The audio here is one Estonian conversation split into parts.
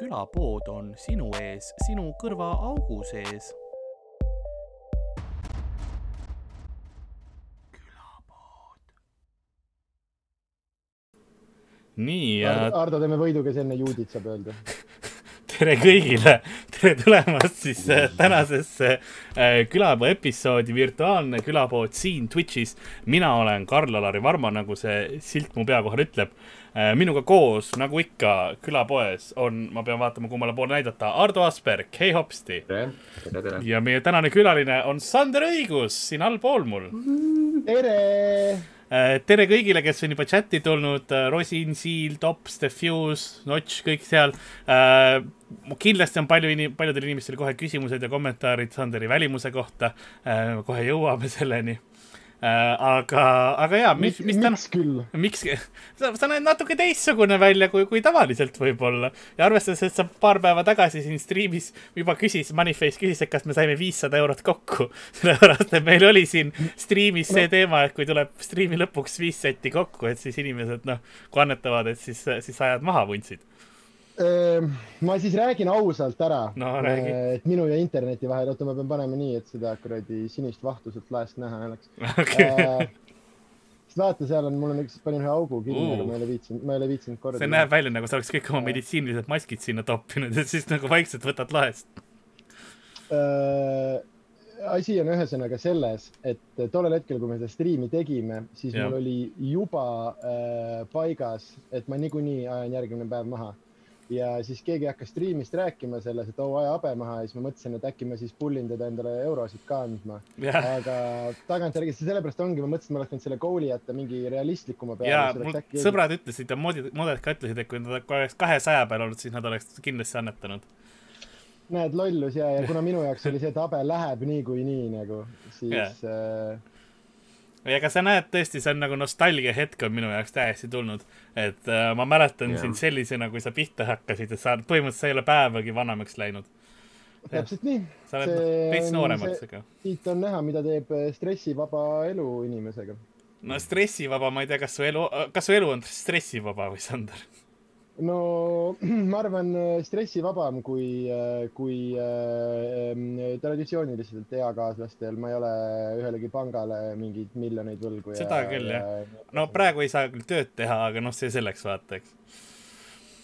külapood on sinu ees, sinu kõrvaaugu sees. nii ja Ardo, Ardo, teeme võidu, kes enne juudit saab öelda. tere kõigile, tere tulemast siis äh, tänasesse äh, külapoo episoodi, virtuaalne külapood siin Twitch'is. mina olen Karl-Alari Varma, nagu see silt mu pea kohal ütleb äh,. minuga koos, nagu ikka külapoes on, ma pean vaatama, kummale poole näidata, Ardo Asperg, hei hopsti. tere, tere, tere. ja meie tänane külaline on Sander Õigus siin allpool mul tere! Äh, tere kõigile, kes on juba chati tulnud, Rosin, Siil, Tops, Diffuse, Notch, kõik seal. kindlasti on palju paljudel inimestel kohe küsimused ja kommentaarid Sanderi välimuse kohta. kohe jõuame selleni Äh, aga, aga jaa, mis, mis täna. miks küll? miks, sa, sa näed natuke teistsugune välja kui, kui tavaliselt võib-olla. ja arvestades, et sa paar päeva tagasi siin striimis juba küsis, Moneyface küsis, et kas me saime viissada eurot kokku. sellepärast, et meil oli siin striimis see teema, et kui tuleb striimi lõpuks viis setti kokku, et siis inimesed noh, kui annetavad, et siis, siis ajad maha vuntsid ma siis räägin ausalt ära no,, et minu ja interneti vahel, oota, ma pean panema nii, et seda kuradi sinist vahtu sealt laest näha ei oleks okay.. Äh, sest vaata, seal on, mul on üks, panin ühe augu kinni uh., aga ma ei ole viitsinud, ma ei ole viitsinud korda. see näeb välja nagu sa oleks kõik oma meditsiinilised maskid sinna toppinud ja siis nagu vaikselt võtad laest asi on ühesõnaga selles, et tollel hetkel, kui me seda striimi tegime, siis ja. mul oli juba äh, paigas, et ma niikuinii ajan järgmine päev maha ja siis keegi hakkas striimist rääkima selles, et oo, aja habe maha ja siis ma mõtlesin, et äkki ma siis pullin teda endale eurosid ka andma yeah.. aga tagantjärgi, sellepärast ongi, ma mõtlesin, ma oleks võinud selle goal'i jätta mingi realistlikuma peale. ja mul äkki... sõbrad ütlesid ja modid, moded ka ütlesid, et kui nad oleks kahesaja peal olnud, siis nad oleks kindlasti annetanud. näed, lollus ja, ja kuna minu jaoks oli see, et habe läheb niikuinii nii, nagu, siis yeah. äh, ega sa näed tõesti, see on nagu nostalgia hetk on minu jaoks täiesti tulnud. et äh, ma mäletan yeah. sind sellisena, kui sa pihta hakkasid, et sa põhimõtteliselt sa ei ole päevagi vanemaks läinud. täpselt nii. sa oled veits nooremaks, aga. siit on näha, mida teeb äh, stressivaba elu inimesega. no stressivaba, ma ei tea, kas su elu, kas su elu on stressivaba või Sander? No ma arvan stressivabam kui, kui äh, traditsiooniliselt eakaaslastel, ma ei ole ühelegi pangale mingeid miljoneid võlgu. seda ja, küll jah. no praegu ei saa küll tööd teha, aga noh, see selleks vaata, eks.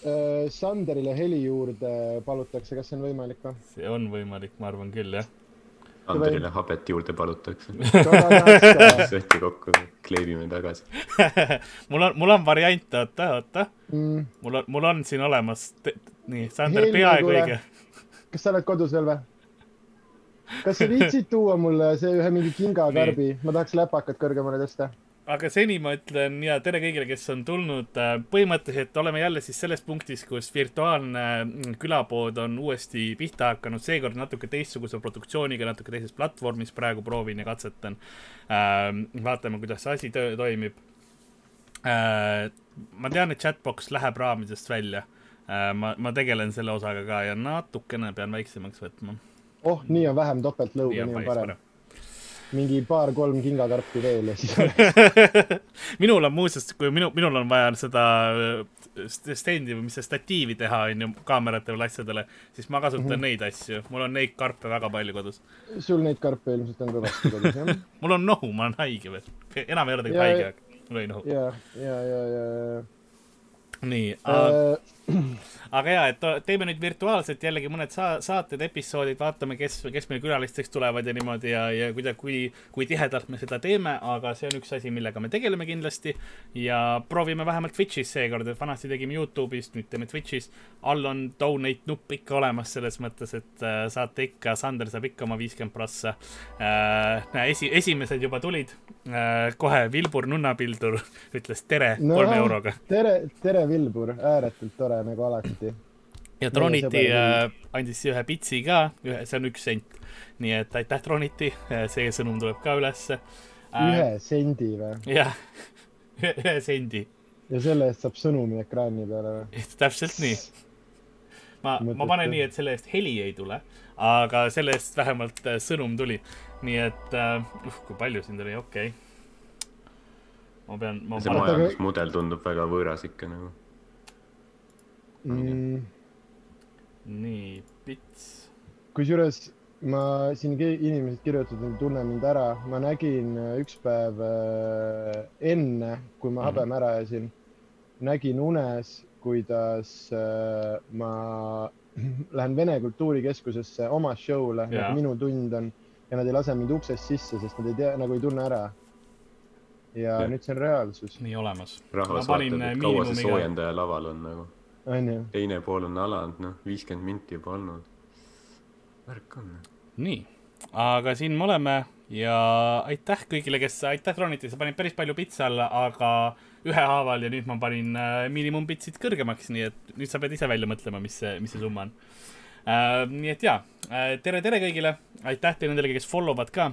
Äh, Sanderile heli juurde palutakse, kas see on võimalik või? see on võimalik, ma arvan küll jah Anderile habet juurde palutakse. Sööti kokku, kleebime tagasi. Mul on, mul on variant, oota, oota. Mm.. mul on, mul on siin olemas, nii, Sander, peaaegu õige. kas sa oled kodus veel või? kas sa viitsid tuua mulle see ühe mingi kingakarbi, ma tahaks läpakat kõrgemale tõsta aga seni ma ütlen ja tere kõigile, kes on tulnud. Äh, põhimõtteliselt oleme jälle siis selles punktis, kus virtuaalne mm, külapood on uuesti pihta hakanud, seekord natuke teistsuguse produktsiooniga, natuke teises platvormis praegu proovin ja katsetan. Ähm, vaatame, kuidas see asi toimib. Äh, ma tean, et chatbox läheb raamidest välja. Äh, ma, ma tegelen selle osaga ka ja natukene pean väiksemaks võtma. oh, nii on vähem topeltlõuga, nii on parem, parem mingi paar-kolm kingakarpi veel ja siis minul on muuseas, kui minu, minul on vaja seda äh, stendi või mis see statiivi teha, onju, kaameratele või asjadele, siis ma kasutan mm -hmm. neid asju, mul on neid karpe väga palju kodus. sul neid karpe ilmselt on kõvasti kodus, jah mul on nohu, ma olen haige veel, enam ei ole tegelikult haige, aga mul oli nohu. ja, ja, ja, ja, ja. nii äh, aga ja, et teeme nüüd virtuaalselt jällegi mõned sa saated, episoodid, vaatame, kes, kes meil külalisteks tulevad ja niimoodi ja, ja kuida-, kui, kui tihedalt me seda teeme, aga see on üks asi, millega me tegeleme kindlasti. ja proovime vähemalt Twitch'is seekord, et vanasti tegime Youtube'is, nüüd teeme Twitch'is. all on donate nupp ikka olemas selles mõttes, et äh, saate ikka, Sander saab ikka oma viiskümmend prossa äh,. esi, esimesed juba tulid äh,. kohe Vilbur Nunnapildur ütles tere no, kolme euroga. tere, tere Vilbur, ääretult tore nagu alati ja Troniti äh, andis ühe pitsi ka, ühe, see on üks sent. nii et aitäh, Troniti, äh, see sõnum tuleb ka ülesse äh,. ühe sendi või? jah, ühe sendi. ja selle eest saab sõnumi ekraani peale või? täpselt nii. ma, ma panen nii, et selle eest heli ei tule, aga selle eest vähemalt äh, sõnum tuli. nii et uh,, uh kui palju siin tuli, okei okay ma pean, ma see majandusmudel tundub väga võõras ikka nagu mm,. nii, pits. kusjuures ma siin inimesed kirjutasid, tunne mind ära, ma nägin äh, üks päev äh, enne, kui ma mm -hmm. habeme ära ajasin, nägin unes, kuidas äh, ma lähen Vene Kultuurikeskusesse oma show'le, nagu minu tund on ja nad ei lase mind uksest sisse, sest nad ei tea, nagu ei tunne ära. ja, ja nüüd see on reaalsus. nii olemas. rahvas vaatab, et kaua see soojendaja laval on nagu. Teine pool on alanud, noh, viiskümmend minti juba olnud värk on. nii, aga siin me oleme ja aitäh kõigile, kes, aitäh Roniti, sa panid päris palju pitsi alla, aga ühehaaval ja nüüd ma panin äh, miinimumpitsid kõrgemaks, nii et nüüd sa pead ise välja mõtlema, mis see, mis see summa on äh,. nii et jaa äh,, tere, tere kõigile, aitäh teile nendele, kes follow vad ka.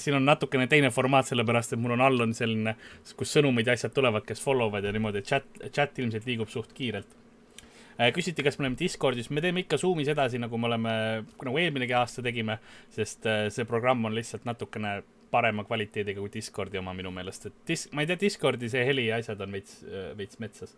Siin on natukene teine formaat, sellepärast et mul on all on selline, kus sõnumid ja asjad tulevad, kes follow vad ja niimoodi, chat, chat ilmselt liigub suht kiirelt. Äh, küsiti, kas me oleme Discordis, me teeme ikka Zoomis edasi, nagu me oleme, nagu eelminegi aasta tegime, sest äh, see programm on lihtsalt natukene parema kvaliteediga kui Discordi oma minu meelest, et dis-, ma ei tea, Discordi see heli ja asjad on veits, äh, veits metsas.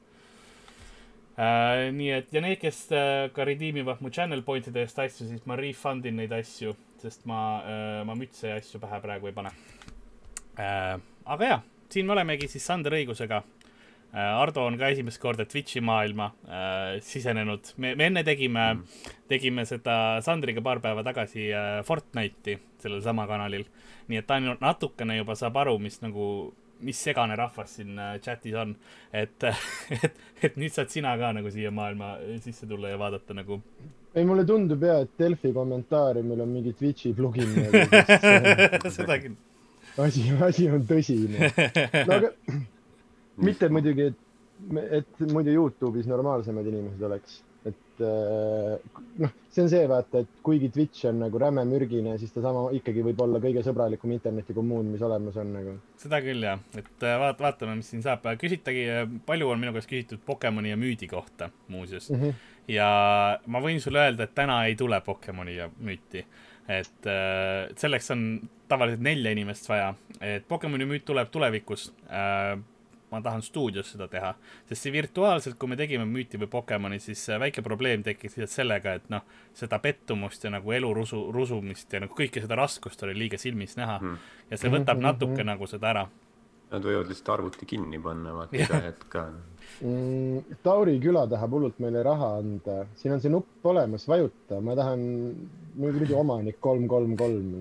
Uh,. nii et ja need, kes uh, ka redeem ivad mu channel point'ide eest asju, siis ma refund in neid asju, sest ma uh,, ma mütse ja asju pähe praegu ei pane uh,. aga jaa, siin me olemegi siis Sander õigusega Äh, Ardo on ka esimest korda Twitch'i maailma äh, sisenenud. me, me enne tegime mm., tegime seda Sandriga paar päeva tagasi äh, Fortnite'i sellel sama kanalil. nii et ta on natukene juba saab aru, mis nagu, mis segane rahvas siin äh, chat'is on. et et, et nüüd saad sina ka nagu siia maailma sisse tulla ja vaadata nagu. Ei, mulle tundub ja, et Delfi kommentaariumil on mingi Twitch'i plugin seda küll. asi, asi on tõsine. no aga mitte muidugi, et, et muidu Youtube'is normaalsemad inimesed oleks, et äh, noh, see on see vaata, et kuigi Twitch on nagu räme mürgine, siis ta sama ikkagi võib olla kõige sõbralikum internetikommuun, mis olemas on nagu. seda küll jah, et äh, vaat-, vaatame, mis siin saab. küsitagi, palju on minu käest küsitud Pokemoni ja müüdi kohta muuseas mm. -hmm. Ja ma võin sulle öelda, et täna ei tule Pokemoni ja müüti et äh, selleks on tavaliselt nelja inimest vaja, et Pokemoni müüt tuleb tulevikus äh, ma tahan stuudios seda teha, sest see virtuaalselt, kui me tegime müüti või Pokemoni, siis väike probleem tekkis lihtsalt sellega, et noh, seda pettumust ja nagu elu rusu, rusumist ja nagu kõike seda raskust oli liiga silmis näha mm. ja see võtab mhm, natuke mm. nagu seda ära. Nad võivad lihtsalt arvuti kinni panna, vaata iga hetk ka mm,. Tauri küla tahab hullult meile raha anda, siin on see nupp olemas, vajuta, ma tahan, muidu omanik kolm, kolm, kolm.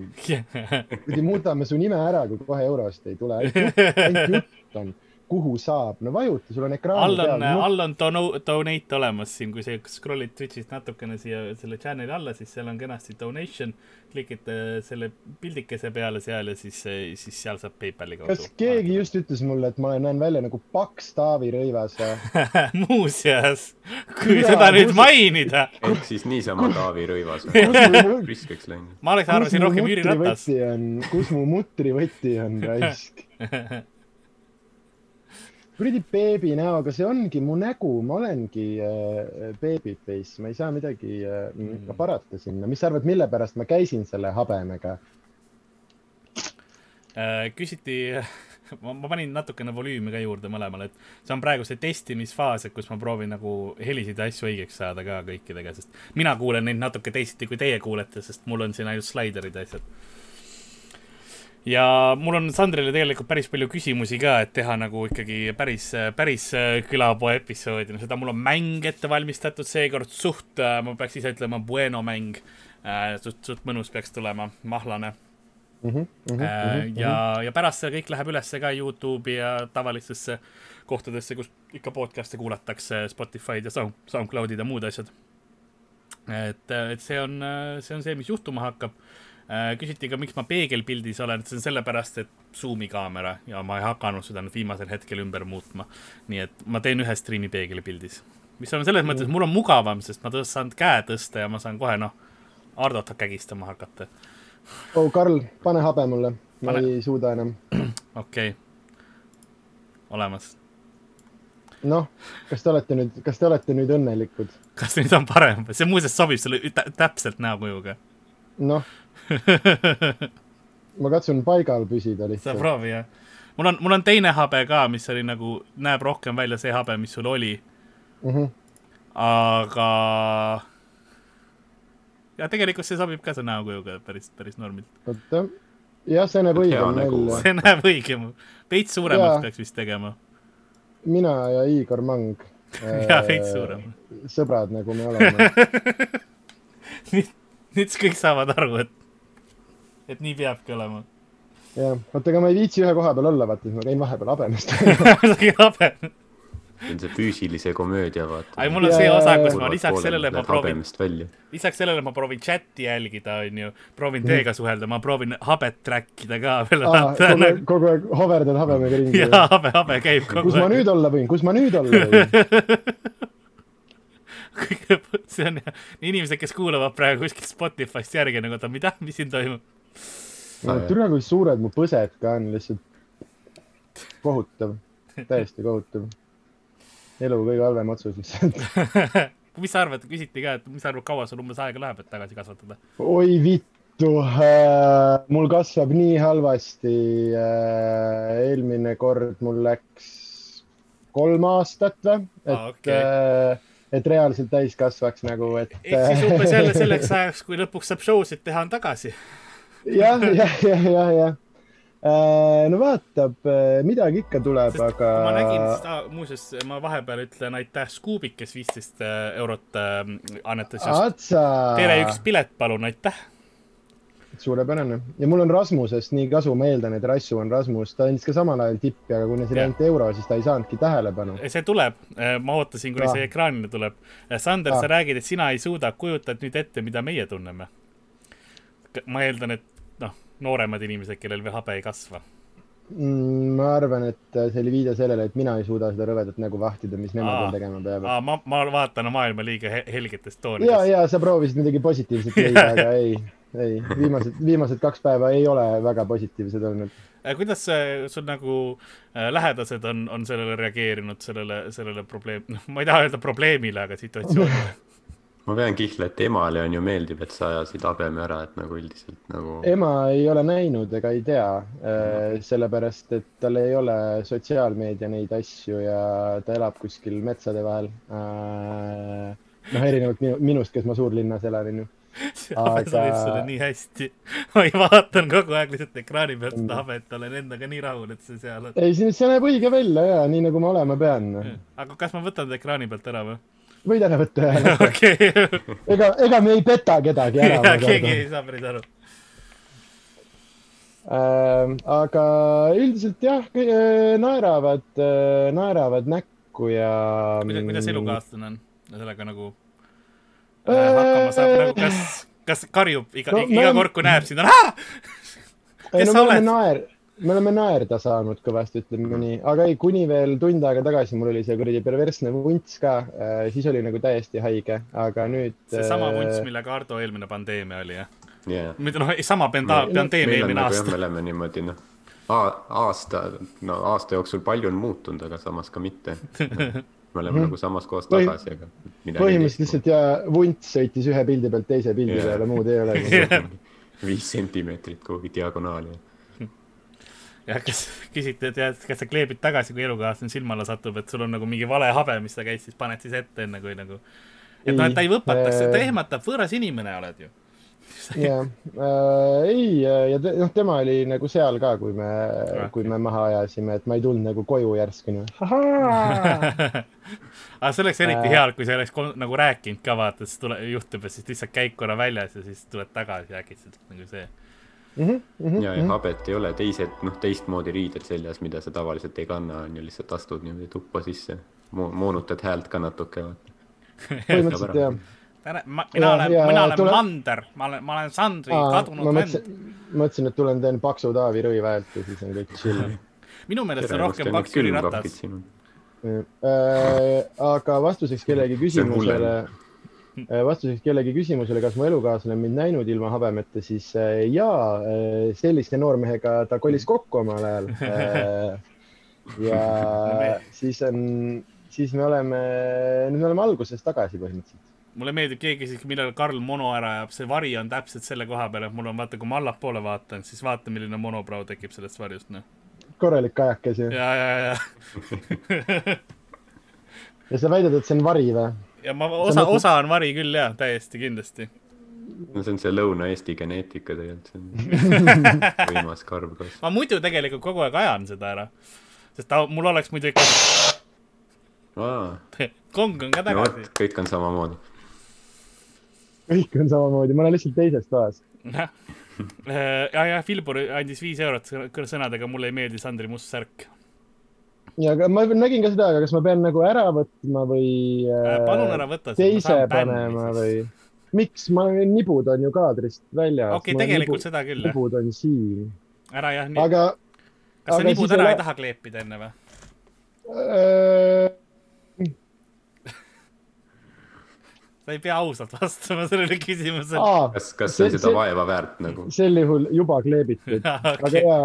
kuradi muudame su nime ära, kui kohe eurost ei tule, ainult jutt on kuhu saab, no vajuta, sul on ekraan all on, all on dono-, donate olemas siin, kui sa scroll'id Twitch'ist natukene siia selle channel'i alla, siis seal on kenasti donation. klikite selle pildikese peale seal ja siis, siis seal saab PayPali kaudu. kas keegi ah. just ütles mulle, et ma näen välja nagu paks Taavi Rõivas või muuseas, kui ja, seda nüüd kus... mainida. ehk siis niisama Taavi Rõivas riskeks läinud. ma oleks arvasin rohkem Jüri Ratas. kus mu mutrivõti on, raisk kuradi beebi näoga, see ongi mu nägu, ma olengi äh, baby face, ma ei saa midagi äh, mm. parata sinna. mis sa arvad, mille pärast ma käisin selle habemega äh,? küsiti ma, ma panin natukene volüümi ka juurde mõlemale, et see on praegu see testimisfaas, et kus ma proovin nagu helisid ja asju õigeks saada ka kõikidega, sest mina kuulen neid natuke teisiti, kui teie kuulete, sest mul on siin ainult slaiderid ja asjad ja mul on Sandrile tegelikult päris palju küsimusi ka, et teha nagu ikkagi päris, päris äh, külapoe episoodi, no seda mul on mäng ette valmistatud seekord suht, äh, ma peaks ise ütlema, bueno mäng. Äh, suht, suht mõnus peaks tulema, mahlane mm. -hmm, mm -hmm, ja, ja pärast see kõik läheb ülesse ka Youtube'i ja tavalistesse kohtadesse, kus ikka podcast'e kuulatakse, Spotify'd ja Sound, SoundCloud'id ja muud asjad. et, et see on, see on see, mis juhtuma hakkab küsiti ka, miks ma peegelpildis olen, see on sellepärast, et Zoomi kaamera ja ma ei hakanud seda nüüd viimasel hetkel ümber muutma. nii et ma teen ühe striimi peegelpildis, mis on selles mõttes, mul on mugavam, sest ma saan käe tõsta ja ma saan kohe noh, Hardot kägistama hakata. oh, Karl, pane habe mulle, ma pane... ei suuda enam. okei okay., olemas noh, kas te olete nüüd, kas te olete nüüd õnnelikud? kas nüüd on parem, see muuseas sobib sulle täpselt näokujuga. noh ma katsun paigal püsida lihtsalt. sa proovi jah. mul on, mul on teine habe ka, mis oli nagu, näeb rohkem välja see habe, mis sul oli mm. -hmm. aga ja tegelikult see sobib ka see näokujuga päris, päris normilt. oota, jah, see näeb õigem välja. see näeb õigem, veits suuremaks peaks vist tegema. mina ja Igor Mang ja veits suurem. sõbrad, nagu me oleme nüüd, nüüd siis kõik saavad aru, et, et nii peabki olema. jah, oota, aga ma ei viitsi ühe koha peal olla, vaata, siis ma käin vahepeal habemest haben see on see füüsilise komöödia, vaata. ai, mul on see osa, kus ma lisaks sellele ma proovin, lisaks sellele ma proovin chati jälgida, onju, proovin teiega suhelda, ma proovin habet track ida ka veel. kogu aeg, kogu aeg hoverdad habemega ringi. jaa, habe, habe käib kogu aeg. kus ma nüüd olla võin, kus ma nüüd olla võin see on inimesed, kes kuulavad praegu kuskilt Spotify'st järgi nagu, oota, mida, mis siin toimub? No türa, kui suured mu põsed ka on, lihtsalt kohutav, täiesti kohutav elu kõige halvem otsus lihtsalt mis sa arvad, küsiti ka, et mis sa arvad, kaua sul umbes aega läheb, et tagasi kasvatada? oi vittu äh,, mul kasvab nii halvasti äh,. eelmine kord mul läks kolm aastat või, et ah,, okay. äh, et reaalselt täis kasvaks nagu, et. ehk siis umbes jälle selleks ajaks, kui lõpuks saab show sid teha, on tagasi jah, jah, jah, jah, jah Äh, no vaatab, äh, midagi ikka tuleb, aga. ma nägin seda, muuseas, ma vahepeal ütlen aitäh Scoobik, kes viisteist äh, eurot annetas just. tere, üks pilet, palun, aitäh. suurepärane ja mul on Rasmusest nii kasu, ma eeldan, et Rassu on Rasmus, ta andis ka samal ajal tippi, aga kuna see oli ainult euro, siis ta ei saanudki tähelepanu. see tuleb, ma ootasin, kuni ah. see ekraanile tuleb. Sander ah., sa räägid, et sina ei suuda, kujutad nüüd ette, mida meie tunneme. ma eeldan, et nooremad inimesed, kellel veel habe ei kasva mm,? ma arvan, et see oli viide sellele, et mina ei suuda seda rõvedat nägu vahtida, mis nemad veel tegema peavad. ma, ma vaatan maailma liiga helgetest toonidest. ja, ja sa proovisid midagi positiivset leida, aga ei, ei, viimased, viimased kaks päeva ei ole väga positiivsed olnud. Äh, kuidas sul nagu äh, lähedased on, on sellele reageerinud, sellele, sellele probleem, noh, ma ei taha öelda probleemile, aga situatsioonile ma pean kihla, et emale on ju meeldib, et sa ajasid habeme ära, et nagu üldiselt nagu. ema ei ole näinud ega ei tea äh,, sellepärast et tal ei ole sotsiaalmeedia neid asju ja ta elab kuskil metsade vahel äh,. noh, erinevalt minu, minust, kes ma suurlinnas elan, onju see habe aga... sobib sulle nii hästi. ma vaatan kogu aeg lihtsalt ekraani pealt seda habet, olen endaga nii rahul, et see seal on. ei, see näeb õige välja ja nii nagu ma olema pean. aga kas ma võtan ta ekraani pealt ära või? Võid ära võtta ühe okay. ega, ega me ei peta kedagi ära. keegi ei saa päris aru äh,. aga üldiselt jah, äh, naeravad äh,, naeravad näkku ja. kuidas, kuidas elukaaslane on sellega nagu äh, hakkama saab nagu kas, kas karjub iga no,, iga kord, kui näeb sind, on kes sa oled? Me oleme naerda saanud kõvasti, ütleme nii, aga ei, kuni veel tund aega tagasi mul oli see kuradi perversne vunts ka äh,, siis oli nagu täiesti haige, aga nüüd. seesama äh, vunts, millega Ardo eelmine pandeemia oli, jah yeah.? mitte noh, sama panda-, pandeemia eelmine nagu aasta. me oleme niimoodi noh, aasta, no aasta jooksul palju on muutunud, aga samas ka mitte me oleme mhm. nagu samas kohas tagasi, aga. põhimõtteliselt lihtsalt ja vunts sõitis ühe pildi pealt teise pildi yeah. peale, muud ei ole viis sentimeetrit kuhugi diagonaali ja kas küsiti, et jah, et kas sa kleebid tagasi, kui elukaaslane silma alla satub, et sul on nagu mingi vale habe, mis sa käid, siis paned siis ette, enne kui nagu. et noh, et ta ei võpataks äh..., ta ehmatab, võõras inimene oled ju. jah äh,, ei ja te, noh, tema oli nagu seal ka, kui me ah,, kui me maha ajasime, et ma ei tulnud nagu koju järsku nii. aga see oleks eriti äh... hea, kui sa oleks nagu rääkinud ka vaata, siis tule, juhtub ja siis lihtsalt käid korra väljas ja siis tuled tagasi äkitselt nagu see mm. -hmm, mm -hmm, ja, ja mm -hmm. habet ei ole teised, noh, teistmoodi riided seljas, mida sa tavaliselt ei kanna, on ju, lihtsalt astud niimoodi tuppa sisse Mo, moonutad häält ka natuke, põhimõtteliselt jah. tere, ma, mina olen, mina olen tule... Mander, ma olen, ma olen Sandri Aa, kadunud vend. mõtlesin, et tulen teen paksu Taavi Rõiva häält ja siis on kõik chill minu meelest on rohkem paks Jüri Ratas. Äh, aga vastuseks kellegi küsimusele vastuseks kellegi küsimusele, kas mu elukaaslane on mind näinud ilma habemeta, siis äh, jaa, äh, sellise noormehega ta kolis kokku omal ajal. ja siis on, siis me oleme, nüüd me oleme alguses tagasi põhimõtteliselt mulle meeldib, keegi küsis, millal Karl mono ära ajab, see vari on täpselt selle koha peal, et mul on vaata, kui ma allapoole vaatan, siis vaata, milline monobrau tekib sellest varjust, noh. korralik kajakas ju. ja, ja, ja ja sa väidad, et see on vari või? Ja ma, osa, osa on vari küll jah, täiesti kindlasti. no see on see Lõuna-Eesti geneetika tegelikult, see on võimas karbkasv. ma muidu tegelikult kogu aeg ajan seda ära, sest ta, mul oleks muidu ikka kong on ka tagasi no,. kõik on samamoodi. kõik on samamoodi, ma olen lihtsalt teises toas. ja, ja Filbur andis viis eurot sõnadega, mulle ei meeldi Sandri must särk ja aga ma nägin ka seda, aga kas ma pean nagu ära võtma või äh,. palun ära võta. teise panema või? miks, ma, nibud on ju kaadrist väljas. okei okay,, tegelikult nibu, seda küll. nibud on siin. ära jah. aga. kas sa nibud ära ei taha kleepida enne või äh...? Sa ei pea ausalt vastama sellele küsimusele. kas, kas see on seda vaeva väärt nagu? sel juhul juba kleebitud okay.. aga jaa,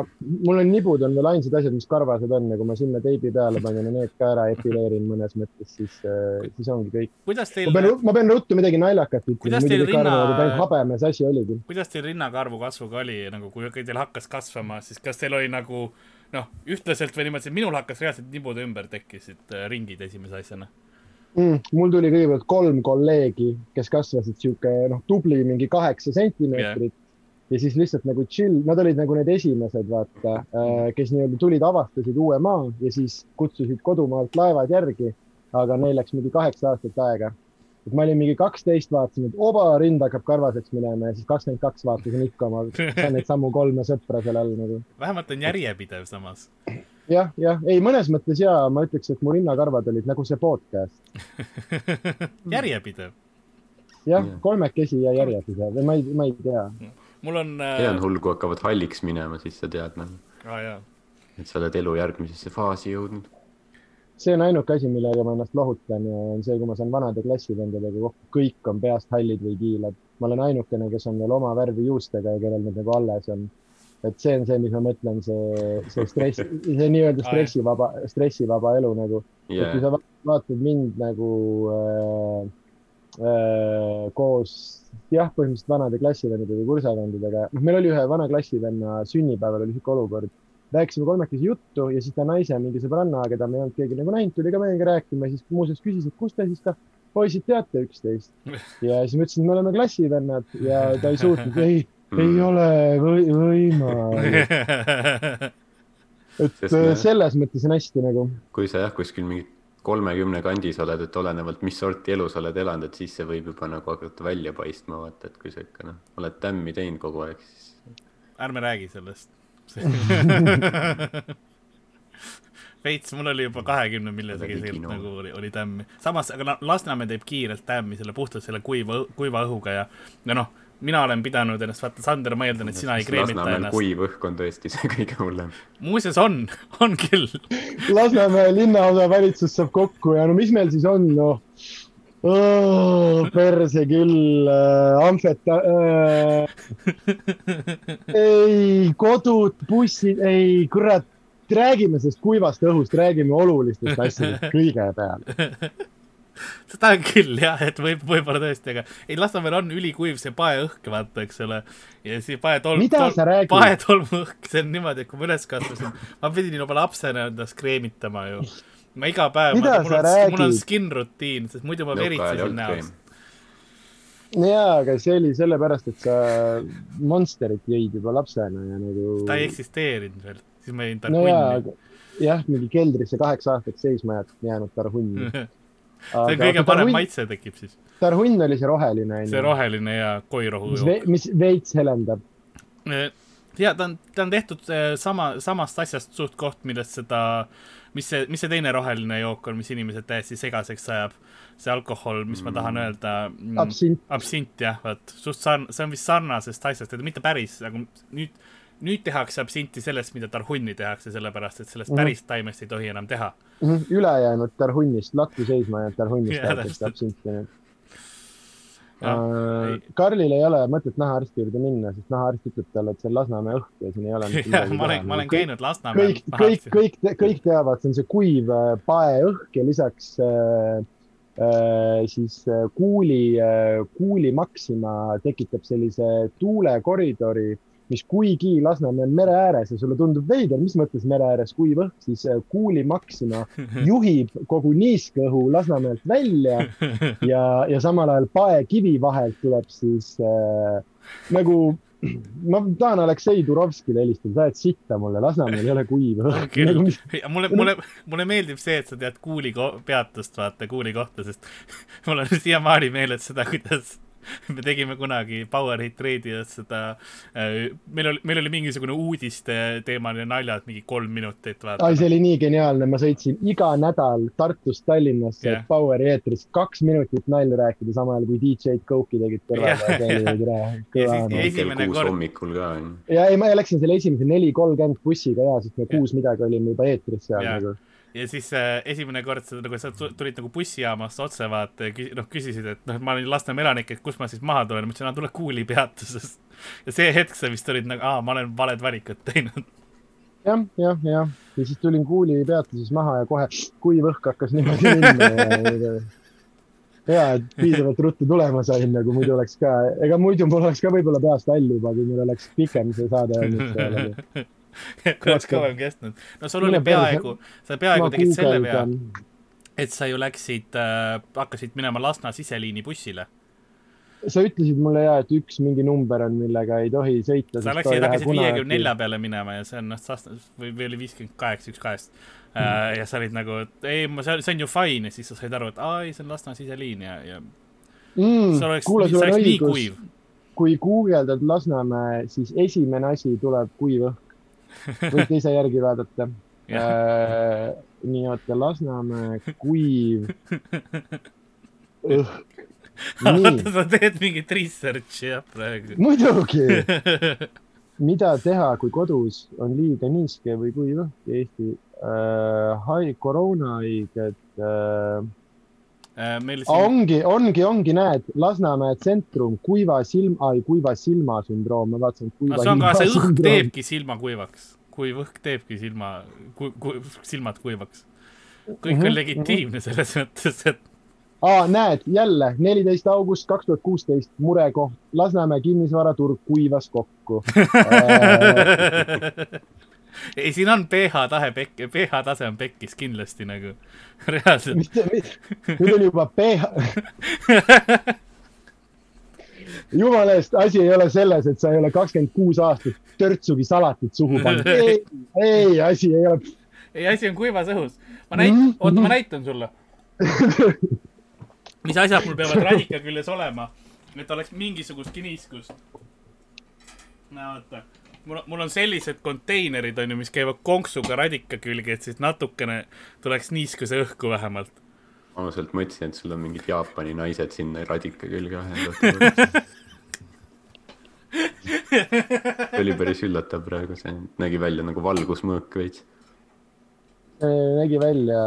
mul on nibud on veel ainsad asjad, mis karvased on ja kui ma sinna teibi peale panen ja need ka ära epileerin mõnes mõttes, siis, äh, siis ongi kõik. kuidas teil? ma pean, ma pean ruttu midagi naljakat ütlema, muidu rinna... arvavad, et ainult habemes asi oligi. kuidas teil rinnakarvu kasvuga oli, nagu kui teil hakkas kasvama, siis kas teil oli nagu noh, ühtlaselt või niimoodi, et minul hakkas reaalselt nibude ümber tekkisid äh, ringid esimese asjana mm,? mul tuli kõigepealt kolm kolleegi, kes kasvasid sihuke noh, tubli mingi kaheksa sentimeetrit yeah. ja siis lihtsalt nagu chill, nad olid nagu need esimesed, vaata, äh, kes nii-öelda tulid, avastasid uue maa ja siis kutsusid kodumaalt laevad järgi. aga neil läks mingi kaheksa aastat aega. et ma olin mingi kaksteist, vaatasin, et oba, rind hakkab karvaseks minema ja siis kakskümmend kaks vaatasin ikka oma, neid samu kolme sõpra seal all nagu. vähemalt on järjepidev samas jah, jah, ei, mõnes mõttes ja ma ütleks, et mu rinnakarvad olid nagu see podcast järjepidev. jah, kolmekesi ja järjepidev või ma ei, ma ei tea. mul on äh.... see on hull, kui hakkavad halliks minema, siis sa tead nagu ah,. et sa oled elu järgmisesse faasi jõudnud. see on ainuke asi, millega ma ennast lohutan ja on see, kui ma saan vanade klassivendadega kokku, kõik on peast hallid või kiilad. ma olen ainukene, kes on veel oma värvi juustega ja kellel need nagu alles on et see on see, mis ma mõtlen, see, see stress, see nii-öelda stressivaba, stressivaba elu nagu. Yeah.. et kui sa vaatad mind nagu äh, äh, koos jah, põhimõtteliselt vanade klassivendade või kursavendadega, noh, meil oli ühe vana klassivenna sünnipäeval oli sihuke olukord, rääkisime kolmekesi juttu ja siis ta naise mingi sõbranna, keda me ei olnud keegi nagu näinud, tuli ka meiega rääkima siis muuseas küsis, et kust te siis ka poisid teate üksteist? Ja siis ma ütlesin, et me oleme klassivennad ja ta ei suutnud, ei mm. ei ole või, võimalik et Sest me... selles mõttes on hästi nagu. kui sa jah, kuskil mingi kolmekümne kandis oled, et olenevalt, mis sorti elu sa oled elanud, et siis see võib juba nagu hakata välja paistma, vaata, et kui sa ikka noh, oled tämmi teinud kogu aeg, siis. ärme räägi sellest veits, mul oli juba kahekümne millisegi sealt nagu oli, oli tämmi. samas, aga no Lasnamäe teeb kiirelt tämmi selle puhtalt selle kuiva, kuiva õhuga ja, ja noh mina olen pidanud ennast, vaata, Sander, ma eeldan, et sina ei kreemita ennast. kuiv õhk on tõesti see kõige hullem. muuseas on, on küll. Lasnamäe linnaosa valitsus saab kokku ja no mis meil siis on, noh oh,. perse küll äh,, amfeta- äh,. ei, kodud, bussid, ei, kurat, räägime sellest kuivast õhust, räägime olulistest asjadest kõigepealt seda küll jah, et võib, võib-olla tõesti, aga ei, Lasnamäel on ülikuiv see paeõhk, vaata, eks ole. ja siis paetolm, paetolmuõhk, see on niimoodi, et kui ma üles kasvasin, ma pidin juba lapsena endast kreemitama ju. ma iga päev, mul on, mul on skin rutiin, sest muidu ma veritsesin näost jaa, aga see oli sellepärast, et sa Monsterit jõid juba lapsena ja nagu. ta ei eksisteerinud veel, siis ma jõin Tarhunni no. jah, mingi keldrisse kaheksa aastat seisma jäänud Tarhunni see on kõige parem maitse tekib siis. Tarhunn oli see roheline. see roheline ja koirohu jook. mis veits helendab. ja ta on, ta on tehtud eh, sama, samast asjast suht koht, millest seda, mis see, mis see teine roheline jook on, mis inimesed täiesti segaseks ajab. see alkohol, mis ma tahan mm. öelda. Mm, absint. absint jah, vot, suht sarn-, see on vist sarnasest asjast, mitte päris, aga nüüd nüüd tehakse absinti sellest, mida tarhunni tehakse, sellepärast et sellest -hmm. päris taimest ei tohi enam teha. -hmm. ülejäänud tarhunnist, lattu seisma jäänud tarhunnist tehakse absinti. Uh, Karlil ei ole mõtet nahaarsti juurde minna, sest nahaarst ütleb talle, et see on Lasnamäe õhk ja siin ei ole ma olen, ma olen käinud Lasnamäel. kõik, kõik, kõik, kõik teavad, see on see kuiv äh, paeõhk ja lisaks äh, äh, siis kuuli äh,, kuuli Maxima tekitab sellise tuulekoridori mis kuigi Lasnamäe on mere ääres ja sulle tundub veider, mis mõttes mere ääres kuiv õhk, siis äh, Kuuli Maxima juhib kogu niiskõhu Lasnamäelt välja ja, ja samal ajal paekivi vahelt tuleb siis äh, nagu ma tahan Aleksei Turovskile helistada, sa ajad sitta mulle, Lasnamäel ei ole kuiv õhk. Nagu, mis... mulle, mulle, mulle meeldib see, et sa tead Kuuli peatust, vaata Kuuli kohta, sest mul on siiamaani meeles seda, kuidas me tegime kunagi Power Hit Radios seda, äh, meil oli, meil oli mingisugune uudiste teemaline naljad, mingi kolm minutit. ai, see oli nii geniaalne, ma sõitsin iga nädal Tartust Tallinnasse yeah. Poweri eetris kaks minutit nalja rääkida, samal ajal kui DJ-d Coke'i tegid kõrval yeah.. ja esimene kord. hommikul ka. ja ei, ma läksin selle esimese neli kolmkümmend bussiga ja, sest me yeah. kuus midagi olime juba eetris seal yeah. nagu ja siis äh, esimene kord sa nagu sa tulid nagu bussijaamast otse vaata ja noh küsisid, et noh, et ma olin Lasnamäe elanik, et kus ma siis maha tulen, ma ütlesin, tule Kuuli peatusest. ja see hetk sa vist olid nagu, aa, ma olen valed valikud teinud. jah, jah, jah, ja siis tulin Kuuli peatuses maha ja kohe kuiv õhk hakkas niimoodi minna ja hea, et piisavalt ruttu tulema sain, nagu muidu oleks ka, ega muidu mul oleks ka võib-olla peast hall juba, kui meil oleks pikem see saade olnud oleks kauem kestnud. no sul oli peaaegu, sa peaaegu tegid selle vea, et sa ju läksid äh,, hakkasid minema Lasna siseliini bussile. sa ütlesid mulle ja, et üks mingi number on, millega ei tohi sõita. sa läksid, hakkasid viiekümne nelja peale minema ja see on noh, või, või oli viiskümmend kaheksa, üks kahest mm.. Uh, ja sa olid nagu, et ei, ma, see on ju fine ja siis sa said aru, et aa ei, see on Lasna siseliin ja, ja mm,. see oleks, see oleks nii kuiv kui guugeldad Lasnamäe, siis esimene asi tuleb kuiv õhk võite ise järgi vaadata äh,. nii, oota, Lasnamäe kuiv õhk. oota, sa teed mingit research'i jah praegu? muidugi mida teha, kui kodus on liiga niiske või kuiv õhk Eesti äh,? hai-, koroonahaiged äh, äh,. Siin... ongi, ongi, ongi, näed, Lasnamäe tsentrum, kuiva silma, kuiva silma sündroom, ma vaatasin. no see on ka, see õhk sündroom. teebki silma kuivaks kuiv õhk teebki silma ku,, ku, silmad kuivaks. kõik mm -hmm. on mhm, legitiimne mhm. selles mõttes, et. aa, näed, jälle neliteist august kaks tuhat kuusteist, murekoht, Lasnamäe kinnisvaraturg kuivas kokku ei, siin on pH tahe pekk, pH tase on pekkis kindlasti nagu, reaalselt. nüüd on juba pH jumala eest, asi ei ole selles, et sa ei ole kakskümmend kuus aastat törtsugi salatit suhu pannud. ei, ei, asi ei ole. ei, asi on kuivas õhus. ma näitan mm, -hmm. oota, ma näitan sulle mis asjad mul peavad radika küljes olema, et oleks mingisugustki niiskust. no oota, mul, mul on sellised konteinerid, on ju, mis käivad konksuga radika külge, et siis natukene tuleks niiskuse õhku vähemalt ausalt mõtlesin, et sul on mingid Jaapani naised sinna radika külge ühendatud see oli päris üllatav praegu, see nägi välja nagu valgusmõõk veits. nägi välja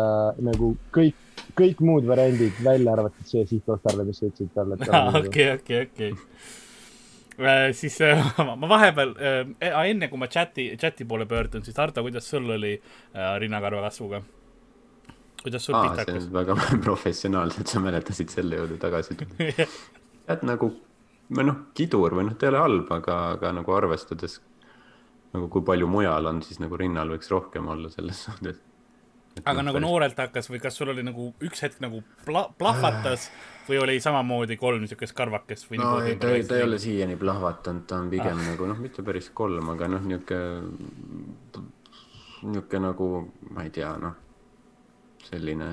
nagu kõik, kõik muud variandid, välja arvatud see sihtotstarve, mis sa ütlesid talle. okei, okei, okei. Äh, siis äh, ma vahepeal äh,, enne kui ma chati, chati poole pöördun, siis Ardo, kuidas sul oli äh, rinnakarva kasvuga? kuidas sul pihta hakkas? väga professionaalselt sa mäletasid selle juurde tagasi tulla tead nagu või noh, kidur või noh, ta ei ole halb, aga, aga nagu arvestades nagu kui palju mujal on, siis nagu rinnal võiks rohkem olla selles suhtes. aga no, nagu päris... noorelt hakkas või kas sul oli nagu üks hetk nagu pla-, plahvatas või oli samamoodi kolm niisugust karvakest või? no ei, ta, ta ei ole siiani plahvatanud, ta on pigem ah. nagu noh, mitte päris kolm, aga noh, niisugune, niisugune nagu, ma ei tea, noh, selline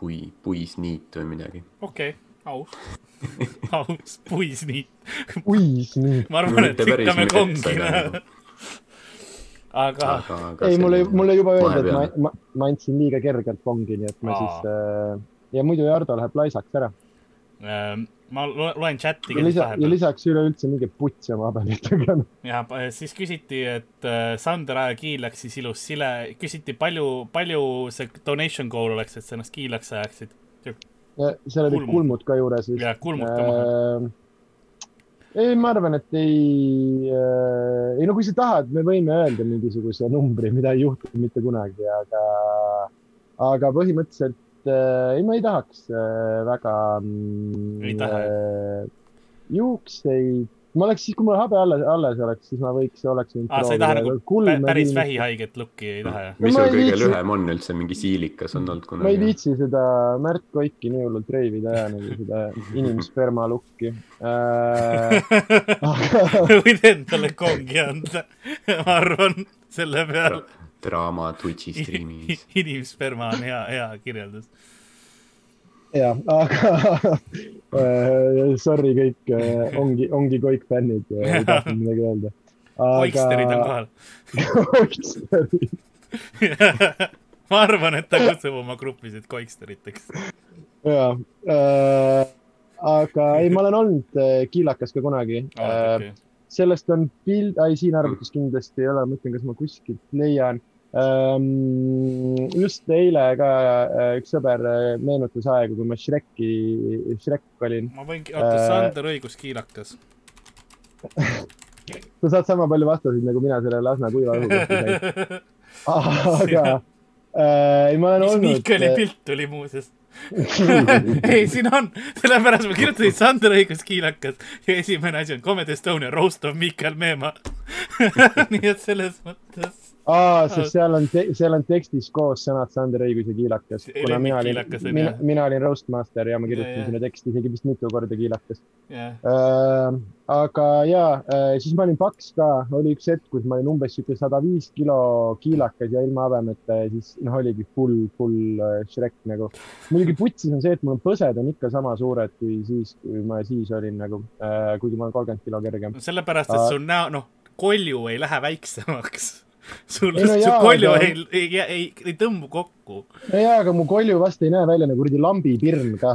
pui, puisniit või midagi. okei okay aus aus, puisniit. puisniit. ma arvan, et sikkame kongi. aga, aga. ei, mulle, mulle juba öeldi, et ma, ma, ma andsin liiga kergelt kongi, nii et ma Aa. siis äh, ja muidu Jardo läheb laisaks ära ähm, ma loen chati. ja, lisa, ja lisaks üleüldse mingi puts oma paberitega. ja siis küsiti, et äh, Sander Aja kiilaks siis ilus sile, küsiti palju, palju see donation goal oleks, et sa ennast kiilaks ajaksid seal olid kulmud ka juures vist. jah, kulmud ka maha. ei, ma arvan, et ei äh,, ei no kui sa tahad, me võime öelda mingisuguse numbri, mida ei juhtu mitte kunagi, aga, aga põhimõtteliselt äh, ei, ma ei tahaks äh, väga mm,. ei taha äh,? juukseid ma oleks siis, kui mul habe alles, alles oleks, siis ma võiks, oleks võinud ah, sa ei taha nagu päris vähihaiget lukki, ei taha jah? mis sul kõige viitsi... lühem on üldse, mingi siilikas on olnud kunagi? ma ei viitsi seda Märt Koiki nii hullult reivida ja nagu seda inimsperma lukki äh, aga... võid endale kongi anda, ma arvan, selle peale. Draama Twitch'i striimis inimsperma on hea, hea kirjeldus jah, aga äh, sorry kõik äh, ongi, ongi Koik fännid, äh, ei tahtnud midagi öelda. Koiksterid on kohal Koiksterid ma arvan, et ta kutsub oma grupisid Koiksteriteks. ja äh,, aga ei, ma olen olnud äh, kiilakas ka kunagi oh,. Okay. sellest on pild, ei siin arvutis kindlasti ei ole, ma mõtlen, kas ma kuskilt leian just eile ka äh, üks sõber äh, meenutas aegu, kui ma Shreki, Shrek olin. ma võin, oota, Sander õiguskiilakas sa saad sama palju vastuseid nagu mina selle Lasna kuiva õhu kohta sain. aga äh, ei, ma olen mis olnud. Miikali pilt tuli muuseas ei, siin on, sellepärast ma kirjutasin Sander õiguskiilakas ja esimene asi on Comedy Estonia roast of Miikal Meemaa nii et selles mõttes aa, sest seal on, seal on tekstis koos sõnad Sander Õigus ja Kiilakas. kuna mina olin, mina, mina olin Roastmaster ja ma kirjutasin sinna teksti isegi vist mitu korda Kiilakas. Yeah.. Äh, aga ja äh,, siis ma olin paks ka, oli üks hetk, kus ma olin umbes sihuke sada viis kilo kiilakas ja ilma habemeta ja siis noh, oligi full, full äh, Shrek nagu. muidugi putsis on see, et mul on põsed on ikka sama suured kui siis, kui ma siis olin nagu äh,, kuigi ma olen kolmkümmend kilo kergem. sellepärast, et sul näo, noh, kolju ei lähe väiksemaks sul no, su kolju aga... ei, ei, ei, ei tõmbu kokku. no jaa, aga mu kolju vast ei näe välja nagu kuradi lambipirn ka.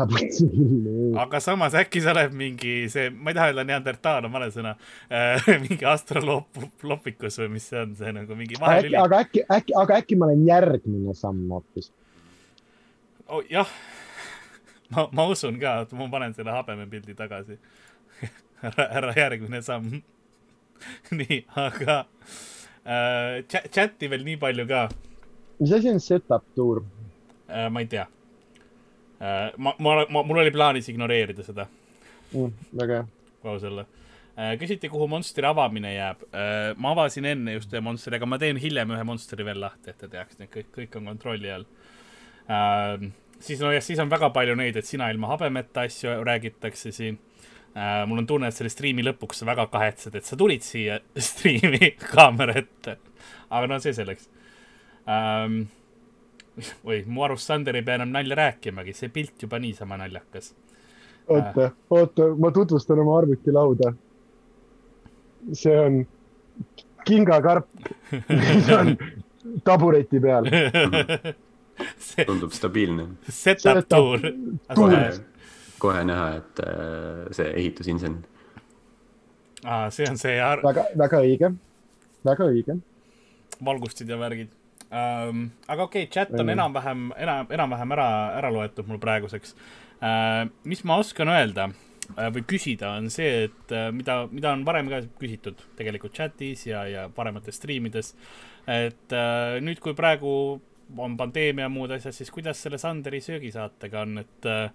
aga samas äkki sa oled mingi see, ma ei taha öelda neandertaal on vale sõna äh,, mingi astrolopikus või mis see on, see nagu mingi vahelüli. aga äkki, äkki, aga äkki ma olen järgmine samm hoopis oh,? jah, ma, ma usun ka, et ma panen selle habemepildi tagasi ära, ära järgmine samm nii, aga äh, chati veel nii palju ka. mis asi on setup tour äh,? ma ei tea äh,. ma, ma, ma, mul oli plaanis ignoreerida seda mm,. väga hea. kogu selle äh,. küsiti, kuhu Monsteri avamine jääb äh,. ma avasin enne just ühe Monsteri, aga ma teen hiljem ühe Monsteri veel lahti, et te teaks, need kõik, kõik on kontrolli all äh,. siis, no ja siis on väga palju neid, et sina ilma habemeta asju räägitakse siin äh,. mul on tunne, et selle striimi lõpuks väga kahetsed, et sa tulid siia striimi kaamera ette. aga no see selleks ähm,. oi, mu arust Sander ei pea enam nalja rääkimagi, see pilt juba niisama naljakas. oota äh., oota, ma tutvustan oma arvutilauda. see on kingakarp mis on tabureti peal see... tundub stabiilne. Setup tour. tour kohe näha, et äh, see ehitusinsener. aa, see on see ar.... väga, väga õige, väga õige. valgustid ja värgid um,. aga okei okay,, chat on enam-vähem, enam, enam-vähem ära, ära loetud mul praeguseks uh,. mis ma oskan öelda uh, või küsida, on see, et uh, mida, mida on varem ka küsitud tegelikult chatis ja, ja paremates striimides. et uh, nüüd, kui praegu on pandeemia ja muud asjad, siis kuidas selle Sanderi söögisaatega on, et uh,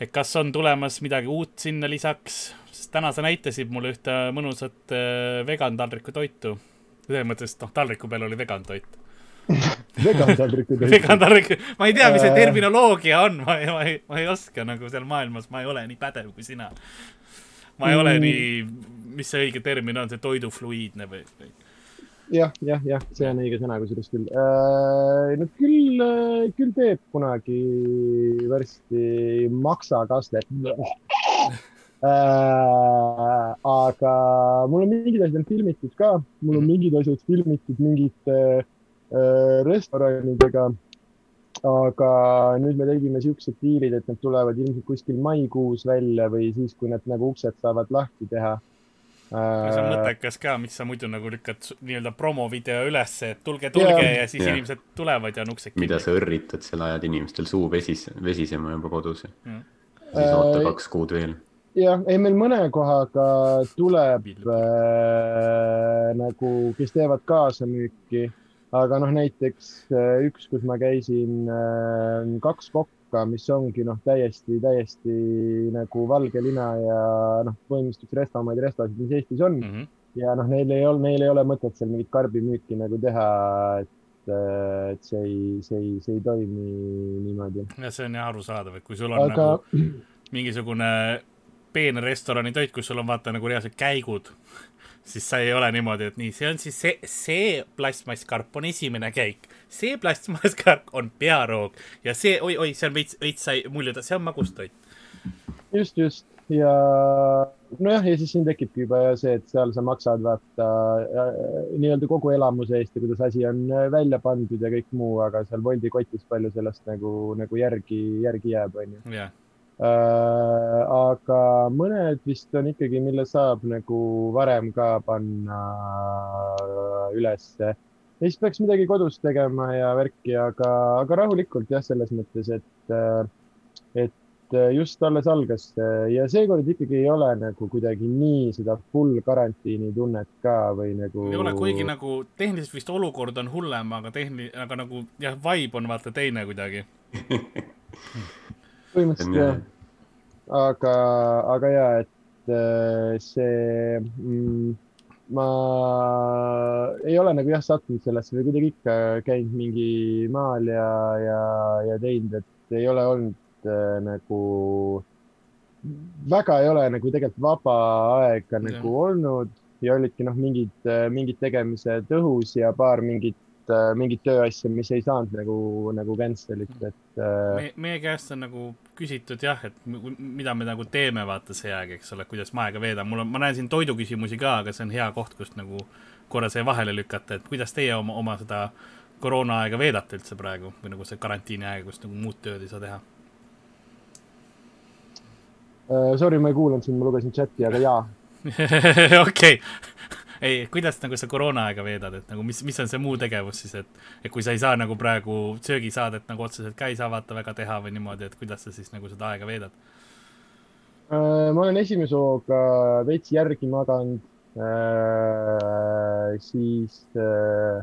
et kas on tulemas midagi uut sinna lisaks, sest täna sa näitasid mulle ühte mõnusat äh, vegan taldriku toitu. selles mõttes, noh, taldriku peal oli vegan toit vegan taldriku toit vegan taldrik, ma ei tea, mis see äh. terminoloogia on, ma ei, ma ei, ma ei oska nagu seal maailmas, ma ei ole nii pädev kui sina. ma ei mm. ole nii, mis see õige termin on, see toidufluiidne või, või jah, jah, jah, see on õige sõna kusjuures küll äh,. no küll, äh, küll teeb kunagi varsti maksakastet äh,. aga mul on mingid asjad filmitud ka, mul on mingid asjad filmitud mingite äh, restoranidega. aga nüüd me tegime siuksed diilid, et need tulevad ilmselt kuskil maikuus välja või siis, kui need nagu uksed saavad lahti teha see on mõttekas ka, mis sa muidu nagu lükkad nii-öelda promovideo ülesse, et tulge, tulge ja, ja siis ja. inimesed tulevad ja on uksed kinni. mida sa õrritad, seal ajad inimestel suu vesis, vesisema juba kodus ja siis oota äh, kaks kuud veel. jah, ei meil mõne kohaga tuleb äh, nagu, kes teevad kaasamüüki, aga noh, näiteks äh, üks, kus ma käisin äh,, kaks kokku Moka, mis ongi noh, täiesti, täiesti nagu valge lina ja noh, põhimõtteliselt üks restamaid restasid, mis Eestis on mm. -hmm. ja noh, neil ei ole, neil ei ole mõtet seal mingit karbimüüki nagu teha, et, et see ei, see ei, see ei toimi niimoodi. ja see on jah arusaadav, et kui sul on Aga... nagu mingisugune peene restorani toit, kus sul on vaata nagu reaalsed käigud siis sa ei ole niimoodi, et nii, see on siis see, see plastmasskarp on esimene käik, see plastmasskarp on pearoog ja see oi,, oi-oi, see on veits, veits sai mulje, see on magustoit. just, just ja nojah, ja siis siin tekibki juba see, et seal sa maksad vaata nii-öelda kogu elamuse eest ja kuidas asi on välja pandud ja kõik muu, aga seal Woldi kotis palju sellest nagu, nagu järgi, järgi jääb, onju. jah Äh, aga mõned vist on ikkagi, mille saab nagu varem ka panna ülesse. ja siis peaks midagi kodus tegema ja värki, aga, aga rahulikult jah, selles mõttes, et, et just alles algas ja seekord ikkagi ei ole nagu kuidagi nii seda full karantiini tunnet ka või nagu. ei ole, kuigi nagu tehniliselt vist olukord on hullem, aga tehni-, aga nagu jah, vibe on vaata teine kuidagi põhimõtteliselt jah aga, aga ja, et äh, see mm, ma ei ole nagu jah sattunud sellesse või kuidagi ikka käinud mingi maal ja, ja, ja teinud, et ei ole olnud äh, nagu, väga ei ole nagu tegelikult vaba aega nagu ja. olnud ja olidki noh, mingid, äh, mingid tegemised õhus ja paar mingit Äh, mingit tööasja, mis ei saanud nagu, nagu cancel'it, et äh.... meie, meie käest on nagu küsitud jah, et mida me nagu teeme, vaata see aeg, eks ole, kuidas ma aega veedan. mul on, ma näen siin toiduküsimusi ka, aga see on hea koht, kust nagu korra see vahele lükata, et kuidas teie oma, oma seda koroonaaega veedate üldse praegu või nagu see karantiini aega, kus nagu muud tööd ei saa teha uh,? Sorry, ma ei kuulanud sind, ma lugesin chati, aga jaa. okei ei, kuidas nagu sa koroonaaega veedad, et nagu mis, mis on see muu tegevus siis, et, et kui sa ei saa nagu praegu söögisaadet nagu otseselt ka ei saa vaata väga teha või niimoodi, et kuidas sa siis nagu seda aega veedad? Äh, ma olen esimese hooga veits järgi maganud äh,, siis äh,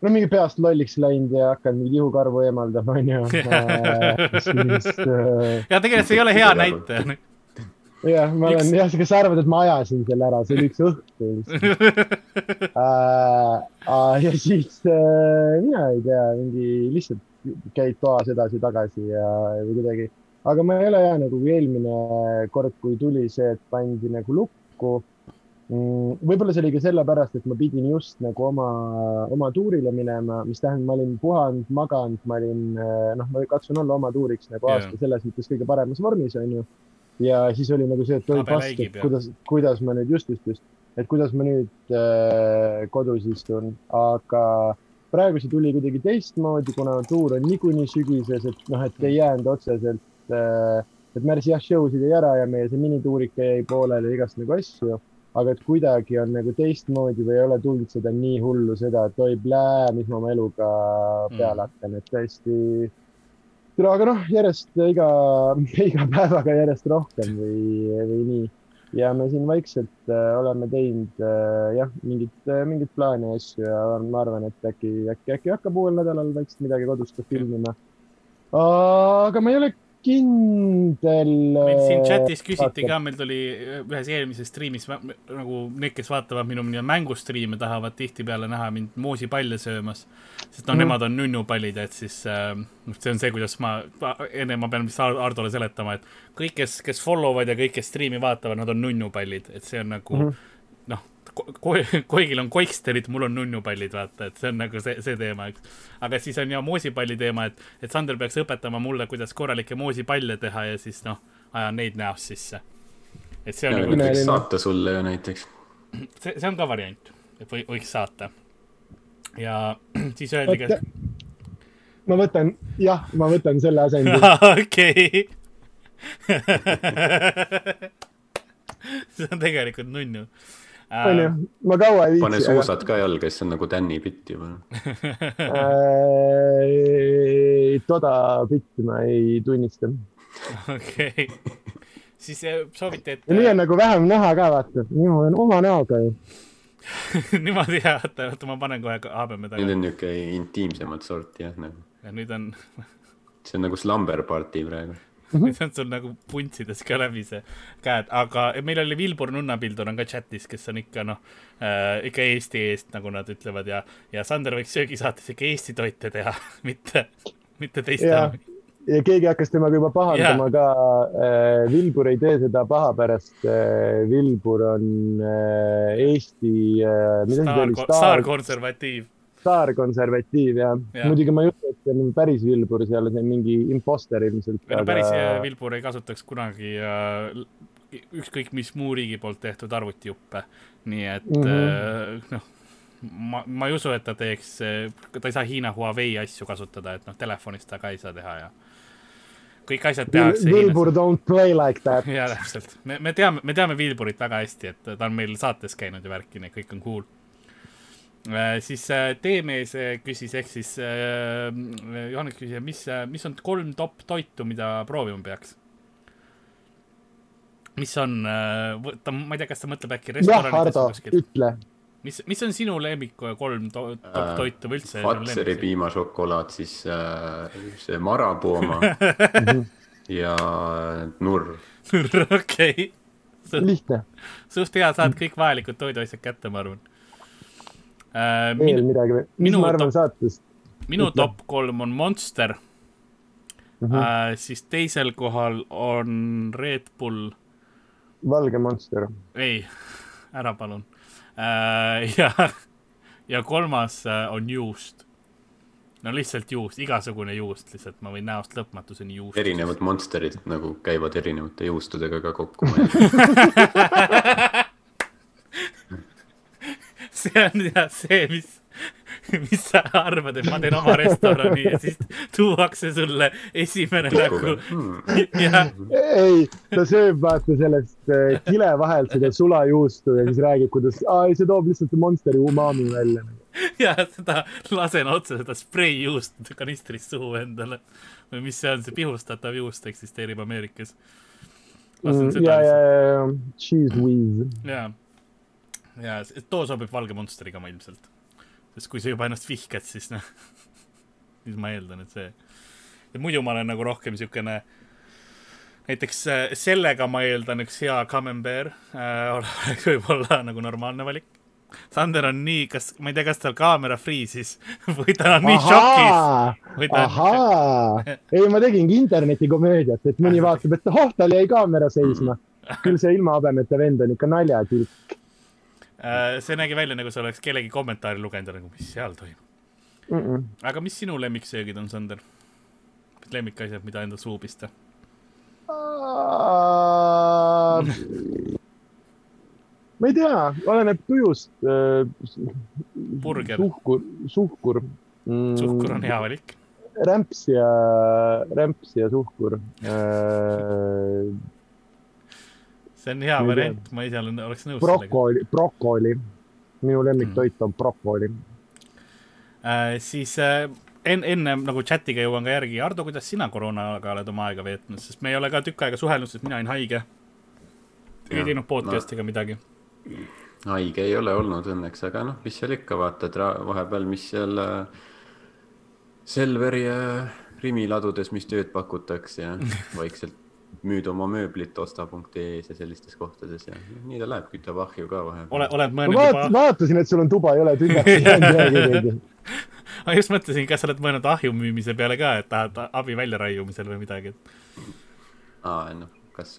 no mingi peast lolliks läinud ja hakanud mingi ihukarvu eemaldama, onju. Äh, siis. Äh, ja tegelikult see ei ole hea näitaja jah, ma olen jah, kas sa arvad, et ma ajasin selle ära, see oli üks õhtu äh, ja siis äh, mina ei tea, mingi lihtsalt käid toas edasi-tagasi ja või kuidagi, aga ma ei ole ja nagu eelmine kord, kui tuli see, et pandi nagu lukku mm,. võib-olla see oli ka sellepärast, et ma pidin just nagu oma, oma tuurile minema, mis tähendab, ma olin puhanud, maganud, ma olin äh, noh, ma katsun olla oma tuuriks nagu aasta yeah. selles mõttes kõige paremas vormis, onju ja siis oli nagu see, et oi pask, et kuidas, kuidas ma nüüd just, just, just, et kuidas ma nüüd äh, kodus istun, aga praegu see tuli kuidagi teistmoodi, kuna tuur on niikuinii sügises, et noh, et ei jäänud otseselt äh,, et Märsi jah, show sid jäi ära ja meie see minituurike jäi pooleli igast nagu asju, aga et kuidagi on nagu teistmoodi või ei ole tulnud seda nii hullu seda, et oi mis ma oma eluga peale mm. hakkan, et tõesti tere, aga noh, järjest iga, iga päevaga järjest rohkem või, või nii. ja me siin vaikselt äh, oleme teinud äh, jah, mingit äh,, mingit plaani ja asju ja ma arvan, et äkki, äkki, äkki hakkab uuel nädalal vaikselt midagi kodus ka filmima. aga ma ei ole kindel. meil siin chatis küsiti ka, meil tuli ühes eelmises striimis nagu need, kes vaatavad minu mängustriime, tahavad tihtipeale näha mind moosipalle söömas. sest noh mm., nemad on nunnupallid, et siis äh, see on see, kuidas ma, enne ma pean vist Hardole seletama, et kõik, kes, kes follow vad ja kõik, kes striimi vaatavad, nad on nunnupallid, et see on nagu mm -hmm ko Koigil on koiksterid, mul on nunnupallid, vaata, et see on nagu see, see teema, eks. aga siis on ja moosipalli teema, et, et Sander peaks õpetama mulle, kuidas korralikke moosipalle teha ja siis noh, ajan neid näost sisse. et see on ja, nagu. võiks saata sulle ju näiteks. see, see on ka variant, et või, võiks saata. ja siis öeldi ka. ma võtan, jah, ma võtan selle asendi. okei. see on tegelikult nunnu onju, äh, ma kaua ei viitsi. pane suusad aga... ka jalga, siis see on nagu Tänni bitt juba toda bitti ma ei tunnista. okei, siis äh, soovite, et. nii on nagu vähem näha ka, vaata, niimoodi on oma näoga ju niimoodi jah, oota, oota, ma panen kohe habeme taga. nüüd on niuke intiimsemat sorti jah nagu. ja nüüd on see on nagu slumber party praegu nüüd on sul nagu puntsides ka läbi see käed, aga meil oli Vilbur Nunnapildur on ka chatis, kes on ikka noh äh,, ikka Eesti eest, nagu nad ütlevad ja, ja Sander võiks söögisaates ikka Eesti toite teha mitte, mitte teiste omi ja keegi hakkas temaga juba pahandama yeah. ka äh,. Vilbur ei tee seda paha pärast äh,. Vilbur on äh, Eesti mida see oli? staarkonservatiiv. Staarkonservatiiv jah ja. muidugi ma ei usu, et see on päris Vilbur seal, see on mingi imposter ilmselt. aga... päris Vilbur ei kasutaks kunagi äh, ükskõik mis muu riigi poolt tehtud arvutijuppe, nii et mm -hmm. noh ma, ma ei usu, et ta teeks, ta ei saa Hiina Huawei asju kasutada, et noh, telefonist ta ka ei saa teha ja kõik asjad tehakse Wilbur don't play like that. jaa, täpselt. me, me teame, me teame Wilburit väga hästi, et ta on meil saates käinud ja värki, nii et kõik on cool äh,. Siis äh, T-mees äh, küsis, ehk siis äh, Johannes küsis, mis, äh, mis on kolm top toitu, mida proovima peaks? mis on äh,, ta, ma ei tea, kas ta mõtleb äkki Hardo, ütle mis, mis on sinu lemmik kolm to top äh, toitu või üldse? Fatseri piimašokolaad, siis äh, see marapooma ja nurr. nurr, okei okay.. lihtne. suht hea, saad kõik vajalikud toiduasjad kätte, ma arvan äh,. Veel midagi või? mis ma arvan saatest? minu Ütle. top kolm on Monster mm. -hmm. Äh, siis teisel kohal on Red Bull. valge Monster. ei, ära palun Äh, ja, ja kolmas äh, on juust. no lihtsalt juust, igasugune juust, lihtsalt ma võin näost lõpmatuseni juust. erinevad monsterid nagu käivad erinevate juustudega ka kokku see on jah see, mis mis sa arvad, et ma teen oma restorani ja siis tuuakse sulle esimene nagu ja.... ei, ta sööb vaata sellest äh, kile vahelt seda sulajuustu ja siis räägib, kuidas, see toob lihtsalt Monsteri umami välja. ja seda lasen otse seda spreijuust kanistrist suhu endale või mis see on, see pihustatav juust eksisteerib Ameerikas. Mm, ja, ja, ja, cheese whiz. ja, ja too sobib valge Monsteriga ma ilmselt sest kui sa juba ennast vihkad, siis noh, siis ma eeldan, et see. ja muidu ma olen nagu rohkem siukene, näiteks äh, sellega ma eeldan, üks hea camembert äh, oleks võib-olla nagu normaalne valik. Sander on nii, kas, ma ei tea, kas tal kaamera friisis või ta on nii šokis. ahaa, ei, ma tegingi internetikomöödiat, et mõni vaatab, et oh, tal jäi kaamera seisma. küll see ilmahabemete vend on ikka naljatilk see nägi välja nagu sa oleks kellegi kommentaari lugenud ja nagu, mis seal toimub mm. -mm. aga mis sinu lemmiksöögid on, Sander? lemmikasjad, mida enda suu pista ma ei tea, oleneb tujust burger. suhkur, suhkur mm.. suhkur on hea valik. rämps ja, rämps ja suhkur uh, see on hea variant, ma ise olen, oleks nõus brokoli, brokoli, minu lemmiktoit mm. on brokoli äh,. siis äh, enne, enne nagu chatiga jõuan ka järgi, Ardo, kuidas sina koroonaga oled oma aega veetnud, sest me ei ole ka tükk aega suhelnud, sest mina olin haige. ei teinud podcast'i ega no, midagi. haige ei ole olnud õnneks, aga noh, mis seal ikka vaatad vahepeal, mis seal äh, Selveri ja Rimi ladudes, mis tööd pakutakse ja vaikselt müüd oma mööblit osta.ee-s ja sellistes kohtades ja nii ta läheb, kütab ahju ka vahepeal. ole, oled mõelnud ma juba? vaatasin, et sul on tuba, ei ole jäänud ma just mõtlesin, kas sa oled mõelnud ahju müümise peale ka, et tahad abi väljaraiumisel või midagi? aa, noh, kas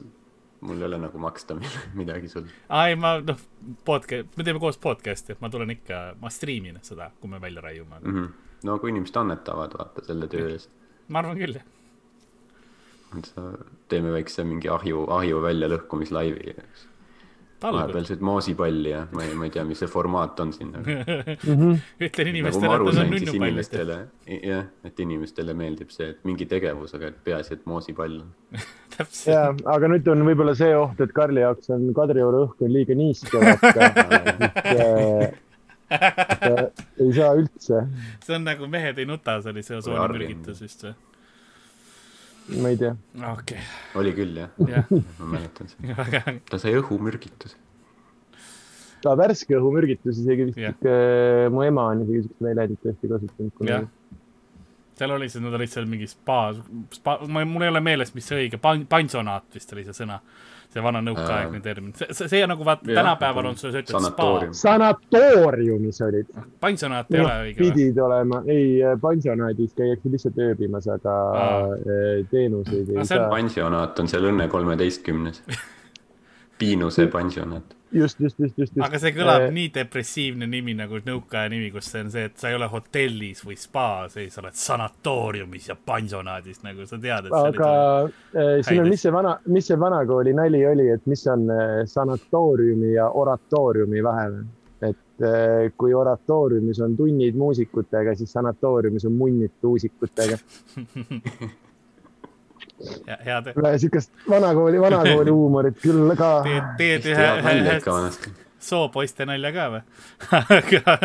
mul ei ole nagu maksta midagi sul? aa, ei, ma, noh, podcast, me teeme koos podcast'i, et ma tulen ikka, ma striimin seda, kui me välja raiume mm. -hmm. no kui inimesed annetavad, vaata, selle töö eest. ma arvan küll, jah teeme väikse mingi ahju, ahju väljalõhkumislaivi. vahepeal sööd moosipalli ja ma ei, ma ei tea, mis see formaat on siin nagu. ütlen inimestele nagu, et need on nunnupallid. jah, et inimestele meeldib see, et mingi tegevus, aga peaasi, et moosipall on ja, aga nüüd on võib-olla see oht, et Karli jaoks on Kadrioru õhk on liiga niiske, ei saa üldse. see on nagu Mehed ei nuta, see oli see osoonimürgitus vist või? Ma ei tea. okei okay.. oli küll jah ja. ma mäletan seda. ta sai õhumürgituse. ta värske õhumürgitus isegi vist ikka, mu ema on isegi siukest väljendit tõesti kasutanud seal oli see, nad olid seal mingi spa, spa, mul ei ole meeles, mis see õige, pansionaat vist oli see sõna see vana nõukaaegne termin, see, see, nagu vaata tänapäeval on, sa ütled spa. sanatooriumis olid. pansionaat ei no, ole õige või? pidid olema, ei, pansionaadis käiakse lihtsalt ööbimas, aga Aa. Eh, teenuseid ei no, saa. pansionaat on seal Õnne kolmeteistkümnes Piinuse pansionaat just, just, just, just, just. aga see kõlab äh, nii depressiivne nimi nagu nõukaaja nimi, kus see on see, et sa ei ole hotellis või spaas, ei, sa oled sanatooriumis ja pansionaadis, nagu sa tead. aga äh, siin on, mis see vana, mis see vanakooli nali oli, et mis on äh, sanatooriumi ja oratooriumi vahe? et äh, kui oratooriumis on tunnid muusikutega, siis sanatooriumis on munnid tuusikutega head. siukest vanakooli, vanakooli huumorit küll ka. teed, teed ühe, ühe soopoiste nalja ka või seda,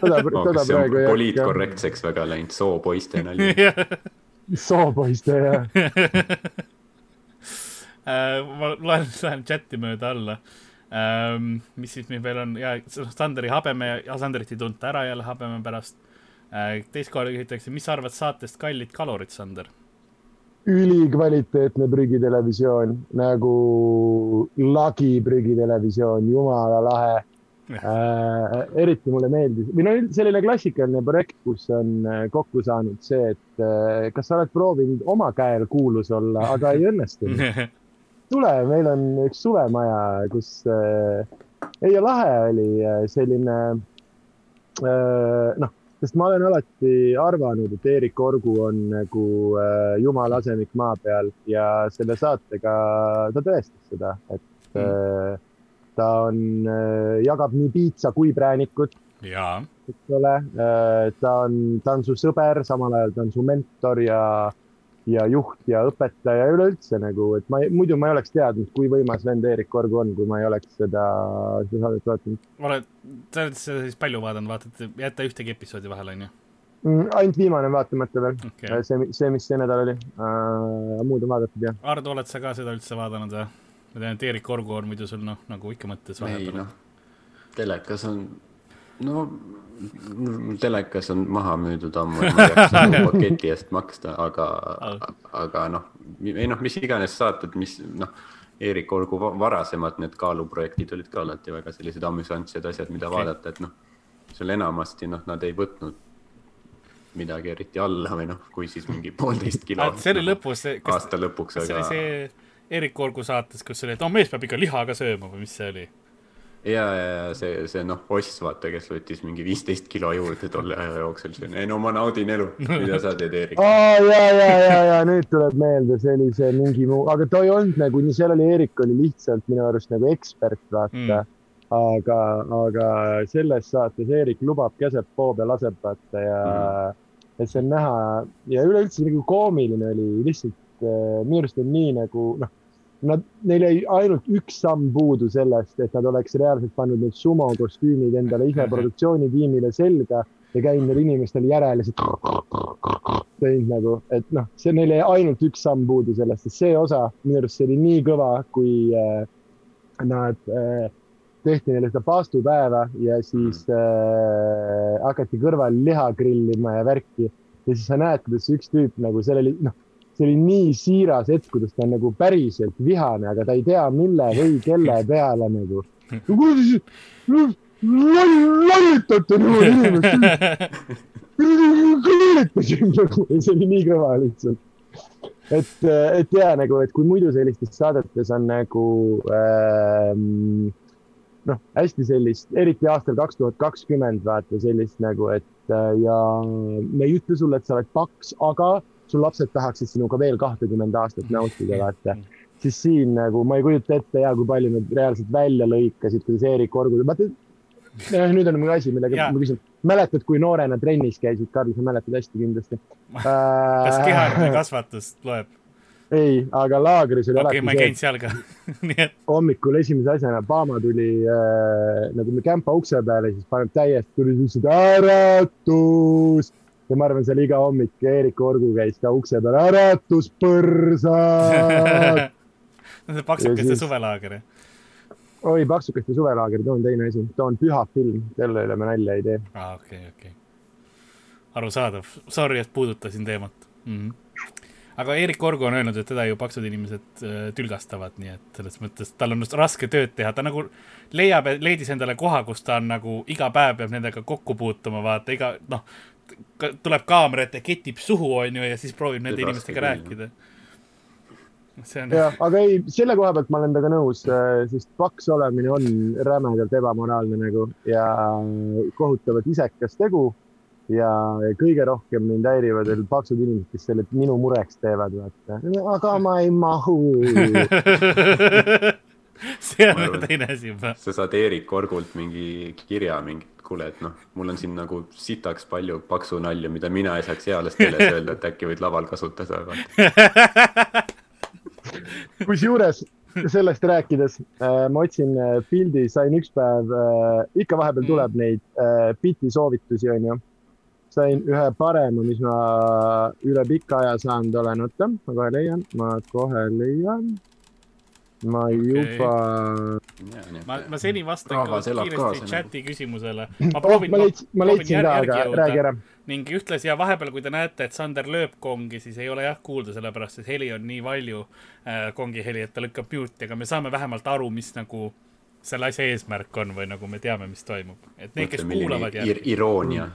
seda praegu jah. poliitkorrektseks väga läinud, soopoiste nali soopoiste, jah äh, ma loen, loen chati mööda alla um,. mis siis meil veel on ja Sanderi habeme, Sanderit ei tunta ära jälle habeme pärast uh,. teist korda küsitakse, mis sa arvad saatest Kallid kalurid, Sander ülikvaliteetne prügitelevisioon nagu lagi prügitelevisioon, jumala lahe äh,. eriti mulle meeldis või no selline klassikaline projekt, kus on äh, kokku saanud see, et äh, kas sa oled proovinud oma käel kuulus olla, aga ei õnnestunud. tule, meil on üks suvemaja, kus äh, ei lahe oli äh, selline äh, noh sest ma olen alati arvanud, et Eerik Orgu on nagu äh, jumala asemik maa peal ja selle saatega ta tõestas seda, et mm. äh, ta on äh,, jagab nii piitsa kui präänikut. eks ole äh,, ta on, ta on su sõber, samal ajal ta on su mentor ja ja juht ja õpetaja ja üleüldse nagu, et ma muidu ma ei oleks teadnud, kui võimas vend Eerik Orgu on, kui ma ei oleks seda, seda saadet vaadanud. oled, sa oled seda siis palju vaadanud, vaatad, jäta ühtegi episoodi vahele, onju? Mm, ainult viimane on vaatamata veel okay., see, see, mis see nädal oli uh,, muud on vaadatud jah. Ardo, oled sa ka seda üldse vaadanud või? ma tean, et Eerik Orgu on muidu sul noh, nagu ikka mõttes vahepeal. ei noh, telekas on, no telekas on maha müüdud ammu ma ei jaksa nagu paketi eest maksta, aga aga noh, ei noh, mis iganes saated, mis noh, Eerik Olgu varasemad need kaaluprojektid olid ka alati väga sellised amüsantsed asjad, mida okay. vaadata, et noh, seal enamasti noh, nad ei võtnud midagi eriti alla või noh, kui siis mingi poolteist kilo. see oli lõpus. aasta lõpuks, aga. see oli see Eerik Olgu saates, kus oli, et no mees peab ikka liha ka sööma või mis see oli ja, ja, see, see noh, Oss, vaata, kes võttis mingi viisteist kilo juurde tolle aja jooksul, see on, ei no ma naudin elu, mida sa teed, Eerik? aa, ja, ja, ja, ja nüüd tuleb meelde, see oli see mingi muu, aga ta ei olnud nagu, seal oli, Eerik oli lihtsalt minu arust nagu ekspert, vaata mm.. aga, aga selles saates Eerik lubab, käseb, poob ja laseb, vaata ja mm., et see on näha ja üleüldse nagu koomiline oli lihtsalt äh, minu arust on nii nagu noh Nad, neil jäi ainult üks samm puudu sellest, et nad oleks reaalselt pannud need sumo kostüümid endale ise produktsioonitiimile selga ja käinud neil inimestel järel ja teinud nagu, et noh, see neil jäi ainult üks samm puudu sellest, sest see osa minu arust see oli nii kõva, kui äh, nad äh, tehti neile seda paastupäeva ja siis äh, hakati kõrval liha grillima ja värki. Ja siis sa näed, kuidas üks tüüp nagu seal oli, noh see oli nii siiras hetk, kuidas ta on nagu päriselt vihane, aga ta ei tea, mille või kelle peale nagu. lollitate niimoodi inimest. lollitasin nagu, see oli nii kõva lihtsalt. et, et ja nagu, et kui muidu sellistes saadetes on nagu ähm, noh, hästi sellist, eriti aastal kaks tuhat kakskümmend vaata sellist nagu, et ja me ei ütle sulle, et sa oled paks, aga sul lapsed tahaksid sinuga veel kahtekümmend aastat nautida, vaata. siis siin nagu ma ei kujuta ette ja kui palju nad reaalselt välja lõikasid, kuidas Eerik Orgu, vaata. nüüd on mul asi, millega ma küsin, mäletad, kui noorena trennis käisid, Karl, sa mäletad hästi kindlasti kas kehaline kasvatus loeb? ei, aga laagris oli okay, alati ma ei käinud seal ka nii et. hommikul esimese asjana Paama tuli äh, nagu me kämpa ukse peale, siis paneb täiesti, tuli siuksed äratus ja ma arvan, seal iga hommik Eerik Orgu käis ka ukse peal, äratuspõrsad see paksukeste siis... suvelaager, oi, paksukeste suvelaager, too on teine asi, too on püha film, selle üle me nalja ei tee. aa, okei, okei. arusaadav, sorry, et puudutasin teemat mm. -hmm aga Erik Orgo on öelnud, et teda ju paksud inimesed äh, tülgastavad, nii et selles mõttes tal on raske tööd teha, ta nagu leiab, leidis endale koha, kus ta on nagu iga päev peab nendega kokku puutuma, vaata iga noh, tuleb kaamera ette, ketib suhu, onju, ja siis proovib nende inimestega rääkida on... jah, aga ei, selle koha pealt ma olen temaga nõus, äh, sest paks olemine on rämedalt ebamoraalne nagu ja kohutavalt isekas tegu. ja kõige rohkem mind häirivad veel paksud inimesed, kes selle minu mureks teevad, vaata. aga ma ei mahu see on teine asi juba. sa saad Eerik Orgult mingi kirja, mingi, kuule, et noh, mul on siin nagu sitaks palju paksu nalja, mida mina ei saaks eales keeles öelda, et äkki võid laval kasutada kusjuures sellest rääkides äh, ma otsin äh, pildi, sain üks päev äh,, ikka vahepeal tuleb mm. neid äh, biti soovitusi, onju. sain ühe parema, mis ma üle pika aja saanud olen, oota, ma kohe leian, ma kohe leian ma okay. juba. ma, ma seni vastan ka kiiresti chati nagu. küsimusele. ma proovin oh,. ma leidsin, ma leidsin ka, aga räägi ära. ning ühtlasi ja vahepeal, kui te näete, et Sander lööb kongi, siis ei ole jah kuulda, sellepärast et heli on nii valju äh,, kongi heli, et ta lükkab mute'i, aga me saame vähemalt aru, mis nagu selle asja eesmärk on või nagu me teame, mis toimub. et need, kes kuulavad ir. iroonia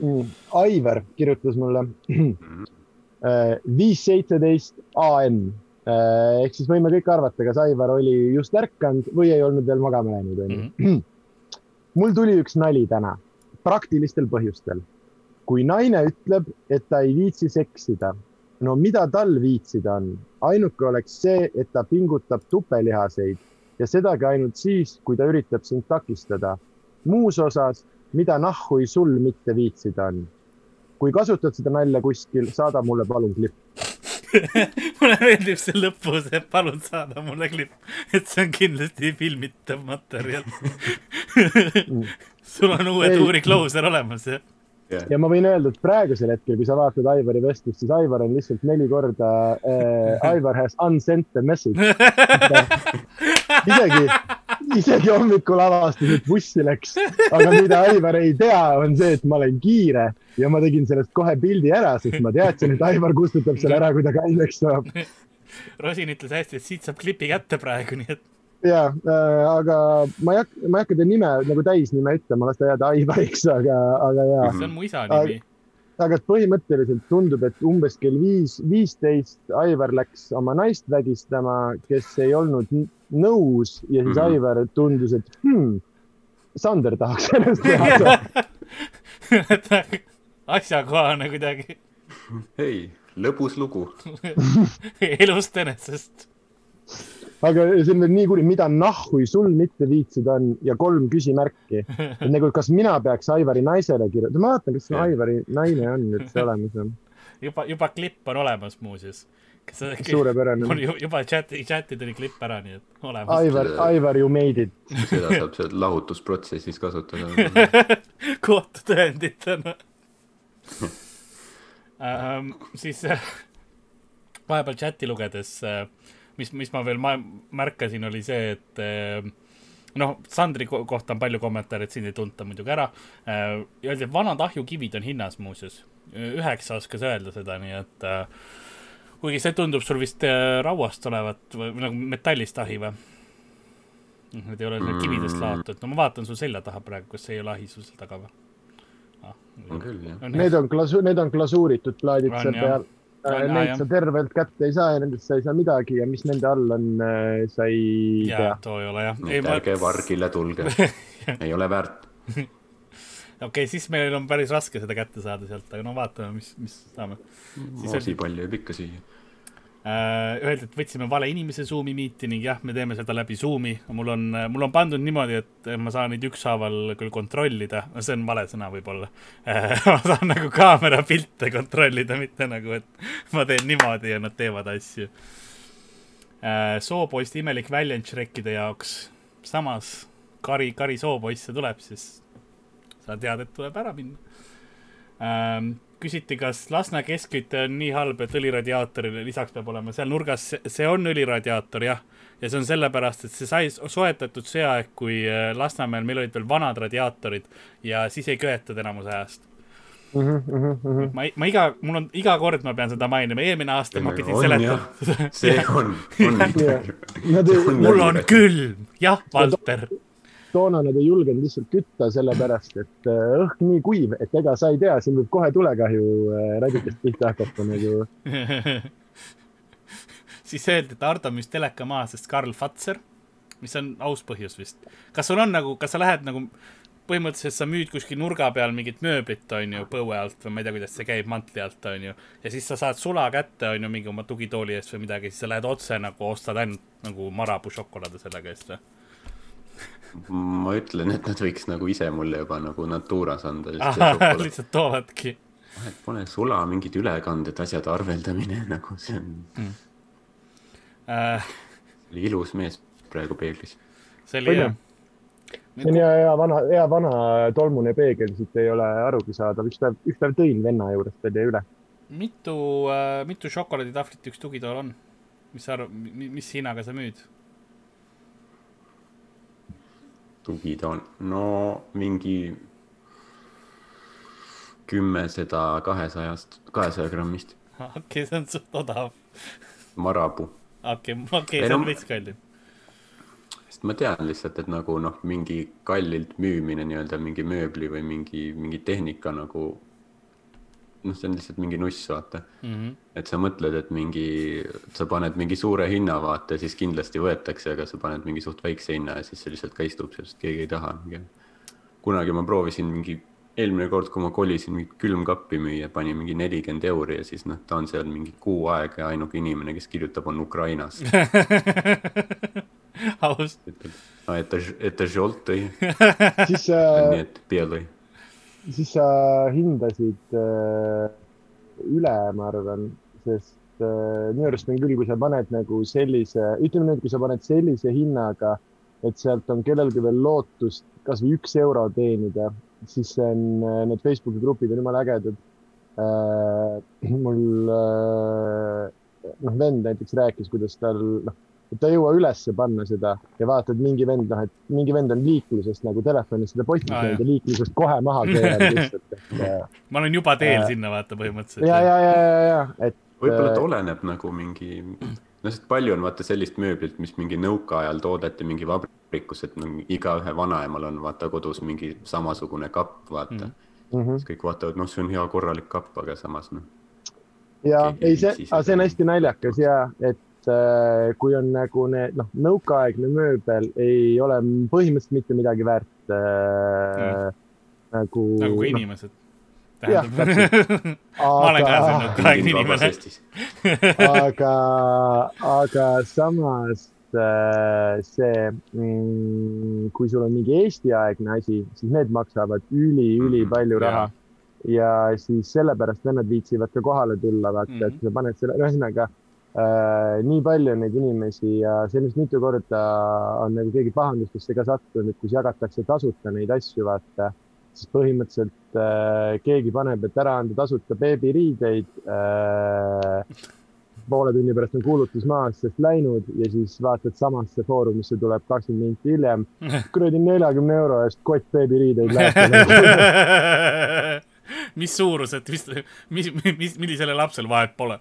mm.. Aivar kirjutas mulle mhm. äh, viis seitseteist AM Äh, ehk siis võime kõik arvata, kas Aivar oli just ärkanud või ei olnud veel magama läinud, onju. Mhm. mul tuli üks nali täna, praktilistel põhjustel. kui naine ütleb, et ta ei viitsi seksida, no mida tal viitsida on? ainuke oleks see, et ta pingutab tupelihaseid ja sedagi ainult siis, kui ta üritab sind takistada. muus osas, mida nahhui sul mitte viitsida on? kui kasutad seda nalja kuskil, saada mulle palun klipp mulle meeldib see lõpus, et palun saada mulle klipp, et see on kindlasti filmitav materjal. Sul on uue tuuri klauser olemas, jah? Ja ma võin öelda, et praegusel hetkel, kui sa vaatad Aivari vestlust, siis Aivar on lihtsalt neli korda äh,, Aivar has unsent the message. Isegi, isegi hommikul avastas, et bussi läks. aga mida Aivar ei tea, on see, et ma olen kiire ja ma tegin sellest kohe pildi ära, sest ma teadsin, et Aivar kustutab selle ära, kui ta kaineks saab. Rosin ütles hästi, et siit saab klipi kätte praegu, nii et. ja äh,, aga ma ei hakka, ma ei hakka ta nime nagu täisnime ütlema, las ta jääda Aivariks, aga, aga ja. see on mu isa nimi aga põhimõtteliselt tundub, et umbes kell viis, viisteist Aivar läks oma naist vägistama, kes ei olnud nõus ja siis mm -hmm. Aivar tundus, et hmm, Sander tahaks sellest teha asjakohane kuidagi. ei, lõbus lugu elust enesest. Aga see on veel nii kuri, mida nahhui sul mitte viitsida on ja kolm küsimärki. et nagu, kas mina peaks Aivari naisele kirjutama, ma vaatan, kas see Aivari naine on üldse olemas. juba, juba klipp on olemas muuseas suurepärane. on juba chati, chati tuli klipp ära, nii et olemas. Aivar, Aivar, you made it. seda saab seal lahutusprotsessis kasutada kohtutõenditena ähm, siis äh, vahepeal chati lugedes äh,, mis, mis ma veel ma märkasin, oli see, et äh, noh, Sandri kohta on palju kommentaare, et sind ei tunta muidugi ära äh,. Öeldi, et vanad ahjukivid on hinnas muuseas. üheksa oskas öelda seda, nii et äh, kuigi see tundub sul vist rauast olevat või, nagu metallist ahi või? Need ei ole mm. kividest laotud, no ma vaatan su selja taha praegu, kas ei ole ahi sul seal taga või? on küll, jah. Need on glasu-, need on glasuuritud plaadid seal peal. Neid sa tervelt kätte ei saa ja nendest sa ei saa midagi ja mis nende all on, äh, sa ei tea. too ei ole jah. ärge ma... vargile tulge ei ole väärt okei okay,, siis meil on päris raske seda kätte saada sealt, aga no vaatame, mis, mis saame. moosipall jääb ikka siia Äh, öeldi, et võtsime vale inimese Zoomi miiti ning jah, me teeme seda läbi Zoomi. mul on, mul on pandud niimoodi, et ma saan neid ükshaaval küll kontrollida, see on vale sõna võib-olla ma saan nagu kaamera pilte kontrollida, mitte nagu, et ma teen niimoodi ja nad teevad asju. Äh, soopoist imelik väljend Shrekide jaoks. samas kari, kari soopoisse tuleb, siis sa tead, et tuleb ära minna küsiti, kas Lasna keskküte on nii halb, et õliradiaatorile lisaks peab olema seal nurgas, see on õliradiaator jah. ja see on sellepärast, et see sai soetatud see aeg, kui äh, Lasnamäel meil olid veel vanad radiaatorid ja siis ei köetud enamus ajast. mm. -hmm, mm -hmm. ma, ma iga, mul on iga kord ma pean seda mainima, eelmine aasta ma pidin seletama. see on, on midagi. mul on külm, jah, Valter toona nad ei julgenud lihtsalt kütta, sellepärast et äh, õhk nii kuiv, et ega sa ei tea, siin võib kohe tulekahju äh, radikast pihta hakata nagu siis öeldi, et Ardo müüs teleka maha, sest Karl Fatser, mis on aus põhjus vist. kas sul on nagu, kas sa lähed nagu põhimõtteliselt sa müüd kuskil nurga peal mingit mööblit, on ju, põue alt või ma ei tea, kuidas see käib, mantli alt, on ju. ja siis sa saad sula kätte, on ju, mingi oma tugitooli eest või midagi, siis sa lähed otse nagu ostad ainult nagu Marabou šokolaade sellega eest või? Ma ütlen, et nad võiks nagu ise mulle juba nagu Naturas anda. lihtsalt toovadki. vahet pole, sula, mingid ülekanded, asjad, arveldamine nagu see on mm.. Äh... ilus mees praegu peeglis. see oli jah see on hea, hea vana, hea vana tolmune peegel, siit ei ole arugi saadav, üks päev, üks päev tõin venna juurest jäi üle. mitu äh,, mitu šokolaaditahvlit üks tugitool on? mis sa arvad, mis hinnaga sa müüd? Tugitool, no mingi kümme seda kahesajast, kahesaja grammist. okei okay,, see on suht odav. Marabu. okei okay,, okei okay,, see on veits kallim sest ma tean lihtsalt, et nagu noh, mingi kallilt müümine nii-öelda mingi mööbli või mingi, mingi tehnika nagu noh, see on lihtsalt mingi nuss, vaata mm. -hmm. et sa mõtled, et mingi, sa paned mingi suure hinna, vaata, siis kindlasti võetakse, aga sa paned mingi suht väikse hinna ja siis see lihtsalt kaistub, sest keegi ei taha. kunagi ma proovisin mingi, eelmine kord, kui ma kolisin mingit külmkappi müüa, panin mingi nelikümmend euri ja siis noh, ta on seal mingi kuu aega ja ainuke inimene, kes kirjutab, on Ukrainast aus. ütleb, et ta, et ta žoltõi. siis äh.... nii, et pealõi siis sa hindasid äh, üle, ma arvan, sest äh, minu arust on küll, kui sa paned nagu sellise, ütleme nüüd, kui sa paned sellise hinnaga, et sealt on kellelgi veel lootust kasvõi üks euro teenida, siis see on, äh, need Facebooki grupid on jumala ägedad. Mul noh, vend näiteks rääkis, kuidas tal noh et ta ei jõua ülesse panna seda ja vaatad, mingi vend, noh, et mingi vend on liiklusest nagu telefonis seda postitanud ah, ja liiklusest kohe maha keeranud lihtsalt, et äh, ma olen juba teel äh, sinna vaata põhimõtteliselt. ja, ja, ja, ja, ja, et. võib-olla ta äh, oleneb nagu mingi, noh, sest palju on vaata sellist mööblit, mis mingi nõukaajal toodeti mingi vabrikus, et no igaühe vanaemal on vaata kodus mingi samasugune kapp, vaata mm. -hmm. siis kõik vaatavad, noh, see on hea korralik kapp, aga samas noh. ja ei, see, see on hästi naljakas ja, et Äh, kui on nagu need, noh, nõukaaegne mööbel ei ole põhimõtteliselt mitte midagi väärt äh,. nagu. nagu ka inimesed. jah, täpselt. ma olen ka see nõukaaegne inimene. aga, aga samas äh, see mm,, kui sul on mingi Eesti-aegne asi, siis need maksavad üli-ülipalju mhm. raha. ja siis sellepärast vennad viitsivad ka kohale tulla, vaata mm, -hmm. et sa paned selle, ühesõnaga nii palju neid inimesi ja sellest mitu korda on nagu keegi pahandustesse ka sattunud, et kus jagatakse tasuta neid asju, vaata, siis põhimõtteliselt äh, keegi paneb, et ära anda tasuta beebiriideid äh, poole tunni pärast on kuulutus maast läinud ja siis vaatad samasse foorumisse tuleb kakskümmend minti hiljem. kuradi neljakümne euro eest kott beebiriideid läheb mis suurused, mis, mis, mis, millisele lapsele vahet pole?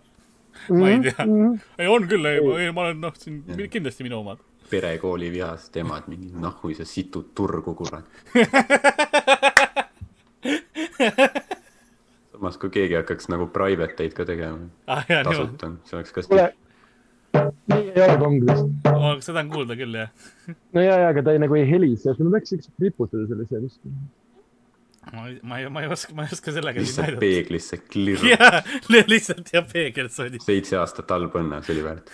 Ma ei tea mm. -hmm. ei, on küll, ei, ei, ma olen, noh, siin ja. kindlasti minu omad. perekooli vihased emad, mingi noh, kui sa situd turgu, kurat samas, kui keegi hakkaks nagu private eid ka tegema ah,, tasuta, see oleks ka kuule, nii ei ole kongres oh,. seda on kuulda küll, jah no ja, ja, aga ta ei, nagu ei helise, me peaks ikka riputada selle seadust ma ei, ma ei, ma ei oska, ma ei oska sellega lihtsalt näidata. peeglisse klirr. jaa, lihtsalt ja peegel sodi. seitse aastat halba õnne, see oli väärt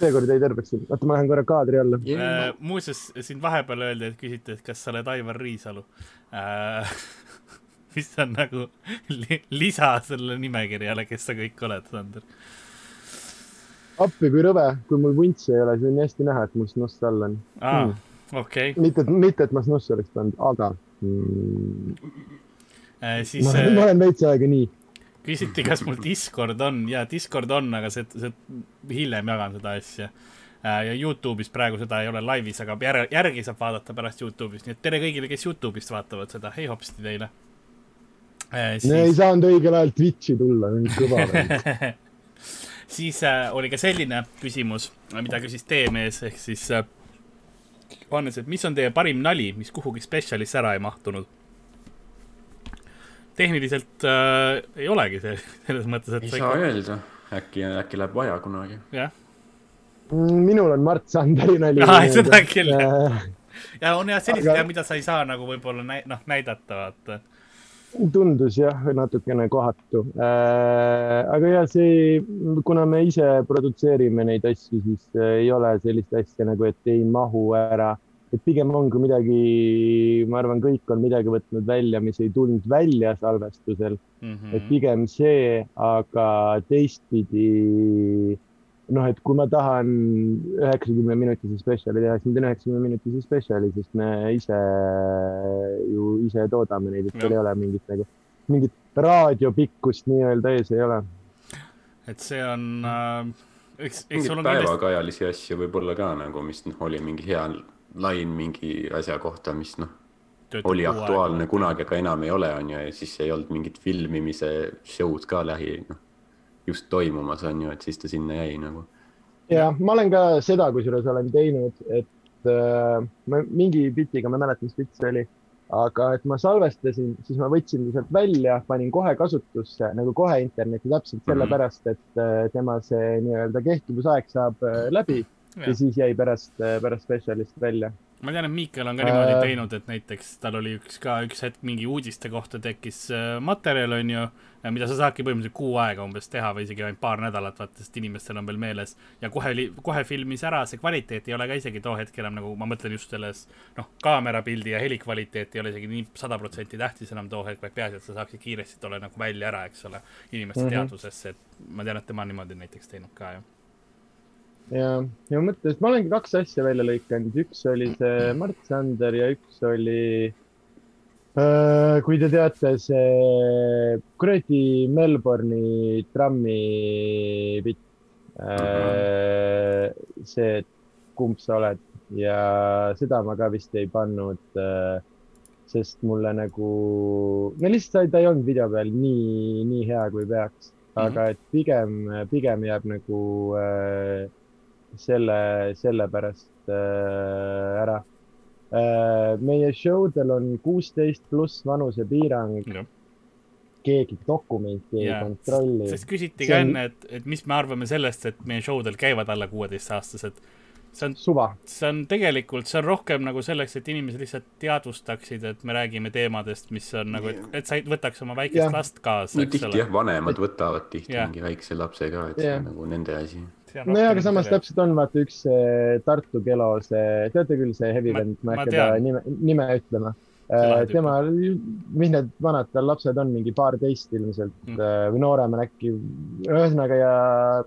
seekord jäi terveks. oota, ma lähen korra kaadri alla yeah.. Uh, muuseas, siin vahepeal öeldi, et küsiti, et kas sa oled Aivar Riisalu uh, mis on nagu li lisa selle nimekirjale, kes sa kõik oled, Sander. appi, kui rõve, kui mul vuntsi ei ole, siis on nii hästi näha, et mul snuss all on ah, hmm.. Okay.. mitte, mitte, et ma snussi oleks pannud, aga mm.. Äh, siis ma, ma olen veits aega nii. küsiti, kas mul Discord on. Ja Discord on, aga see, see hiljem jagan seda asja. Äh,. ja Youtube'is praegu seda ei ole laivis, aga järgi, järgi saab vaadata pärast Youtube'ist, nii et tere kõigile, kes Youtube'ist vaatavad seda, hei hopsti teile. Äh, siis... ei saanud õigel ajal Twitch'i tulla, mind kõva siis äh, oli ka selline küsimus, mida küsis teemees ehk siis äh, Hannes, et mis on teie parim nali, mis kuhugi spetsialisse ära ei mahtunud? tehniliselt äh, ei olegi see selles mõttes, et. ei saa ikka... öelda, äkki, äkki läheb vaja kunagi. jah. Mm, minul on Mart Sanderi nali. seda küll jah. ja on jah sellised Aga... mida sa ei saa nagu võib-olla näi-, noh, näidata, vaata tundus jah, natukene kohatu äh,. aga ja see, kuna me ise produtseerime neid asju, siis äh, ei ole sellist asja nagu, et ei mahu ära. et pigem ongi midagi, ma arvan, kõik on midagi võtnud välja, mis ei tulnud välja salvestusel mm. -hmm. et pigem see, aga teistpidi noh, et kui ma tahan üheksakümne minutise spetsiali teha, siis ma teen üheksakümne minutise spetsiali, sest me ise ju ise toodame neid, et seal ei ole mingit nagu, mingit raadiopikkust nii-öelda ees ei ole. et see on äh,, eks, eks sul on päevakajalisi kindlasti... asju võib-olla ka nagu, mis noh, oli mingi hea lain mingi asja kohta, mis noh, oli aktuaalne aega. kunagi, aga enam ei ole, on ju, ja siis ei olnud mingit filmimise show'd ka lähi, noh just toimumas, on ju, et siis ta sinna jäi nagu. ja ma olen ka seda kusjuures olen teinud, et äh, ma mingi bitiga, ma ei mäleta, mis bitt see oli, aga et ma salvestasin, siis ma võtsin sealt välja, panin kohe kasutusse nagu kohe internetti täpselt mhm. sellepärast mm, -hmm. et äh, tema see nii-öelda kehtivusaeg saab äh, läbi ja. ja siis jäi pärast, äh, pärast spetsialist välja ma tean, et Miikel on ka niimoodi äh... teinud, et näiteks tal oli üks ka üks hetk mingi uudiste kohta tekkis äh, materjal, onju, mida sa saadki põhimõtteliselt kuu aega umbes teha või isegi ainult paar nädalat, vaata, sest inimestel on veel meeles. ja kohe oli, kohe filmis ära, see kvaliteet ei ole ka isegi too hetk enam nagu, ma mõtlen just selles, noh, kaamerapildi ja heli kvaliteet ei ole isegi nii sada protsenti tähtis enam too hetk, vaid peaasi, et sa saaksid kiiresti tolle nagu välja ära, eks ole, inimeste mm -hmm. teadvusesse, et ma tean, et tema on niimoodi näiteks teinud ka, jah ja, ja mõtlesin, et ma olengi kaks asja välja lõikanud, üks oli see Mart Sander ja üks oli äh,, kui te teate, see kuradi Melbourne'i trammi bitt äh,. see, et kumb sa oled. Ja seda ma ka vist ei pannud äh, sest mulle nagu, no lihtsalt ta ei olnud video peal nii, nii hea, kui peaks, aga et pigem, pigem jääb nagu äh, selle, sellepärast äh, ära äh,. meie show del on kuusteist pluss vanusepiirang no keegi dokumenti yeah. ei kontrolli. sest küsiti ka enne, et, et mis me arvame sellest, et meie show del käivad alla kuueteistaastased. see on, see on tegelikult, see on rohkem nagu selleks, et inimesed lihtsalt teadvustaksid, et me räägime teemadest, mis on nagu, et, et sa ei võtaks oma väikest yeah. last kaasa. no tihti jah, vanemad võtavad tihti yeah. mingi väikse lapse ka, et yeah. see on nagu nende asi nojah, aga samas täpselt on vaata üks Tartu Kelo, see, teate küll, see heavy vend, ma ei hakka ta nime, nime ütlema. Äh, tema, mis need vanad tal lapsed on, mingi paarteist ilmselt mm. Äh, või noorem on äkki. ühesõnaga ja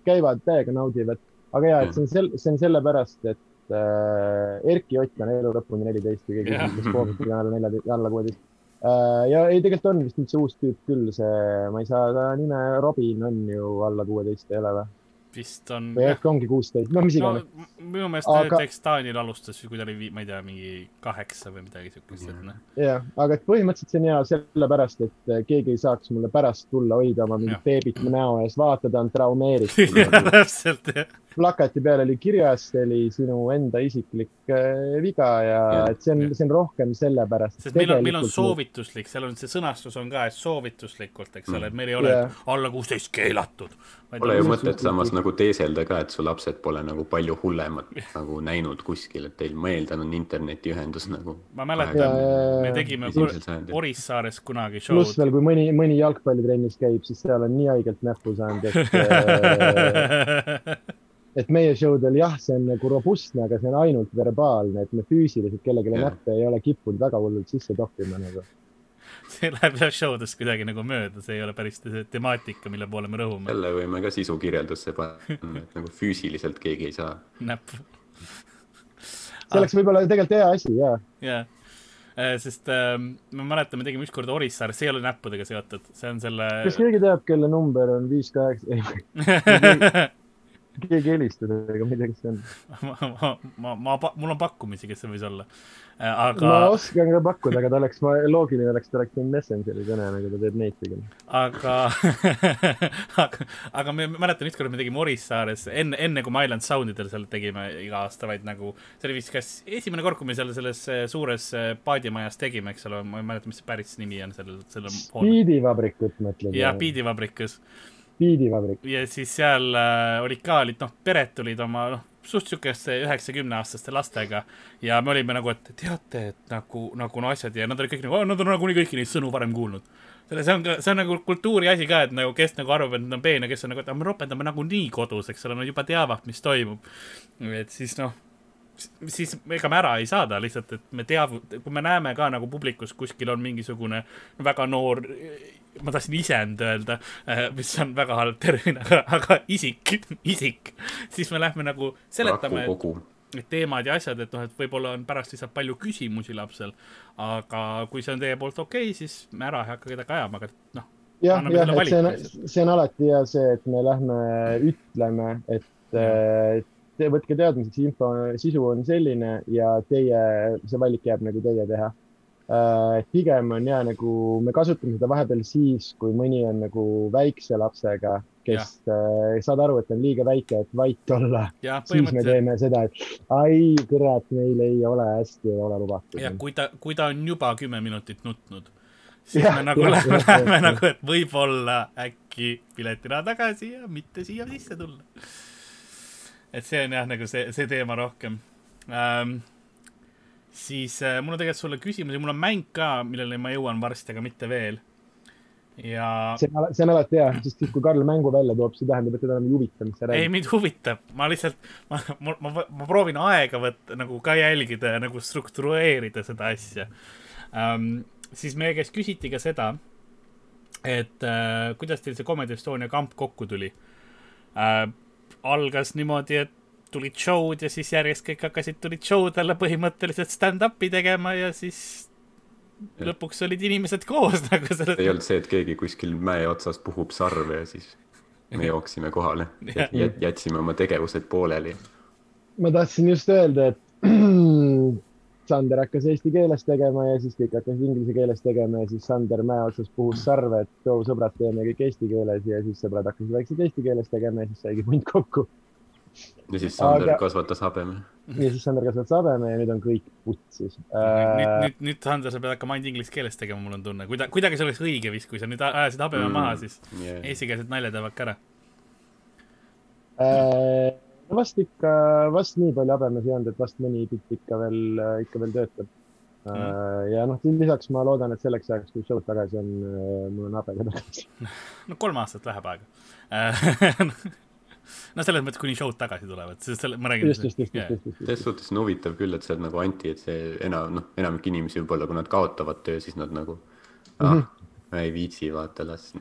käivad täiega naudivad, aga ja, et see on sel-, see on sellepärast, et äh, Erki Ott on elu lõpuni neliteist või keegi, kes Poomiga on alla nelja, alla kuueteist äh,. ja ei, tegelikult on vist nüüd see uus tüüp küll, see, ma ei saa ta nime, Robin on ju alla kuueteist, ei ole või? Vist on. või ehk ongi kuusteist, no mis iganes no,. minu meelest aga... näiteks Taanil alustas, kui ta oli, ma ei tea, mingi kaheksa või midagi siukest, et noh. jah, aga et põhimõtteliselt see on hea sellepärast, et eh, keegi ei saaks mulle pärast tulla hoida oma mingit beebit näo ees, vaata, ta on traumeeritud täpselt, jah plakati peal oli kirjas, see oli sinu enda isiklik äh, viga ja, ja et see on, see on rohkem sellepärast. sest meil on, meil on soovituslik, seal on see sõnastus on ka, et soovituslikult, eks ole, et meil ei ole yeah. alla kuusteist keelatud. Pole ju mõtet samas nagu teeselda ka, et su lapsed pole nagu palju hullemat nagu näinud kuskil, et teil, ma eeldan, on internetiühendus nagu. ma mäletan, me tegime Orissaares kunagi show'd. pluss veel, kui mõni, mõni jalgpallitrennis käib, siis seal on nii haigelt näppu saanud, et äh, et meie show del jah, see on nagu robustne, aga see on ainult verbaalne, et me füüsiliselt kellelegi yeah. näppe ei ole kippunud väga hullult sisse toppima nagu. see läheb jah show dest kuidagi nagu mööda, see ei ole päris see temaatika, mille poole me rõhume. jälle võime ka sisukirjeldusse panna, et nagu füüsiliselt keegi ei saa. näpp. see oleks võib-olla tegelikult hea asi, jaa. jaa äh, sest äh, ma mäletan, me tegime ükskord Orissaares, see ei ole näppudega seotud, see on selle. kas keegi teab, kelle number on viis kaheksa? keegi helistas, aga ma ei tea, kes see on. ma, ma, ma, ma, mul on pakkumisi, kes see võis olla. Äh, aga. ma oskan ka pakkuda, aga ta oleks, loogiline oleks, ta oleks teinud Messengeri kõne, nagu ta teeb neid pigem. aga aga, aga me mäletan ükskord me tegime Orissaares enne, enne kui me Island Soundidel seal tegime iga aasta, vaid nagu see oli vist kas esimene kord, kui me seal selles äh, suures äh, paadimajas tegime, eks ole, ma ei mäleta, mis see päris nimi on sellel, sellel. Spiidivabrikut mõtled? jah, Spiidivabrikus piidivabrik. ja siis seal äh, olid ka, olid noh, pered tulid oma noh, suht siukeste üheksa-kümne aastaste lastega ja me olime nagu, et teate, et nagu, nagu no asjad ja nad olid kõik nagu, nad on nagunii kõiki neid sõnu varem kuulnud. selle, see on ka, see on nagu kultuuri asi ka, et nagu kes nagu arvab, et nad on peen ja kes on nagu, et me ropendame nagunii kodus, eks ole, nad juba teavad, mis toimub. et siis noh siis ega me ära ei saada lihtsalt, et me teav-, kui me näeme ka nagu publikus kuskil on mingisugune väga noor ma tahtsin isend öelda, äh, mis on väga halb termin, aga, aga isik, isik, siis me lähme nagu seletame, et teemad ja asjad, et noh, et võib-olla on pärast lihtsalt palju küsimusi lapsel, aga kui see on teie poolt okei okay,, siis me ära ei hakka kedagi ajama, aga noh. jah, jah, et see on, see on alati hea see, et me lähme ütleme, et te võtke teadmiseks, info sisu on selline ja teie, see valik jääb nagu teie teha. Äh, pigem on ja nagu me kasutame seda vahepeal siis, kui mõni on nagu väikse lapsega, kes äh, saad aru, et on liiga väike, et vait olla. siis me teeme seda, et ai kurat, meil ei ole hästi, ei ole lubatud. ja kui ta, kui ta on juba kümme minutit nutnud, siis ja, me nagu ja, lähme, lähme nagu, et võib-olla äkki piletiraha tagasi ja mitte siia sisse tulla. et see on jah, nagu see, see teema rohkem ähm, siis äh, mul on tegelikult sulle küsimusi, mul on mäng ka, millele ma jõuan varsti, aga mitte veel. ja. see on, see on alati hea, sest siis, kui Karl mängu välja toob, see tähendab, et teda enam ei huvita, mis sa räägid. ei, mind huvitab, ma lihtsalt, ma, ma, ma, ma proovin aega võtta, nagu ka jälgida ja nagu struktureerida seda asja um,. siis meie käest küsiti ka seda, et uh, kuidas teil see Comedy Estonia kamp kokku tuli uh,. algas niimoodi, et tulid show'd ja siis järjest kõik hakkasid, tulid show'dele põhimõtteliselt stand-up'i tegema ja siis ja. lõpuks olid inimesed koos nagu selles. ei olnud see, et keegi kuskil mäe otsas puhub sarve ja siis me jooksime kohale ja jät, jätsime oma tegevused pooleli. ma tahtsin just öelda, et Sander hakkas eesti keeles tegema ja siis kõik hakkasid inglise keeles tegema ja siis Sander mäe otsas puhus sarve, et too sõbrad, teeme kõik eesti keeles ja siis sõbrad hakkasid vaikselt eesti keeles tegema ja siis saigi punt kokku ja siis Sander aga... kasvatas habeme. ja siis Sander kasvatas habeme ja nüüd on kõik putsis äh.... nüüd, nüüd, nüüd Sander, sa pead hakkama ainult inglise keeles tegema, mul on tunne, kuida-, kuidagi see oleks õige vist, kui sa nüüd ajasid habeme mm, maha, siis yeah. eestikeelsed naljad jäävad ka ära äh,. no vast ikka, vast nii palju habemes ei olnud, et vast mõni bitt ikka veel, ikka veel töötab mm.. Uh, ja noh, lisaks ma loodan, et selleks ajaks, kui show'd tagasi on, äh, mul on habe ka tagasi. no kolm aastat läheb aega no selles mõttes, kuni show'd tagasi tulevad, sest selle, ma räägin. just, just, just, just, just. selles suhtes on huvitav küll, et sa oled nagu anti, et see enam, noh, enamik inimesi võib-olla, kui nad kaotavad töö, siis nad nagu ah, mm, -hmm. ei viitsi, vaata, las,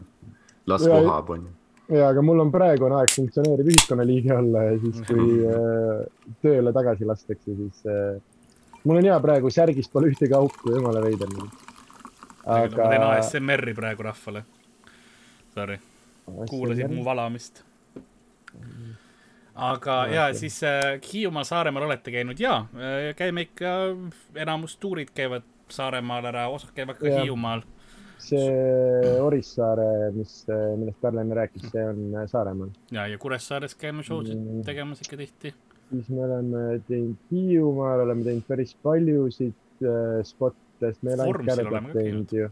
las ja, vohab, onju. ja, aga mul on praegu on aeg funktsioneeriv ühiskonnaliige olla ja siis, kui äh, tööle tagasi lastakse, siis äh, mul on hea praegu, särgis pole ühtegi auku, jumala veider. aga. ma teen ASMR-i praegu rahvale. Sorry, kuulasid mu valamist aga no, ja siis äh, Hiiumaal, Saaremaal olete käinud ja äh, käime ikka, enamus tuurid käivad Saaremaal ära, osad käivad ka ja. Hiiumaal. see Orissaare, mis, äh, millest Karl enne rääkis, see on äh, Saaremaal. ja, ja Kuressaares käime show sid mm. tegemas ikka tihti. siis me oleme teinud Hiiumaal, oleme teinud päris paljusid äh, spotte, sest me oleme ainult kärbet teinud ju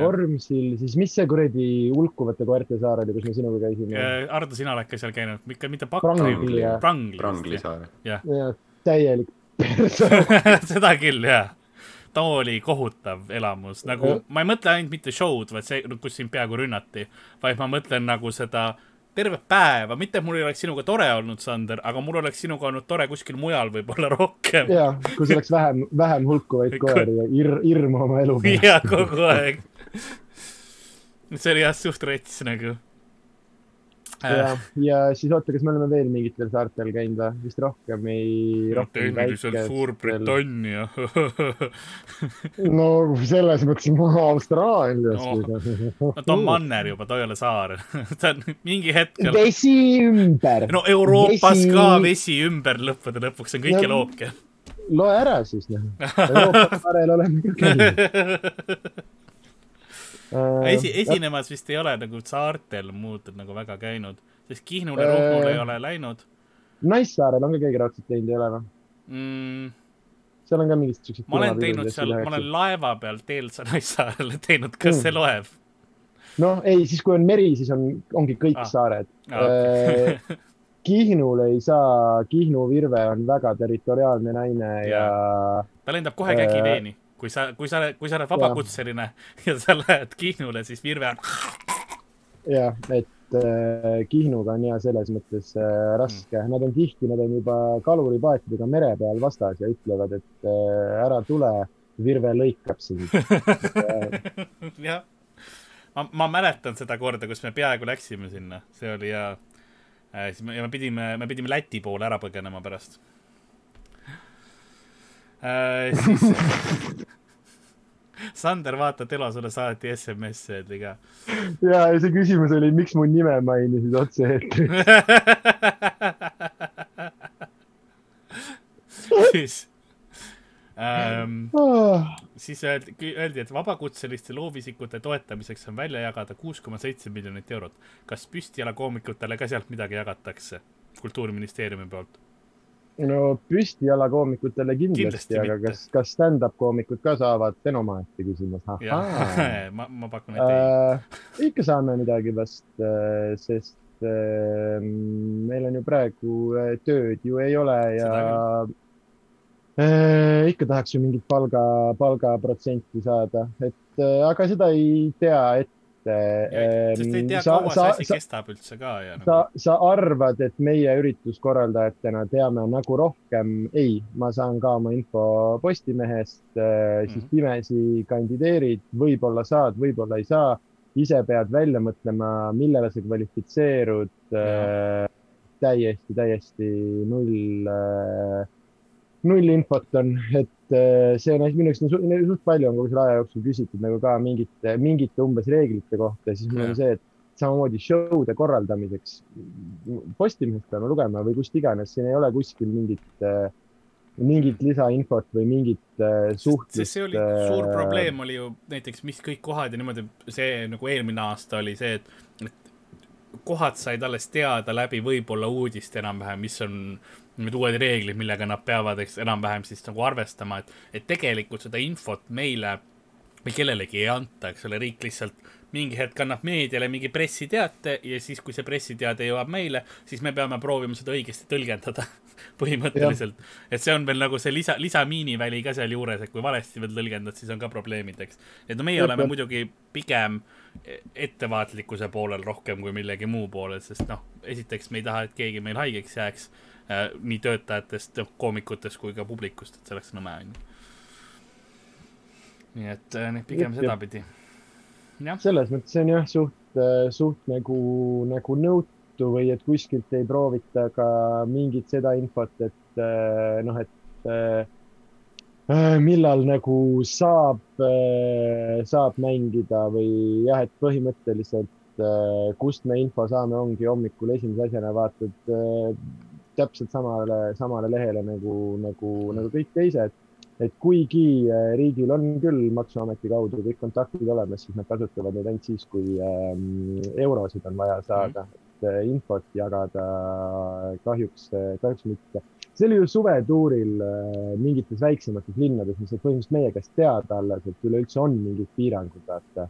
Vormsil, siis mis see kuradi hulkuvate koerte saar oli, kus me sinuga käisime? Äh, Ardo, sina oled ka seal käinud, ikka mitte Prangli, Prangli, Prangli saar. jah ja, täielik seda küll, jah. ta oli kohutav elamus, nagu ja. ma ei mõtle ainult mitte show'd, vaid see, kus sind peaaegu rünnati, vaid ma mõtlen nagu seda tervet päeva, mitte et mul ei oleks sinuga tore olnud, Sander, aga mul oleks sinuga olnud tore kuskil mujal võib-olla rohkem. ja, kus oleks vähem, vähem hulkuvaid koeri ja ir-, hirmu oma elu peale. ja kogu aeg see oli jah suht rets nagu. ja, ja siis oota, kas me oleme veel mingitel saartel käinud või? vist rohkem ei no,. tehniliselt Suurbritannia no selles mõttes Austraalias no,. no ta on manner juba, ta ei ole saar ta on mingi hetkel. vesi ümber. no Euroopas vesi... ka vesi ümber lõppude lõpuks on kõikjal no, ookean. loe ära siis noh. Euroopa saarel oleme ka käinud Äh, esi, esinemas vist ei ole nagu saartel muud nagu väga käinud, sest Kihnule, Ruhnule ei äh, ole läinud. Naissaarel on ka keegi raudselt teinud, ei ole või mm.? seal on ka mingid siuksed. ma olen teinud seal, ma olen laeva peal teel Naissaarele teinud, kas mm. see loeb? noh, ei, siis kui on meri, siis on, ongi kõik ah. saared ah,. Okay. Äh, Kihnul ei saa, Kihnu virve on väga territoriaalne naine ja, ja. ta lendab kohe kägiveeni kui sa, kui sa, kui sa oled vabakutseline ja. ja sa lähed Kihnule, siis Virve on. jah, et äh, Kihnuga on ja selles mõttes äh, raske mm., nad on tihti, nad on juba kaluripaatidega mere peal vastas ja ütlevad, et äh, ära tule, Virve lõikab sind jah, ma, ma mäletan seda korda, kus me peaaegu läksime sinna, see oli ja äh, siis me, ja me pidime, me pidime Läti poole ära põgenema pärast äh,. siis Sander, vaata, Telo sulle saati SMS-e öeldi ka. ja, ja see küsimus oli, miks mu nime mainisid otse-eetris siis ähm, oh. siis öeldi, öeldi, et vabakutseliste loovisikute toetamiseks on välja jagada kuus koma seitse miljonit eurot. kas püstijalakoomikutele ka sealt midagi jagatakse Kultuuriministeeriumi poolt? No püstijala koomikutele kindlasti, kindlasti, aga mitte. kas, kas stand-up koomikud ka saavad, omaette küsimus. ma, ma pakun, et ei äh,. ikka saame midagi vast äh,, sest äh, meil on ju praegu äh, tööd ju ei ole ja äh, ikka tahaks ju mingit palga, palgaprotsenti saada, et äh, aga seda ei tea ette sest ei tea, kaua see asi sa, kestab üldse ka ja nagu.... sa, sa arvad, et meie ürituskorraldajatena teame nagu rohkem, ei, ma saan ka oma info Postimehest mm, -hmm. siis mhm. pimesi kandideerid, võib-olla saad, võib-olla ei saa, ise pead välja mõtlema, millele sa kvalifitseerud äh,. täiesti, täiesti null äh, null infot on, et äh, see on minu jaoks suht, palju on kogu selle aja jooksul küsitud nagu ka mingite, mingite umbes reeglite kohta, siis mul on see, et samamoodi show'de korraldamiseks Postimehest peame lugema või kust iganes, siin ei ole kuskil mingit, äh, mingit lisainfot või mingit äh, suhtlust. see oli suur probleem oli ju näiteks, mis kõik kohad ja niimoodi, see nagu eelmine aasta oli see, et, et kohad said alles teada läbi võib-olla uudist enam-vähem, mis on need uued reeglid, millega nad peavad, eks enam-vähem siis nagu arvestama, et, et tegelikult seda infot meile või kellelegi ei anta, eks ole, riik lihtsalt mingi hetk annab meediale mingi pressiteate ja siis, kui see pressiteade jõuab meile, siis me peame proovima seda õigesti tõlgendada põhimõtteliselt. et see on veel nagu see lisa, lisamiiniväli ka sealjuures, et kui valesti veel tõlgendad, siis on ka probleemid, eks. et no meie ja, oleme ja. muidugi pigem ettevaatlikkuse poolel rohkem kui millegi muu poolel, sest noh, esiteks me ei taha, et keegi meil haigeks jääks nii töötajatest, koomikutest kui ka publikust, et see oleks nõme, onju. nii et äh, pigem sedapidi. selles mõttes on jah, suht, äh, suht nagu, nagu nõutu või et kuskilt ei proovita ka mingit seda infot, et noh, et millal nagu saab, saab mängida või jah, et põhimõtteliselt kust me info saame, ongi hommikul esimese asjana vaatad täpselt samale, samale lehele nagu, nagu, nagu kõik teised. et kuigi äh, riigil on küll Maksuameti kaudu kõik kontaktid olemas, siis nad kasutavad neid ainult siis, kui ähm, eurosid on vaja saada mm, -hmm. et äh, infot jagada kahjuks, äh, kahjuks mitte. see oli ju suvetuuril mingites väiksemates linnades, mis olid põhimõtteliselt meie käest teada alles, et üleüldse on mingid piirangud, vaata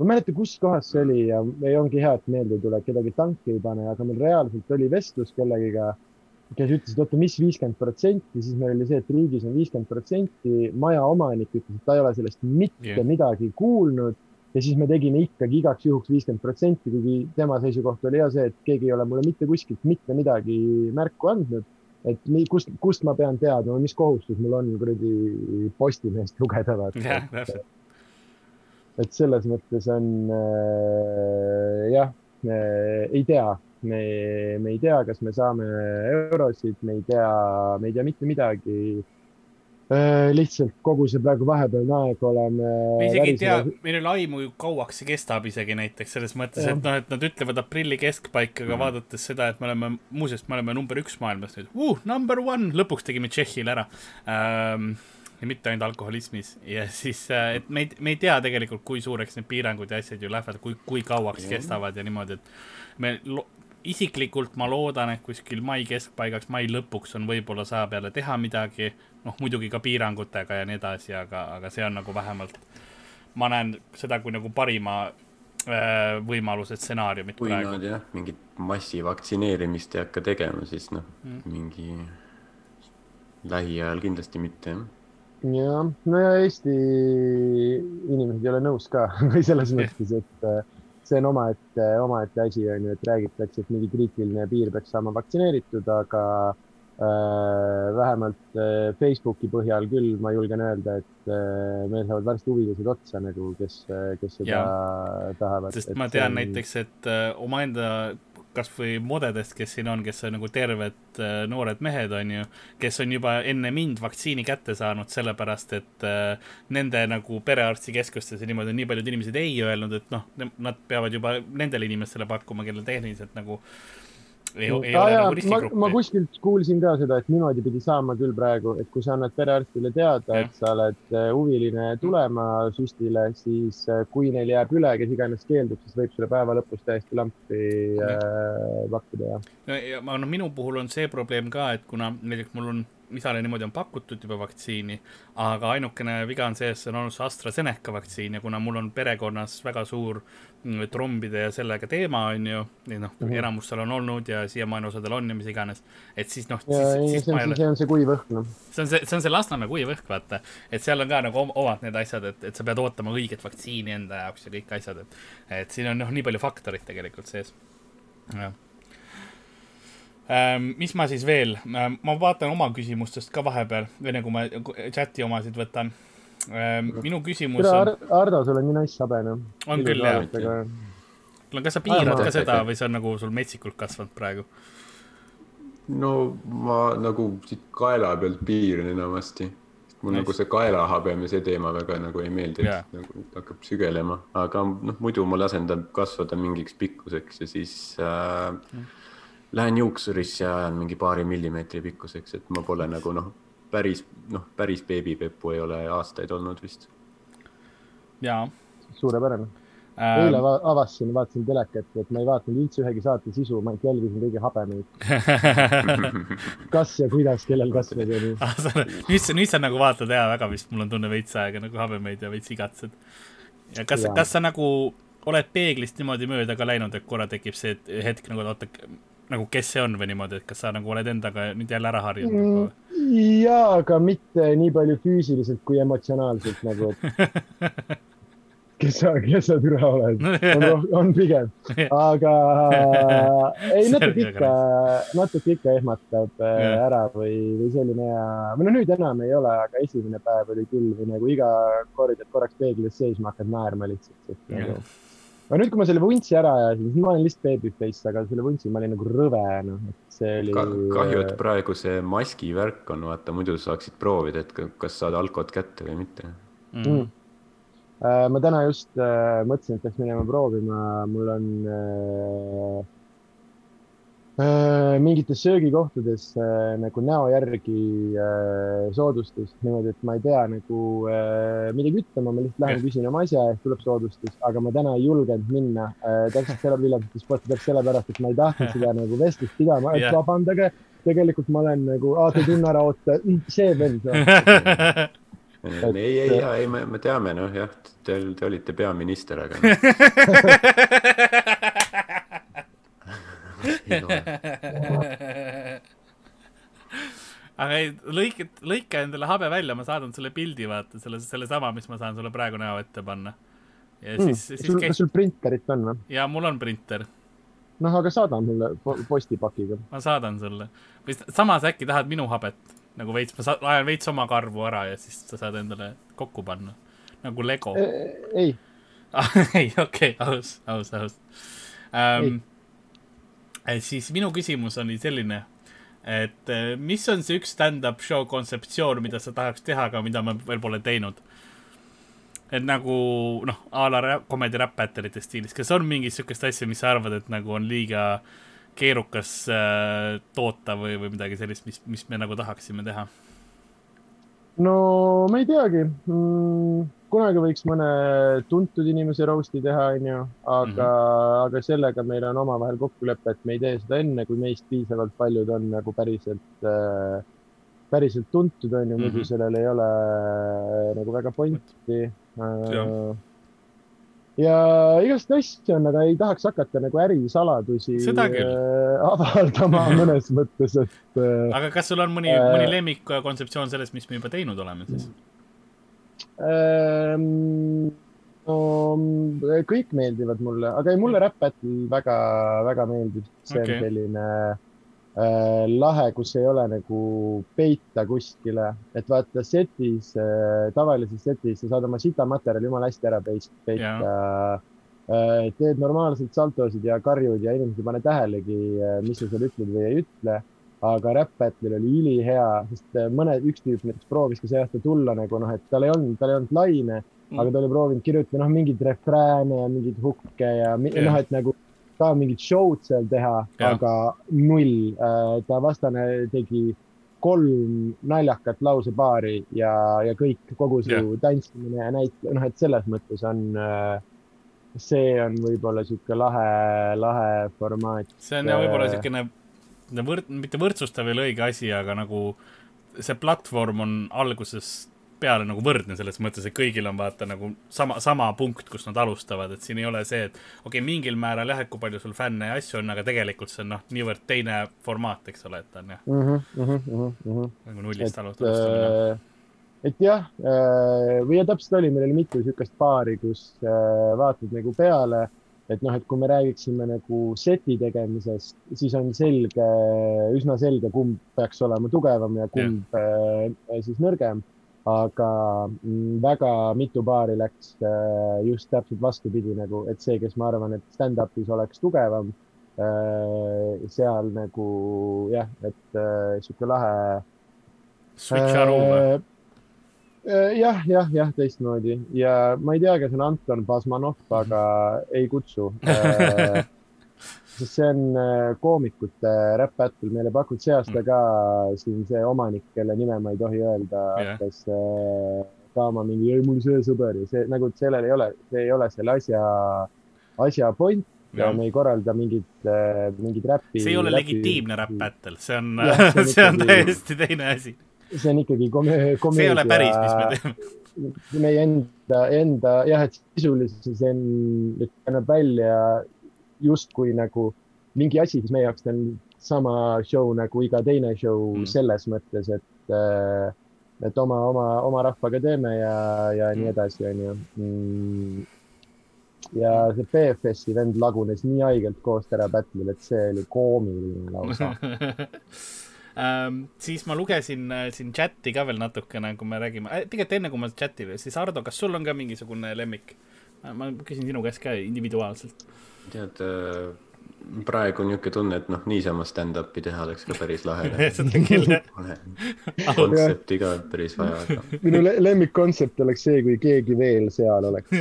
ma ei mäleta, kus kohas see oli ja ei ongi hea, et meelde ei tule, kedagi tanki ei pane, aga meil reaalselt oli vestlus kellegiga kes ütles, et oota, mis viiskümmend protsenti, siis meil oli see, et riigis on viiskümmend protsenti, maja omanik ütles, et ta ei ole sellest mitte yeah. midagi kuulnud ja siis me tegime ikkagi igaks juhuks viiskümmend protsenti, kuigi tema seisukoht oli ja see, et keegi ei ole mulle mitte kuskilt mitte midagi märku andnud. et nii, kust, kust ma pean teadma, mis kohustus mul on kuradi Postimehest lugeda, vaata yeah,. Et, et selles mõttes on äh, jah äh,, ei tea me, me ei tea, kas me saame eurosid, me ei tea, me ei tea mitte midagi Äh, lihtsalt kogu see praegu vahepealne aeg oleme. me isegi ei tea, meil ei ole aimu, kauaks see kestab isegi näiteks selles mõttes, et noh, et nad ütlevad aprilli keskpaik, aga mm. vaadates seda, et me oleme, muuseas, me oleme number üks maailmas nüüd uh,, number one, lõpuks tegime Tšehhile ära ähm, ja mitte ainult alkoholismis ja siis, äh, et me ei, me ei tea tegelikult, kui suureks need piirangud ja asjad ju lähevad, kui, kui kauaks mm. kestavad ja niimoodi, et me isiklikult ma loodan, et kuskil mai keskpaigaks, mai lõpuks on võib-olla saab jälle teha midagi, noh muidugi ka piirangutega ja nii edasi, aga, aga see on nagu vähemalt, ma näen seda kui nagu parima äh, võimaluse stsenaariumit kui praegu. nad jah, mingit massivaktsineerimist ei hakka tegema, siis noh mm., mingi lähiajal kindlasti mitte jah jah, no ja Eesti inimesed ei ole nõus ka või selles mõttes, et äh, see on omaette, omaette asi on ju, et räägitakse, et mingi kriitiline piir peaks saama vaktsineeritud, aga äh, vähemalt äh, Facebooki põhjal küll ma julgen öelda, et äh, meil saavad varsti huvilised otsa nagu, kes, kes seda ja. tahavad. sest ma tean on... näiteks, et äh, omaenda kasvõi modedest, kes siin on, kes on nagu terved äh, noored mehed, on ju, kes on juba enne mind vaktsiini kätte saanud, sellepärast et äh, nende nagu perearstikeskustes ja niimoodi on nii paljud inimesed ei öelnud, et noh, nad peavad juba nendele inimestele pakkuma, kellel tehniliselt nagu äh, ei, ei ah, ole nagu riskigruppi. ma kuskilt kuulsin ka seda, et niimoodi pidi saama küll praegu, et kui sa annad perearstile teada, et sa oled äh, huviline tulema süstile, siis äh, kui neil jääb üle, kes iganes keeldub, siis võib sulle päeva lõpus täiesti lampi äh, pakkuda ja. no ja ma, no minu puhul on see probleem ka, et kuna näiteks mul on isale niimoodi on pakutud juba vaktsiini, aga ainukene viga on see, et see on olnud see AstraZeneca vaktsiin ja kuna mul on perekonnas väga suur mm, trombide ja sellega teema, on ju, noh mm -hmm., enamustel on olnud ja siiamaani osadel on ja mis iganes, et siis noh. see, see on see kuiv õhk, noh. see on see, see on see Lasnamäe kuiv õhk, vaata, et seal on ka nagu omad need asjad, et, et sa pead ootama õiget vaktsiini enda jaoks ja kõik asjad, et, et siin on noh, nii palju faktoreid tegelikult sees. jah mis ma siis veel, ähm, ma vaatan oma küsimustest ka vahepeal, enne kui ma chati omasid võtan. Ähm, minu küsimus on. Ardo, sul on nii nice habe, noh. on küll, jah. kuule, kas sa piirad ka seda või see on nagu sul metsikult kasvanud praegu? no ma nagu siit kaela pealt piiran enamasti. mul nice. nagu see kaelahabem ja see teema väga nagu ei meeldi yeah., nagu hakkab sügelema, aga noh, muidu ma lasen ta kasvada mingiks pikkuseks ja siis äh, mm lähen juuksurisse ja ajan mingi paari millimeetri pikkuseks, et ma pole nagu noh, päris noh, päris beebipeppu ei ole aastaid olnud vist. jaa. suurepärane ähm.... eile avastasin, vaatasin telekat, et ma ei vaadanud üldse ühegi saate sisu, ma ainult jälgisin kõigi habemeid kas ja kuidas, kellel kasvas ja nii ah,. nüüd sa, nüüd sa nagu vaatad ja väga vist, mul on tunne veits aega nagu habemeid ja veits igatsed. ja kas, kas sa nagu oled peeglist niimoodi mööda ka läinud, et korra tekib see hetk nagu, et oota, nagu, kes see on või niimoodi, et kas sa nagu oled endaga nüüd jälle ära harjunud mm,? jaa, aga mitte nii palju füüsiliselt kui emotsionaalselt nagu, et kes sa, kes sa türa oled, on, on pigem, aga ei, natuke ikka, natuke ikka ehmatab äh, ja. ära või, või selline ja, või no nüüd enam ei ole, aga esimene päev oli küll või nagu iga kord, et korraks peeglis seisma hakkad naerma lihtsalt, et nagu aga nüüd, kui ma selle vuntsi ära ajasin, siis ma olen lihtsalt babyface, aga selle vuntsi ma olin nagu rõve, noh, et see oli Ka. kahju, et praegu see maski värk on, vaata, muidu saaksid proovida, et kas saad alkot kätte või mitte mm.. Mm. Uh, ma täna just uh, mõtlesin, et peaks minema proovima, mul on Äh, mingites söögikohtades äh, nagu näo järgi äh, soodustus, niimoodi, et ma ei pea nagu midagi ütlema, ma lihtsalt lähen küsin oma asja ja tuleb soodustus, aga ma täna ei julgenud minna täpselt selle Viljandis sporti täpselt sellepärast, et ma ei tahtnud seda nagu vestlust pidama, et yeah. vabandage, tegelikult ma olen nagu, te tunne ära oota, see vend ei, ei, ei, ei, me, me teame, noh jah, te, te olite peaminister, aga aga ei, lõika, lõika endale habe välja, ma saadan sulle pildi, vaata, selle, sellesama, mis ma saan sulle praegu näo ette panna. ja mm, siis, siis kas sul printerit on või? jaa, mul on printer. noh, aga saada mulle postipakiga. ma saadan sulle. või samas äkki tahad minu habet nagu veits, ma ajan veits oma karvu ära ja siis sa saad endale kokku panna. nagu Lego. ei. ei, okei aus, aus, aus um,. Siis minu küsimus oli selline, et mis on see üks stand-up show kontseptsioon, mida sa tahaks teha, aga mida ma veel pole teinud et nagu noh, a la comedy rap battle'ite stiilis, kas on mingit sihukest asja, mis sa arvad, et nagu on liiga keerukas äh, toota või, või midagi sellist, mis, mis me nagu tahaksime teha? No ma ei teagi mm,. kunagi võiks mõne tuntud inimese roast'i teha, onju, aga mm, -hmm. aga sellega meil on omavahel kokkulepe, et me ei tee seda enne, kui meist piisavalt paljud on nagu päriselt äh, päriselt tuntud, onju, muidu -hmm. sellel ei ole äh, nagu väga pointi Äh, ja igast asju on, aga ei tahaks hakata nagu ärisaladusi äh, avaldama mõnes mõttes, et äh,. aga kas sul on mõni äh,, mõni lemmikkontseptsioon sellest, mis me juba teinud oleme siis äh,? no kõik meeldivad mulle, aga ei, mulle Rap Battle väga, väga meeldib. see okay. on selline äh, lahe, kus ei ole nagu peita kuskile, et vaata setis äh,, tavalises setis sa saad oma sita materjali jumala hästi ära peita yeah.. Äh, teed normaalselt saltosid ja karjud ja inimesed ei pane tähelegi, äh, mis sa seal ütled või ei ütle. aga Rap Battle'il oli ülihea, sest äh, mõned, üks tüüp näiteks proovis ka see aasta tulla nagu noh, et tal ei olnud, tal ei olnud laine mm., aga ta oli proovinud kirjutada noh, mingeid refrääne ja mingeid hukke ja yeah. noh, et nagu ka mingit show'd seal teha, aga null. Äh, ta vastane tegi kolm naljakat lausepaari ja, ja kõik, kogu su yeah. tantsimine ja näitlemine, noh, et selles mõttes on, äh, see on võib-olla sihuke lahe, lahe formaat. see on võib-olla siukene võrd-, mitte võrdsustav ei ole õige asi, aga nagu see platvorm on algusest peale nagu võrdne selles mõttes, et kõigil on vaata nagu sama, sama punkt, kus nad alustavad, et siin ei ole see, et okei okay,, mingil määral jah, et kui palju sul fänne ja asju on, aga tegelikult see on noh, niivõrd teine formaat, eks ole, et on jah mm. -hmm, mm -hmm. nagu nullist alustamine. Äh, et jah, äh, või ja täpselt oli, meil oli mitu niisugust paari, kus äh, vaatad nagu peale, et noh, et kui me räägiksime nagu seti tegemisest, siis on selge, üsna selge, kumb peaks olema tugevam ja kumb yeah. siis nõrgem aga mm, väga mitu paari läks äh, just täpselt vastupidi nagu, et see, kes ma arvan, et stand-up'is oleks tugevam, äh, seal nagu jah, et äh, sihuke lahe. Switch aru või? jah, jah, jah, teistmoodi ja ma ei tea, kes on Anton Basmanov, aga ei kutsu sest see on äh, koomikute Rap Battle, meile pakuti see aasta mm. ka siin see omanik, kelle nime ma ei tohi öelda yeah., hakkas äh, saama mingi, ei mul see sõber ja see nagu sellel ei ole, see ei ole selle asja, asja point ja, ja me ei korralda mingit, äh, mingit räppi. see ei ole räppi, legitiimne Rap Battle, see on, see on täiesti teine asi. see on ikkagi komöödia. see ei ole päris, mis me teeme. meie enda, enda jah, et sisuliselt see on, näeb välja justkui nagu mingi asi, mis meie jaoks on sama show nagu iga teine show mm. selles mõttes, et, äh, et oma, oma, oma rahvaga teeme ja, ja mm. nii edasi, onju. Mm. ja see BFS-i vend lagunes nii haigelt koos Tera Battle'il, et see oli koomiline lausa Ähm, siis ma lugesin äh, siin chati ka veel natukene, kui me räägime äh,, tegelikult enne kui ma chati, siis Ardo, kas sul on ka mingisugune lemmik? ma küsin sinu käest ka individuaalselt tead, äh, praegu on niisugune tunne, et noh, niisama stand-up'i teha oleks ka päris lahe. Seda küll, jah. kontsepti ka päris vaja aga.... minu lemmikkontsept oleks see, kui keegi veel seal oleks.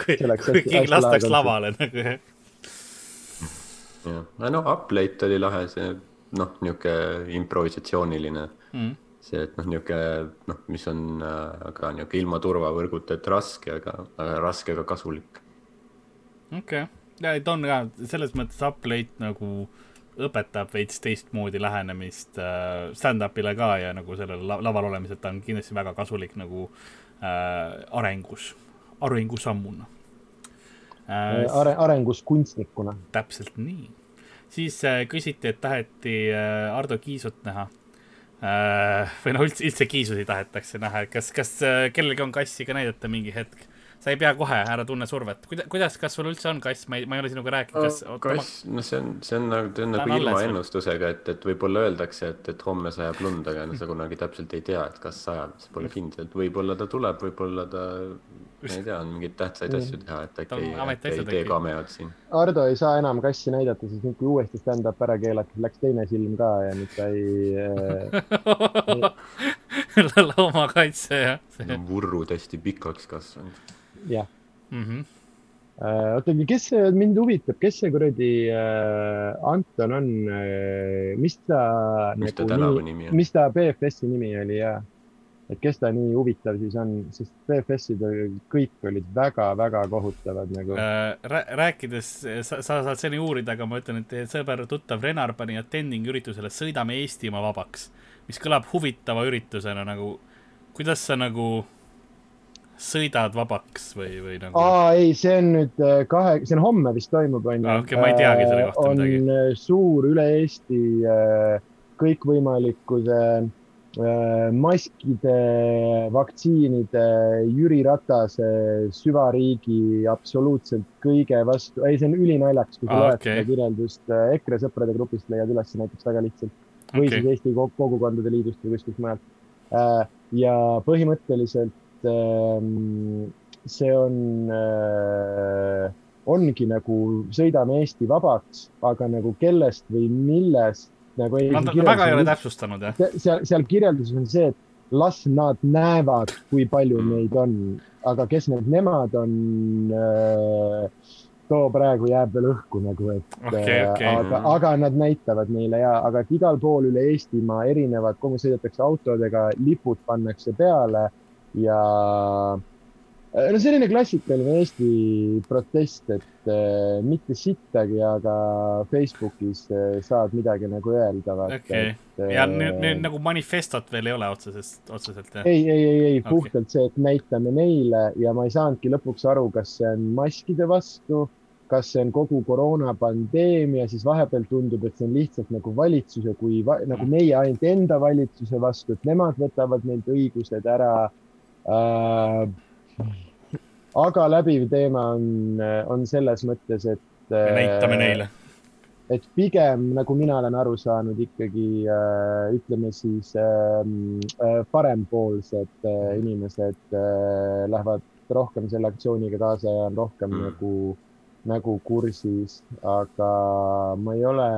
Kui, kui keegi lastaks lavale nagu jah. jah, no Uplate oli lahe, see noh, niisugune improvisatsiooniline. Mm. see, et noh, niisugune noh, mis on äh, ka niisugune ilma turvavõrguta, et raske, aga, aga raske, aga kasulik okei okay., ja ta on ka selles mõttes Uplate nagu õpetab veits teistmoodi lähenemist äh, stand-up'ile ka ja nagu sellele la laval olemisel ta on kindlasti väga kasulik nagu äh, arengus, arengusammuna äh, äh,. Are-, arengus kunstnikuna. täpselt nii. siis äh, küsiti, et taheti äh, Ardo Kiisut näha äh,. või noh, üldse, üldse Kiisusi tahetakse näha, et kas, kas äh, kellelgi on kassi ka näidata mingi hetk sa ei pea kohe, ära tunne survet. kuida-, kuidas, kas sul üldse on kass, ma ei, ma ei ole sinuga rääkinud, kas no, kass, noh, see on, see on nagu, see on nagu ilma ennustusega, et, et võib-olla öeldakse, et, et homme sajab lund, aga no sa kunagi täpselt ei tea, et kas sajab, see pole kindel, võib-olla ta tuleb, võib-olla ta, ma ei tea, on mingeid tähtsaid asju teha, et äkki ei, äkki ei tee kameod siin. Ardo ei saa enam kassi näidata, sest nüüd, kui uuesti stand-up ära keelati, läks teine silm ka ja nüüd ta ei äh, loomakaitse, jah. no vurrud hästi pikaks kasvanud jah mm -hmm. oota, kes see, mind huvitab, kes see kuradi uh, Anton on uh,, mis ta. mis ta nagu tänava nimi on? mis ta BFS-i nimi oli ja, et kes ta nii huvitav siis on, sest BFS-id kõik olid väga-väga kohutavad nagu uh,. rääkides, sa, sa saad seni uurida, aga ma ütlen, et teie sõber, tuttav Renar pani attending üritusele Sõidame Eestimaa vabaks, mis kõlab huvitava üritusena nagu, kuidas sa nagu sõidad vabaks või, või nagu? aa, ei, see on nüüd äh, kahe, see on homme vist toimub, onju. okei okay,, ma ei teagi selle kohta on midagi. on äh, suur üle Eesti äh, kõikvõimalikkuse maskide, vaktsiinide, Jüri Ratase süvariigi absoluutselt kõige vastu, ei, see on ülinaljakas, kui sa loed okay. seda kirjeldust EKRE sõprade grupist leiad üles näiteks väga lihtsalt või okay. siis Eesti Kogukondade Liidust või kuskilt mujalt. ja põhimõtteliselt Ehm, see on, äh, ongi nagu sõidame Eesti vabaks, aga nagu kellest või millest nagu ei. Nad väga ei ole täpsustanud jah. seal, seal kirjelduses on see, et las nad näevad, kui palju mm. neid on, aga kes need nemad on äh, too praegu jääb veel õhku nagu, et okay, okay. aga, aga nad näitavad meile ja, aga et igal pool üle Eestimaa erinevad, kogu sõidetakse autodega, lipud pannakse peale ja äh, no selline klassikaline Eesti protest, et äh, mitte sittagi, aga Facebookis äh, saad midagi nagu öelda. okei okay., ja nüüd, nüüd nagu manifestot veel ei ole otseselt, otseselt jah? ei, ei, ei, ei okay., puhtalt see, et näitame neile ja ma ei saanudki lõpuks aru, kas see on maskide vastu, kas see on kogu koroonapandeemia, siis vahepeal tundub, et see on lihtsalt nagu valitsuse kui va, nagu meie ainult enda valitsuse vastu, et nemad võtavad neilt õigused ära äh,. Aga läbiv teema on, on selles mõttes, et. näitame neile. et pigem nagu mina olen aru saanud ikkagi äh, ütleme siis ähm, äh, parempoolsed äh, inimesed äh, lähevad rohkem selle aktsiooniga kaasa ja on rohkem mm. nagu, nagu kursis, aga ma ei ole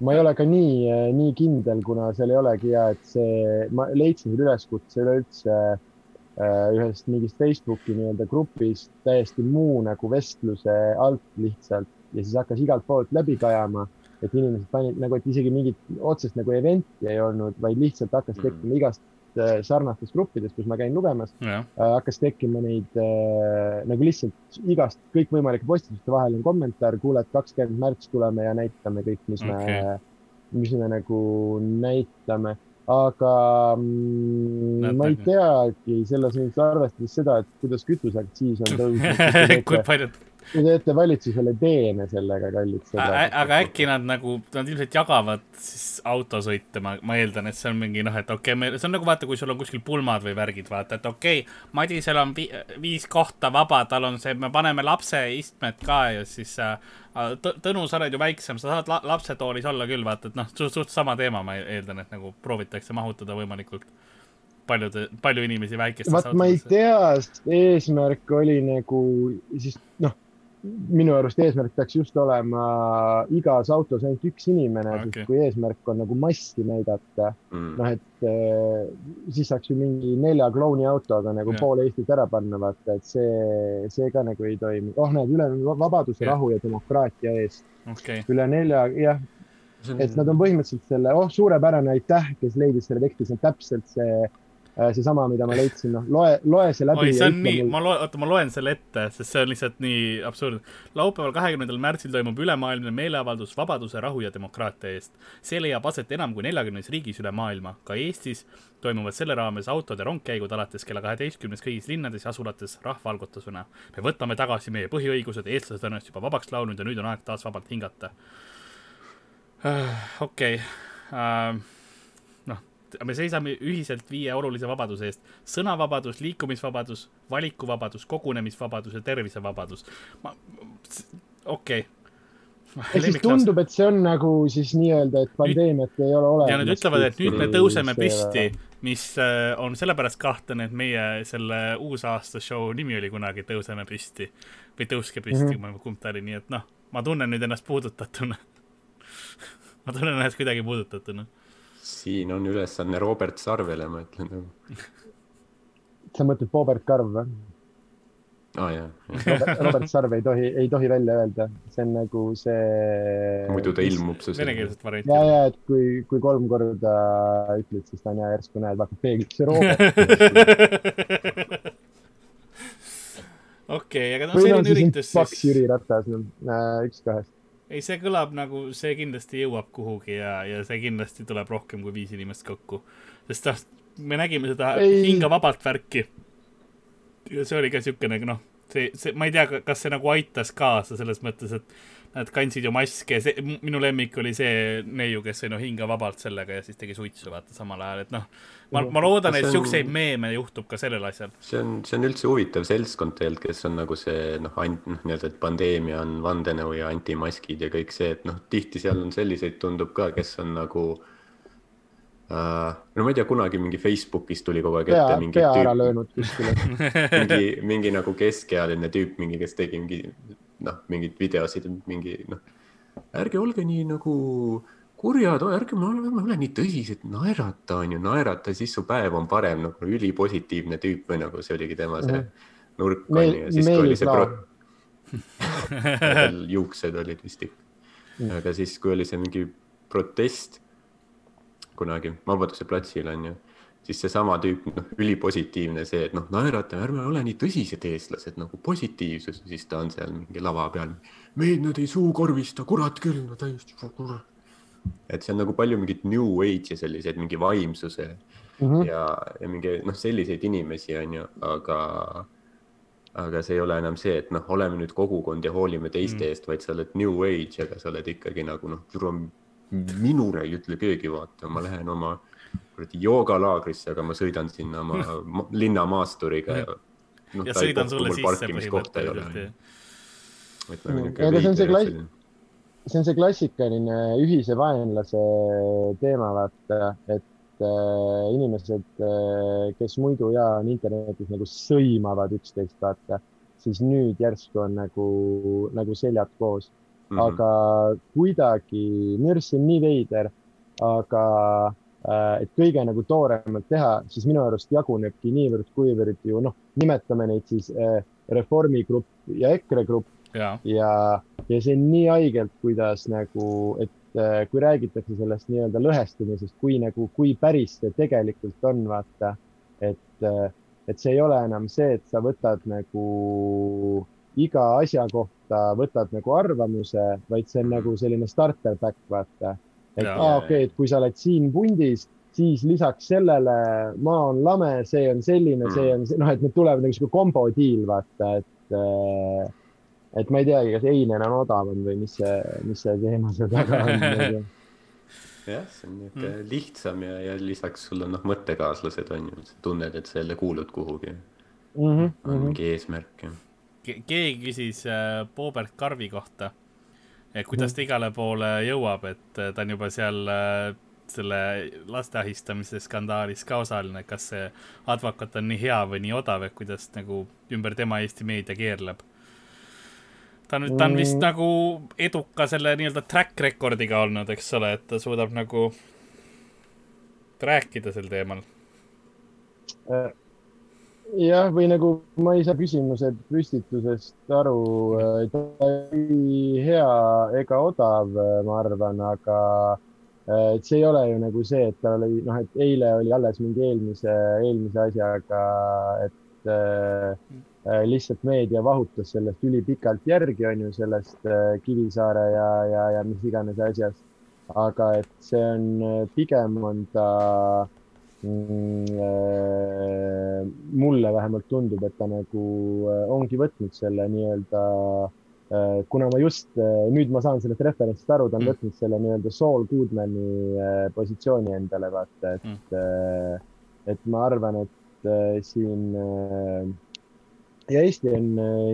ma ei ole ka nii, nii kindel, kuna seal ei olegi ja et see, ma leidsin selle üleskutse üleüldse äh, ühest mingist Facebooki nii-öelda grupist täiesti muu nagu vestluse alt lihtsalt ja siis hakkas igalt poolt läbi kajama, et inimesed panid nagu, et isegi mingit otsest nagu event'i ei olnud, vaid lihtsalt hakkas mm. tekkima igast Äh, sarnastes gruppides, kus ma käin lugemas, äh, hakkas tekkima neid äh, nagu lihtsalt igast kõikvõimalike postituste vahel on kommentaar, kuule, et kakskümmend märts tuleme ja näitame kõik, mis okay. me, mis me nagu näitame. Aga mm, ma ei teagi selles mõttes arvestades seda, et kuidas kütuseaktsiis on tõusnud kui palju Te teete valitsusele teene sellega, kallid sõbrad. aga äkki nad nagu, nad ilmselt jagavad siis autosõite, ma, ma eeldan, et see on mingi noh, et okei okay,, see on nagu vaata, kui sul on kuskil pulmad või värgid, vaata, et okei okay,, Madisel on vi viis kohta vaba, tal on see, me paneme lapse istmed ka ja siis äh, Tõnu, sa oled ju väiksem, sa saad la lapsetoolis olla küll, vaata, et noh, suht, suht sama teema, ma eeldan, et nagu proovitakse mahutada võimalikult paljude, palju inimesi väikestes vaat ma ei tea, eesmärk oli nagu siis noh minu arust eesmärk peaks just olema igas autos ainult üks inimene okay., sest kui eesmärk on nagu massi näidata mm., noh, et eh, siis saaks ju mingi nelja klouni autoga nagu ja. pool Eestit ära panna, vaata, et see, see ka nagu ei toimi. oh, näed, üle vabaduse, rahu ja demokraatia eest okay.. üle nelja, jah, et nad on põhimõtteliselt selle, oh, suurepärane, aitäh, kes leidis selle teksti, see on täpselt see seesama, mida ma leidsin, noh, loe, loe see läbi. oi, see on nii, ma loen, oota, ma loen selle ette, sest see on lihtsalt nii absurdne. laupäeval, kahekümnendal märtsil toimub ülemaailmne meeleavaldus vabaduse, rahu ja demokraatia eest. see leiab aset enam kui neljakümnes riigis üle maailma, ka Eestis toimuvad selle raames autod ja rongkäigud alates kella kaheteistkümnest kõigis linnades ja asulates rahvaalgutusena. me võtame tagasi meie põhiõigused, eestlased on ennast juba vabaks laulnud ja nüüd on aeg taas vabalt hingata. okei, äh, et me seisame ühiselt viie olulise vabaduse eest. sõnavabadus, liikumisvabadus, valikuvabadus, kogunemisvabadus ja tervisevabadus. ma, okei okay ehk siis tundub, et see on nagu siis nii-öelda, et pandeemiat ei ole olemas. ja nad ütlevad, et nüüd me tõuseme püsti, mis äh, on sellepärast kahtlane, et meie selle uusaasta show nimi oli kunagi Tõuseme püsti või Tõuske püsti mm, -hmm. kumb ta oli, nii et noh, ma tunnen nüüd ennast puudutatuna ma tunnen ennast kuidagi puudutatuna. Siin on ülesanne Robert Sarvele, ma ütlen nagu. sa mõtled Robert Karv või? aa ah, jah, jah.. Robert Sarv ei tohi, ei tohi välja öelda, see on nagu see. muidu ta ilmub venekeelset varianti. ja, ja, et kui, kui kolm korda ütled, siis ta on hea, järsku näed, vaatad peeglisse Robert. okei, aga no selline üritus siis. paks Jüri Ratas, üks kahest ei, see kõlab nagu, see kindlasti jõuab kuhugi ja, ja see kindlasti tuleb rohkem kui viis inimest kokku. sest noh, me nägime seda ei. hinga vabalt värki. ja see oli ka siukene, noh, see, see, ma ei tea, kas see nagu aitas kaasa selles mõttes, et nad kandsid ju maske, see, minu lemmik oli see neiu, kes sai no hinga vabalt sellega ja siis tegi suitsu, vaata, samal ajal, et noh, ma, ma loodan, et siukseid on... meeme juhtub ka sellel asjal. see on, see on üldse huvitav seltskond tegelikult, kes on nagu see noh, ainult noh, nii-öelda, et pandeemia on vandenõu ja antimaskid ja kõik see, et noh, tihti seal on selliseid, tundub ka, kes on nagu Uh, no ma ei tea, kunagi mingi Facebookis tuli kogu aeg ette mingi pea tüüp, ära löönud kuskile mingi, mingi nagu keskealine tüüp, mingi, kes tegi mingi noh, mingeid videosid, mingi noh, ärge olge nii nagu kurjad, ärge ole, ole nii tõsised, naerata on ju, naerata, siis su päev on parem, nagu ülipositiivne tüüp või nagu see oligi tema see mm. nurk on ju, ja siis kui oli see pro-. juuksed olid vist ikka mm., aga siis, kui oli see mingi protest kunagi Vabaduse platsil on ju siis seesama tüüp, noh, ülipositiivne see, et noh, naeratame, ärme ole nii tõsised eestlased nagu positiivsus, siis ta on seal mingi lava peal. meid nad ei suukorvista, kurat küll, no täiesti kurat. et see on nagu palju mingit new age'i selliseid mingi vaimsuse mm -hmm. ja, ja mingi noh, selliseid inimesi on ju, aga aga see ei ole enam see, et noh, oleme nüüd kogukond ja hoolime teiste mm. eest, vaid sa oled new age, aga sa oled ikkagi nagu noh, minule ei ütle keegi, vaata, ma lähen oma kuradi joogalaagrisse, aga ma sõidan sinna oma linnamaasturiga ja noh, ja sõidan sulle sisse põhimõtteliselt. Nagu aga see on see klass-, see on see klassikaline ühise vaenlase teema, vaata, et äh, inimesed äh,, kes muidu ja on internetis nagu sõimavad üksteist, vaata, siis nüüd järsku on nagu, nagu seljad koos mm. -hmm. aga kuidagi, see on nii veider, aga et kõige nagu tooremalt teha, siis minu arust jagunebki niivõrd-kuivõrd ju noh, nimetame neid siis äh, Reformi grupp ja EKRE grupp. Ja, ja, ja see on nii haigelt, kuidas nagu, et äh, kui räägitakse sellest nii-öelda lõhestumisest, kui nagu, kui päris see tegelikult on, vaata, et, et see ei ole enam see, et sa võtad nagu iga asja kohta võtad nagu arvamuse, vaid see on nagu selline starter pack, vaata et aa, okei et kui sa oled siin pundis, siis lisaks sellele maa on lame, see on selline mm., see on, noh, et need tulevad nagu sihuke kombo deal, vaata, et äh, et ma ei teagi, kas einen on odavam või mis see, mis see teema seal taga on jah, see on niisugune mm. lihtsam ja, ja lisaks sul on noh, mõttekaaslased on ju, tunned, et sa jälle kuulud kuhugi mm. -hmm, on mingi eesmärk ja Ke. keegi küsis äh, Boobert Karvi kohta et kuidas ta igale poole jõuab, et äh, ta on juba seal äh, selle laste ahistamise skandaalis ka osaline, kas see advokaat on nii hea või nii odav, et kuidas nagu ümber tema Eesti meedia keerleb. ta on, ta on vist mm. nagu eduka selle nii-öelda track record'iga olnud, eks ole, et ta suudab nagu rääkida sel teemal äh, jah, või nagu ma ei saa küsimuse püstitusest aru, ta ei hea ega odav, ma arvan, aga et see ei ole ju nagu see, et tal oli noh, et eile oli alles mingi eelmise, eelmise asjaga, et äh, lihtsalt meedia vahutas sellest ülipikalt järgi, on ju, sellest äh, Kivisaare ja, ja, ja mis iganes asjast. aga et see on, pigem on ta äh, äh, mulle vähemalt tundub, et ta nagu äh, ongi võtnud selle nii-öelda Äh, kuna ma just, äh, nüüd ma saan sellest referentsist aru, ta on mm. võtnud selle nii-öelda Saul Goodmani äh, positsiooni endale, vaata, et mm., et ma arvan, et siin ja Eesti on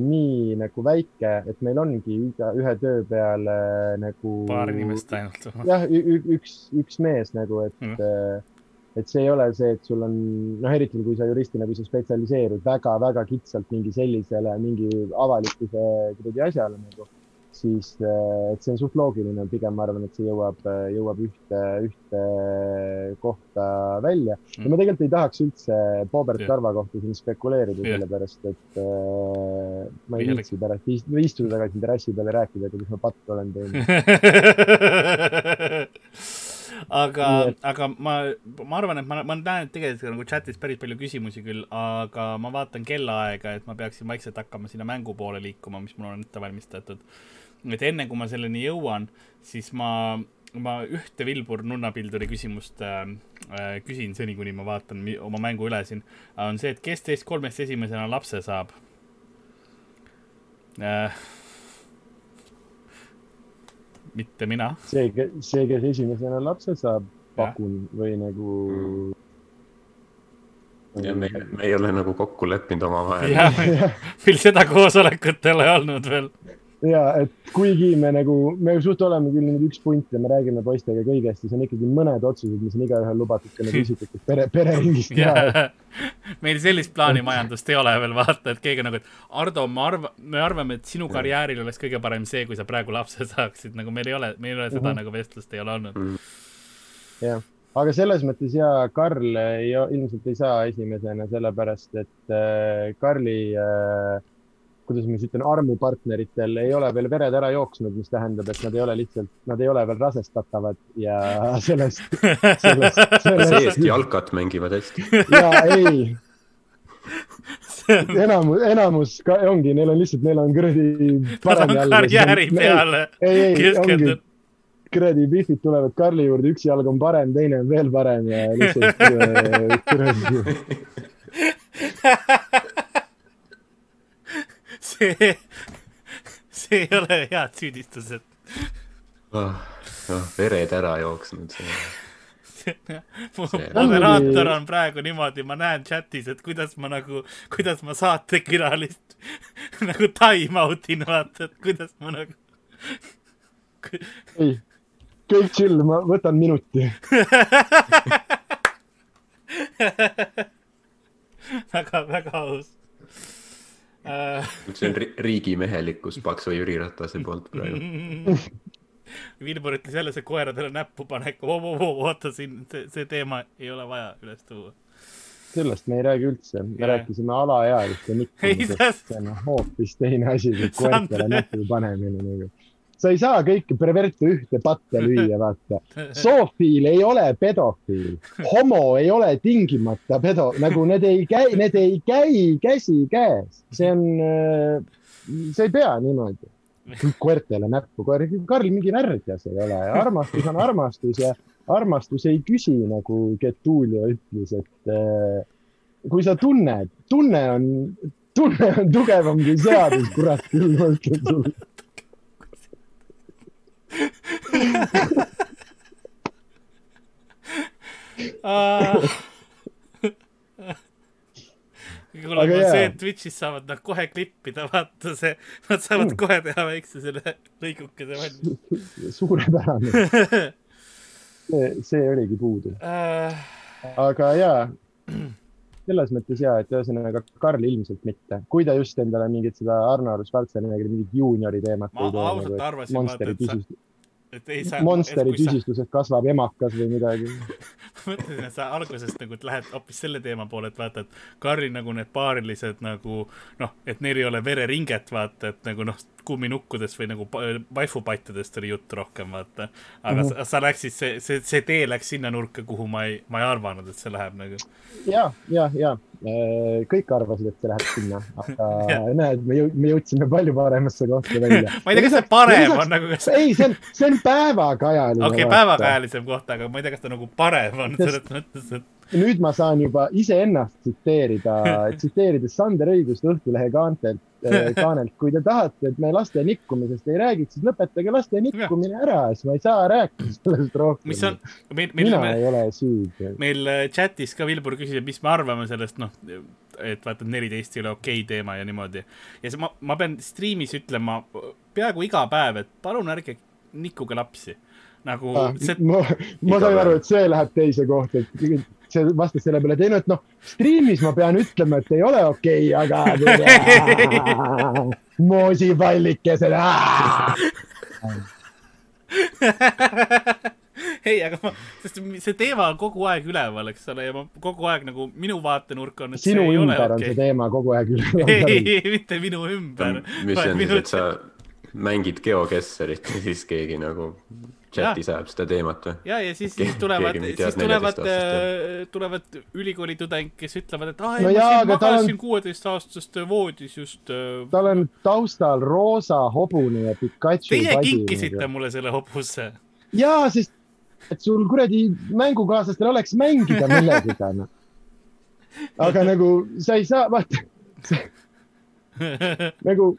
nii nagu väike, et meil ongi iga, ühe töö peale nagu. paar inimest ainult. jah, üks, üks mees nagu, et mm et see ei ole see, et sul on, noh, eriti kui sa juristina, kui sa spetsialiseerud väga-väga kitsalt mingi sellisele, mingi avalikkuse kuidagi asjale nagu, siis eh, et see on suht loogiline, pigem ma arvan, et see jõuab, jõuab ühte, ühte kohta välja. Mm.. ja ma tegelikult ei tahaks üldse Bobert Tarva kohta siin spekuleerida yeah., sellepärast et äh, ma ei viitsi pärast istuda tagasi terrassi peal ja rääkida, kuidas ma pattu olen teinud aga, aga ma, ma arvan, et ma, ma näen, et tegelikult nagu chat'is päris palju küsimusi küll, aga ma vaatan kellaaega, et ma peaksin vaikselt hakkama sinna mängu poole liikuma, mis mul on ette valmistatud. et enne kui ma selleni jõuan, siis ma, ma ühte Vilbur nunnapilduri küsimust äh, äh, küsin seni, kuni ma vaatan oma mängu üle siin, on see, et kes teist kolmest esimesena lapse saab äh, mitte mina. see, see, kes esimesena lapse saab, pakun või nagu mm.. ja me, me ei ole nagu kokku leppinud omavahel. meil seda koosolekut ei ole olnud veel ja et kuigi me nagu, me suht oleme küll nüüd üks punt ja me räägime poistega kõigest, siis on ikkagi mõned otsused, mis on igaühel lubatud ka nagu isiklikult pere, pereringis teha meil sellist plaanimajandust ei ole veel, vaata, et keegi nagu, et Ardo, ma arvan, me arvame, et sinu karjääril oleks kõige parem see, kui sa praegu lapse saaksid, nagu meil ei ole, meil ei ole seda mm -hmm. nagu vestlust ei ole olnud. -hmm. jah, aga selles mõttes ja Karl ei, ilmselt ei saa esimesena, sellepärast et äh, Karli äh, kuidas ma siis ütlen, armupartneritel ei ole veel vered ära jooksnud, mis tähendab, et nad ei ole lihtsalt, nad ei ole veel rasestatavad ja sellest, sellest, sellest. see-eest jalkat mängivad hästi. ja ei enamus, enamus ka, ongi, neil on lihtsalt, neil on kuradi. Nad on karjääri peale keskendunud. kuradi Biffid tulevad Karli juurde, üks jalg on parem, teine on veel parem ja lihtsalt kuradi see, see ei ole head süüdistused oh,. Oh, vered ära jooksnud moderaator on praegu niimoodi, ma näen chatis, et kuidas ma nagu, kuidas ma saatekülalist nagu time out in, vaata, et kuidas ma nagu ei, kõik chill, ma võtan minuti väga, väga aus. See on riigimehelikkus Paksu Jüri Ratase poolt praegu. Vilbur ütles jälle see koeradele näppu panek, oota siin, see, see teema ei ole vaja üles tuua. sellest me ei räägi üldse, me yeah. rääkisime alaealiste nikkimisest, see on hoopis teine asi kui koertele näppu panemine nagu sa ei saa kõiki perverte ühte patta lüüa, vaata. zoofiil ei ole pedofiil, homo ei ole tingimata pedo, nagu need ei käi, need ei käi käsikäes, see on, äh, see ei pea niimoodi. koertele näppu, Karl mingi värdjas ei ole, armastus on armastus ja armastus ei küsi, nagu Getulio ütles, et äh, kui sa tunned, tunne on, tunne on tugevam kui seadus, kurat küll, ma ütlen sulle kuule, aga see, et Twitch'is saavad nad kohe klippida, vaata see, nad saavad mm. kohe teha väikse selle lõigukese valmis. suurepärane. See, see oligi puudu. Uh.... aga jaa, selles mõttes jaa, et ühesõnaga Karl ilmselt mitte, kui ta just endale mingit seda Arnold Schwarzeneggeri mingit juuniori teemat. ma ausalt nagu, arvasin, vaata, et sa et ei saa. Monsteri tüsistusest sa... kasvab emakas või midagi mõtlesin, et sa algusest nagu lähed hoopis selle teema poole, et vaata, et Karri nagu need paarilised nagu noh, et neil ei ole vereringet, vaata, et nagu noh, kumminukkudest või nagu vaifupattidest oli jutt rohkem, vaata. aga mm -hmm. sa, sa läksid, see, see, see tee läks sinna nurka, kuhu ma ei, ma ei arvanud, et see läheb nagu. ja, ja, ja äh, kõik arvasid, et see läheb sinna, aga näed, me jõud-, me jõudsime palju paremasse kohta välja. ma ei tea, kas see parem on nagu kas.... ei, see on, see on päevakajaline. okei okay,, päevakajalisem koht, aga ma ei tea, kas ta nagu parem on selles mõttes, et nüüd ma saan juba iseennast tsiteerida, tsiteerides Sander Õigust Õhtulehe kaantelt, kaanelt, kui te tahate, et me laste nikkumisest ei räägiks, siis lõpetage laste nikkumine ära, siis ma ei saa rääkida sellest rohkem. mis on, meil, meil, mina meil, ei ole süüdi. meil äh, chatis ka Vilbur küsib, mis me arvame sellest, noh, et vaata, neliteist ei ole okei okay teema ja niimoodi. ja see, ma, ma pean striimis ütlema peaaegu iga päev, et palun ärge nikkuge lapsi nagu ah, see... ma, ma sain aru, et see läheb teise kohta, et see vastas selle peale, et ei no, et noh, striimis ma pean ütlema, et ei ole okei okay,, aga moosipallikesed. ei, aga ma, sest see teema on kogu aeg üleval, eks ole, ja ma kogu aeg nagu minu vaatenurk on. sinu ümber on okay. see teema kogu aeg üleval. ei, mitte minu ümber. mis see on siis, et sa mängid geokesserit ja siis keegi nagu chatis ajab seda teemat või? ja, ja siis, siis tulevad, siis tulevad, äh, tulevad ülikooli tudeng, kes ütlevad, et aa, ei no, ma siin magasin kuueteistaastasest voodis just äh.... tal on taustal roosa hobune ja Pikachu. Teie kinkisite nagu. mulle selle hobuse. jaa, sest et sul kuradi mängukaaslastel oleks mängida millegagi, noh. aga nagu sa ei saa, vaata nagu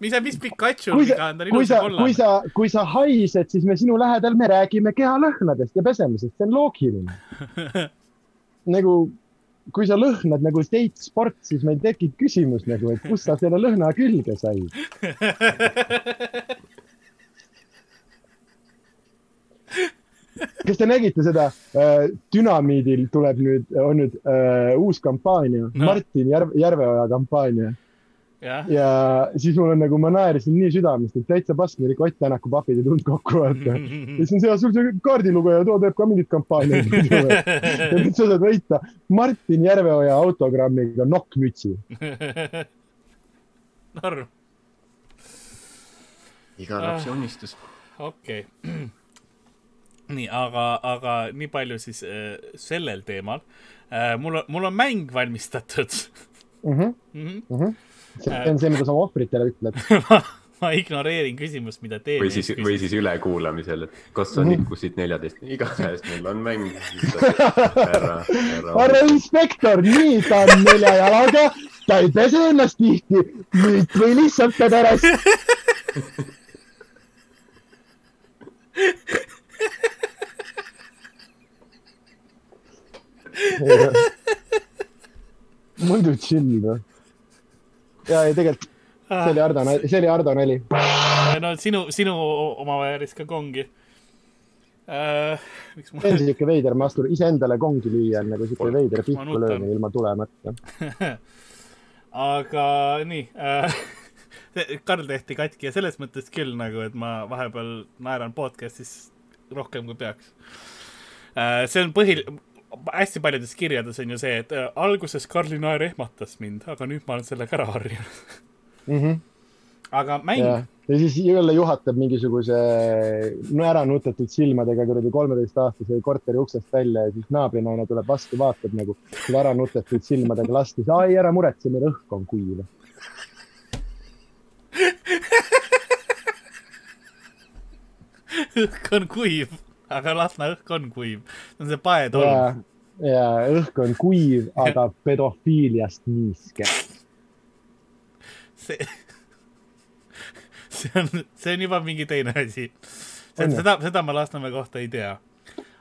mis, mis Pikachu'ga on, ta on ilusti kollane. kui sa, kui sa haised, siis me sinu lähedal, me räägime kehalõhnadest ja pesemisest, see on loogiline nagu kui sa lõhnad nagu State Sport, siis meil tekib küsimus nagu, et kust sa selle lõhna külge said kas te nägite seda äh,? Dünamiidil tuleb nüüd, on nüüd äh, uus kampaania no., Martin Järve, Järveoja kampaania ja, ja siis mul on nagu, ma naersin nii südamest, et täitsa ikka Ott Tänaku papid ei tulnud kokku, vaata. ja siis on see, sul see kaardilugeja, too teeb ka mingit kampaaniat. ja nüüd sa saad võita Martin Järveoja autogrammiga nokkmütsi. arv. iga lapse ah, unistus. okei okay. nii, aga, aga nii palju siis äh, sellel teemal äh,. mul on, mul on mäng valmistatud mm. -hmm. Mm -hmm. Mm -hmm see on see, mida sa oma ohvritele ütled ma ignoreerin küsimust, mida teeb. või siis, või siis ülekuulamisel, et kas sa nikkusid neljateist, igatahes meil on mäng. härra, härra. härra inspektor, nii, ta on nelja jalaga, ta ei pese ennast tihti, nüüd või lihtsalt pederast muidu chill noh ja, ja tegelikult see oli Ardo, see oli Ardo nali. no sinu, sinu oma vääris ka kongi äh,. Ma... see on siuke veider mastur, iseendale kongi lüüa on nagu siuke veider pihku löömine ilma tulemata aga nii äh, Karl tehti katki ja selles mõttes küll nagu, et ma vahepeal naeran podcast'is rohkem kui peaks äh,. see on põhil-, hästi paljudes kirjades on ju see, et äh, alguses Karli naer ehmatas mind, aga nüüd ma olen sellega ära harjunud mm. -hmm. aga mäng. ja siis jälle juhatab mingisuguse ära nutetud silmadega kuradi kolmeteistaastase korteri uksest välja ja siis naabrinaine tuleb vastu, vaatab nagu ära nutetud silmadega last, siis ai, ära muretse, meil õhk on kuiv õhk on kuiv aga Lasna õhk on kuiv, see on see paetolm. ja õhk on kuiv, aga pedofiiliast niiske. see, see on, see on juba mingi teine asi. seda, seda ma Lasnamäe kohta ei tea.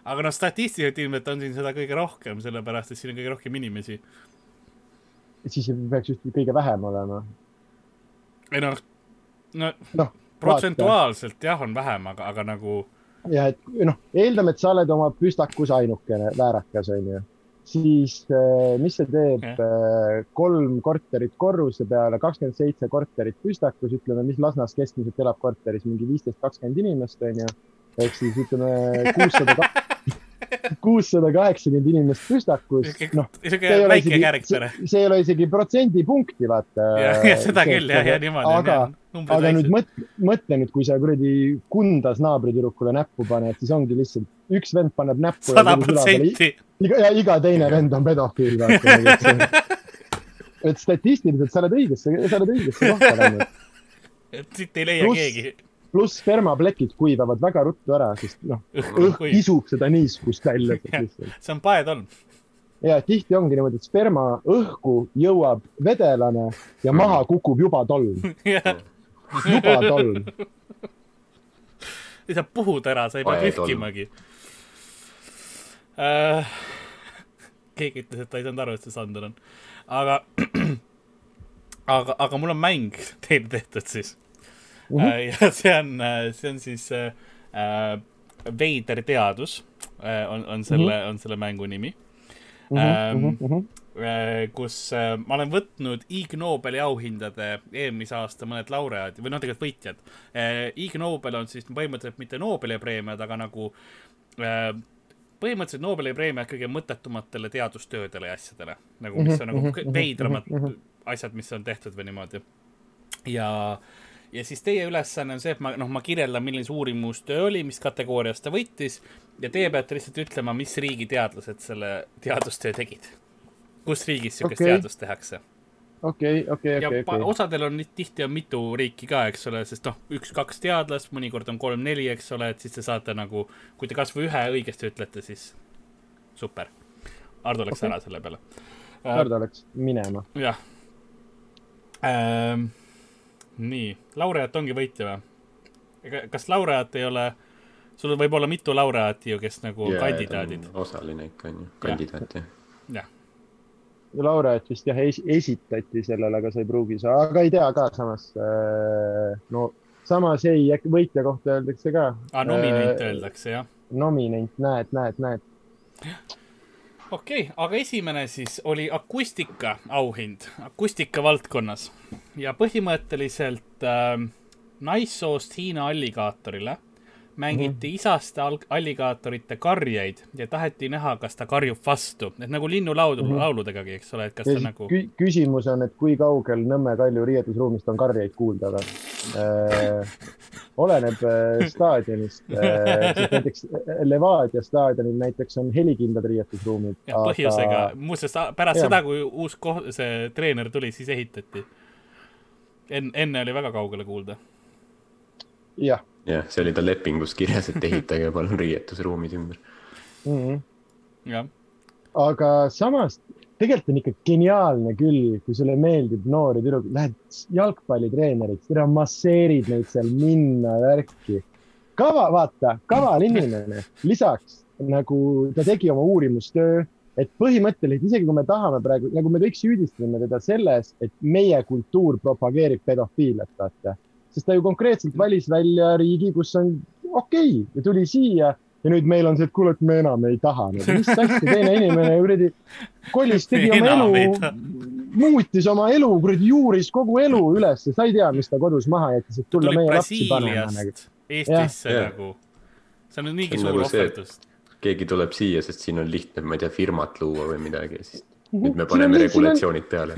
aga noh, statistiliselt ilmselt on siin seda kõige rohkem, sellepärast et siin on kõige rohkem inimesi. siis peaks just kõige vähem olema. ei noh, no, no protsentuaalselt jah, on vähem, aga, aga nagu ja et noh, eeldame, et sa oled oma püstakus ainukene väärakas, onju, siis eh, mis see teeb okay. kolm korterit korruse peale, kakskümmend seitse korterit püstakus, ütleme, mis Lasnas keskmiselt elab korteris mingi viisteist, kakskümmend inimest, onju. ehk siis ütleme kuussada kuussada kaheksakümmend inimest püstakus. noh, see ei ole isegi protsendipunkti, vaata. seda küll jah, ja niimoodi. aga, aga nüüd mõtle, mõtle nüüd, kui sa kuradi Kundas naabritüdrukule näppu paned, siis ongi lihtsalt üks vend paneb näppu. sada protsenti. ja iga teine vend on pedofiil, vaata. et statistiliselt sa oled õigesse, sa oled õigesse kohta läinud. et siit ei leia Plus, keegi pluss spermaplekid kuivavad väga ruttu ära, sest noh, õhk kisub seda niiskust välja. see on paetolm. ja tihti ongi niimoodi, et sperma õhku jõuab vedelane ja maha kukub juba tolm juba tolm. ei saa puhuda ära, sa ei pea pühkimagi äh,. keegi ütles, et ta ei saanud aru, et see Sander on, aga aga, aga mul on mäng teile tehtud siis uh. -huh. ja see on, äh, see on siis äh, äh, Veider teadus äh, on, on selle uh, -huh. on selle mängu nimi uh. -huh, ähm, uh -huh. kus äh, ma olen võtnud Ig Nobeli auhindade eelmise aasta mõned laureaadid või noh, tegelikult võitjad äh,. Ig Nobel on siis põhimõtteliselt mitte Nobeli preemiad, aga nagu äh, põhimõtteliselt Nobeli preemiad kõige mõttetumatele teadustöödele ja asjadele, nagu mis on nagu veidramad asjad, mis on tehtud või niimoodi. ja, ja siis teie ülesanne on see, et ma, noh, ma kirjeldan, milline see uurimustöö oli, mis kategoorias ta võttis ja teie peate lihtsalt ütlema, mis riigi teadlased selle teadustöö tegid. kus riigis niisugust okay. teadust tehakse okei okay,, okei okay,, okei, okei. osadel on, tihti on mitu riiki ka, eks ole, sest noh, üks-kaks teadlast, mõnikord on kolm-neli, eks ole, et siis te saate nagu, kui te kasvõi ühe õigesti ütlete, siis super. Ardo läks okay. ära selle peale. Ardo läks minema. jah ähm,. Nii, laureaat ongi võitja või? kas laureaat ei ole, sul võib olla mitu laureaati ju, kes nagu yeah, kandidaadid. osaline ikka on ju, kandidaat jah. jah laureaat vist jah es, esitati sellele, aga sa ei pruugi saa, aga ei tea ka samas. Äh, no samas ei, võitja kohta öeldakse ka. aa, ah, nominent äh, öeldakse jah. nominent, näed, näed, näed okei okay,, aga esimene siis oli akustika auhind, akustika valdkonnas ja põhimõtteliselt äh, naissoost Hiina alligaatorile mängiti mm -hmm. isaste alligaatorite karjeid ja taheti näha, kas ta karjub vastu, et nagu linnulaulu mm -hmm. lauludegagi, eks ole, et kas ja ta nagu kü. küsimus on, et kui kaugel Nõmme Kalju riietusruumist on karjeid kuulda, aga äh, oleneb äh, staadionist äh,. näiteks äh, Levadia staadionil näiteks on helikindlad riietusruumid. jah aga..., põhjusega, muuseas pärast ja. seda, kui uus koht, see treener tuli, siis ehitati. enne, enne oli väga kaugele kuulda. jah jah, see oli tal lepingus kirjas, et ehitage palun riietusruumid ümber mm. -hmm. jah. aga samas tegelikult on ikka geniaalne küll, kui sulle meeldib noori tüdrukuid, lähed jalgpallitreeneriks, tere masseerid neid seal minna värki. kava, vaata, kaval inimene, lisaks nagu ta tegi oma uurimustöö, et põhimõtteliselt isegi kui me tahame praegu, nagu me kõik süüdistame teda selles, et meie kultuur propageerib pedofiiliat, vaata. Sest ta ju konkreetselt valis välja riigi, kus on okei okay, ja tuli siia ja nüüd meil on see, et kuule, et me enam ei taha. mis asja, teine inimene kuradi kolis, tegi oma elu, muutis oma elu, kuradi juuris kogu elu üles, sa ei tea, mis ta kodus maha jättis, et tulla meie lapsi panema nagu. Eestisse nagu, see on niigi suur nagu ohverdus. keegi tuleb siia, sest siin on lihtne, ma ei tea, firmat luua või midagi siis nüüd me paneme regulatsioonid peale.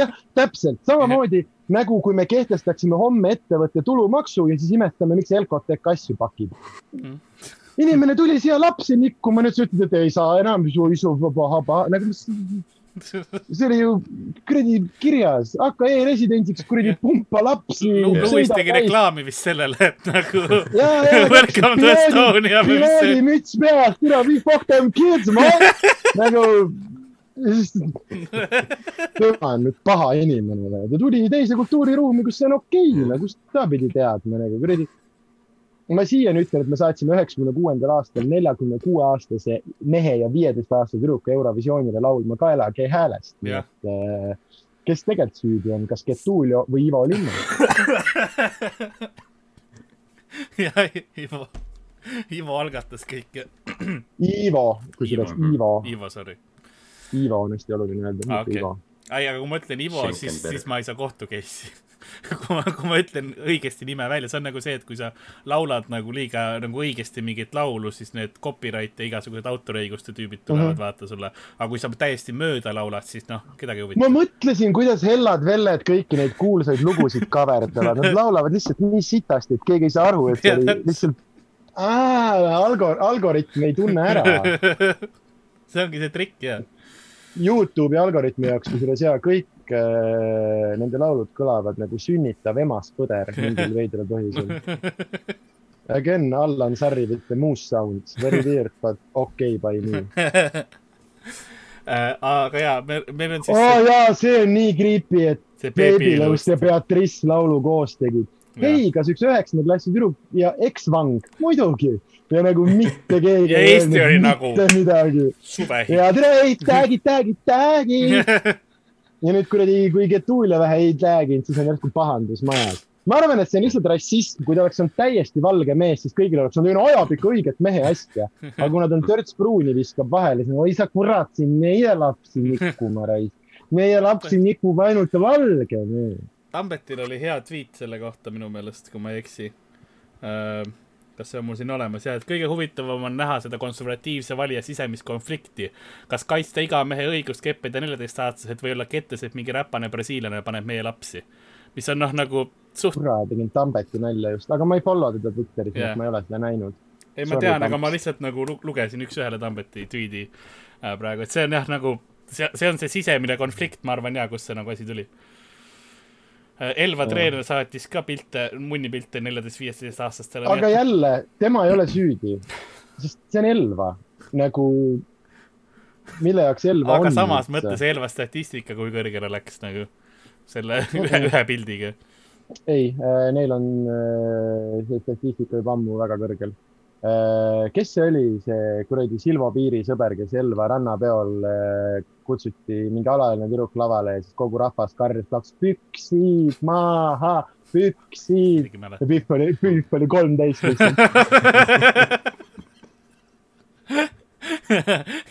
jah, täpselt, samamoodi nagu kui me kehtestaksime homme ettevõtte tulumaksu ja siis imestame, miks Elcotek asju pakib mm.. Inimene tuli siia lapsi nikkuma, nüüd sa ütled, et ei saa enam su isu paha, paha, nagu see oli ju kuradi kirjas, hakka e-residentsiks kuradi pumpa lapsi. Luis tegi reklaami vist sellele, et nagu welcome to Estonia. müts peas, tere, we fuck them kids, man. nagu tema on nüüd paha inimene, ta tuli teise kultuuriruumi, kus see on okei okay,, no kust ta pidi teadma nagu kuradi. Ma siiani ütlen, et me saatsime üheksakümne kuuendal aastal neljakümne kuue aastase mehe ja viieteistaastase tüdruku Eurovisioonile laulma Kaela G häälest. nii et äh, kes tegelikult süüdi on, kas Getulio või Ivo Linna? jah, Ivo, Ivo algatas kõike. Ivo, kusjuures Ivo. Ivo, sorry Ivo on hästi oluline öelda, mitte okay. Ivo. ei, aga kui ma ütlen Ivo, siis, siis ma ei saa kohtu case'i kui ma, kui ma ütlen õigesti nime välja, see on nagu see, et kui sa laulad nagu liiga nagu õigesti mingit laulu, siis need copyright ja igasugused autoriõiguste tüübid tulevad mm -hmm. vaata sulle. aga kui sa täiesti mööda laulad, siis noh, kedagi ei huvita. ma mõtlesin, kuidas Hellad Velled kõiki neid kuulsaid lugusid kaverdavad, nad laulavad lihtsalt nii sitasti, et keegi ei saa aru, et see oli lihtsalt algor-, algoritm ei tunne ära see ongi see trikk, jah Youtube'i algoritmi jaoks, kusjuures ja kõik äh, nende laulud kõlavad nagu sünnitav emaspõder mingil veidral põhjusel. Again, Allan Sarri with the moose sounds, very weird but okei okay by me äh, aga jaa, meil, meil on siis. oo oh, jaa, see on nii creepy, et Beebilõust ja Beatrice laulu koos tegid. hei, kas üks üheksanda klassi tüdruk ja eksvang, muidugi ja nagu mitte keegi ja Eesti oli nagu midagi. ja tere, tag'id, tag'id, tag'id ja nüüd kuradi, kui Getulia vähe ei tag'inud, siis on järsku pahandus majas. ma arvan, et see on lihtsalt rassism, kui ta oleks olnud täiesti valge mees, siis kõigil oleks olnud, ajab ikka õiget mehe asja. aga kuna ta on törts pruuni, viskab vahele, siis oi sa kurat, siin meie lapsi nikkuma raisk. meie lapsi nikub ainult valge mees. Tambetil oli hea tweet selle kohta minu meelest, kui ma ei eksi uh kas see on mul siin olemas ja et kõige huvitavam on näha seda konservatiivse valija sisemist konflikti. kas kaitsta iga mehe õigust keppida neljateistaastased või olla kettes, et mingi räpane brasiillane paneb meie lapsi. mis on noh, nagu suht. kurat, tegin Tambeti nalja just, aga ma ei follow teda Twitteris yeah., ma ei ole seda näinud. ei, ma tean, aga ma lihtsalt nagu lugesin üks-ühele Tambeti tweet'i äh, praegu, et see on jah, nagu see, see on see sisemine konflikt, ma arvan ja, kust see nagu asi tuli Elva treener saatis ka pilte, munnipilte neljateist, viieteist aastastele. aga jälle, tema ei ole süüdi, sest see on Elva, nagu, mille jaoks Elva aga on. aga samas mõttes Elva statistika, kui kõrgele läks nagu selle ühe, ühe pildiga. ei, äh, neil on äh, see statistika juba ammu väga kõrgel Äh, kes see oli, see kuradi Silvo Piiri sõber, kes Elva rannapeol äh, kutsuti mingi alaealine tüdruk lavale ja siis kogu rahvas karjus plaks püksid maha, püksid. ja Pihv oli, Pihv oli kolmteist lihtsalt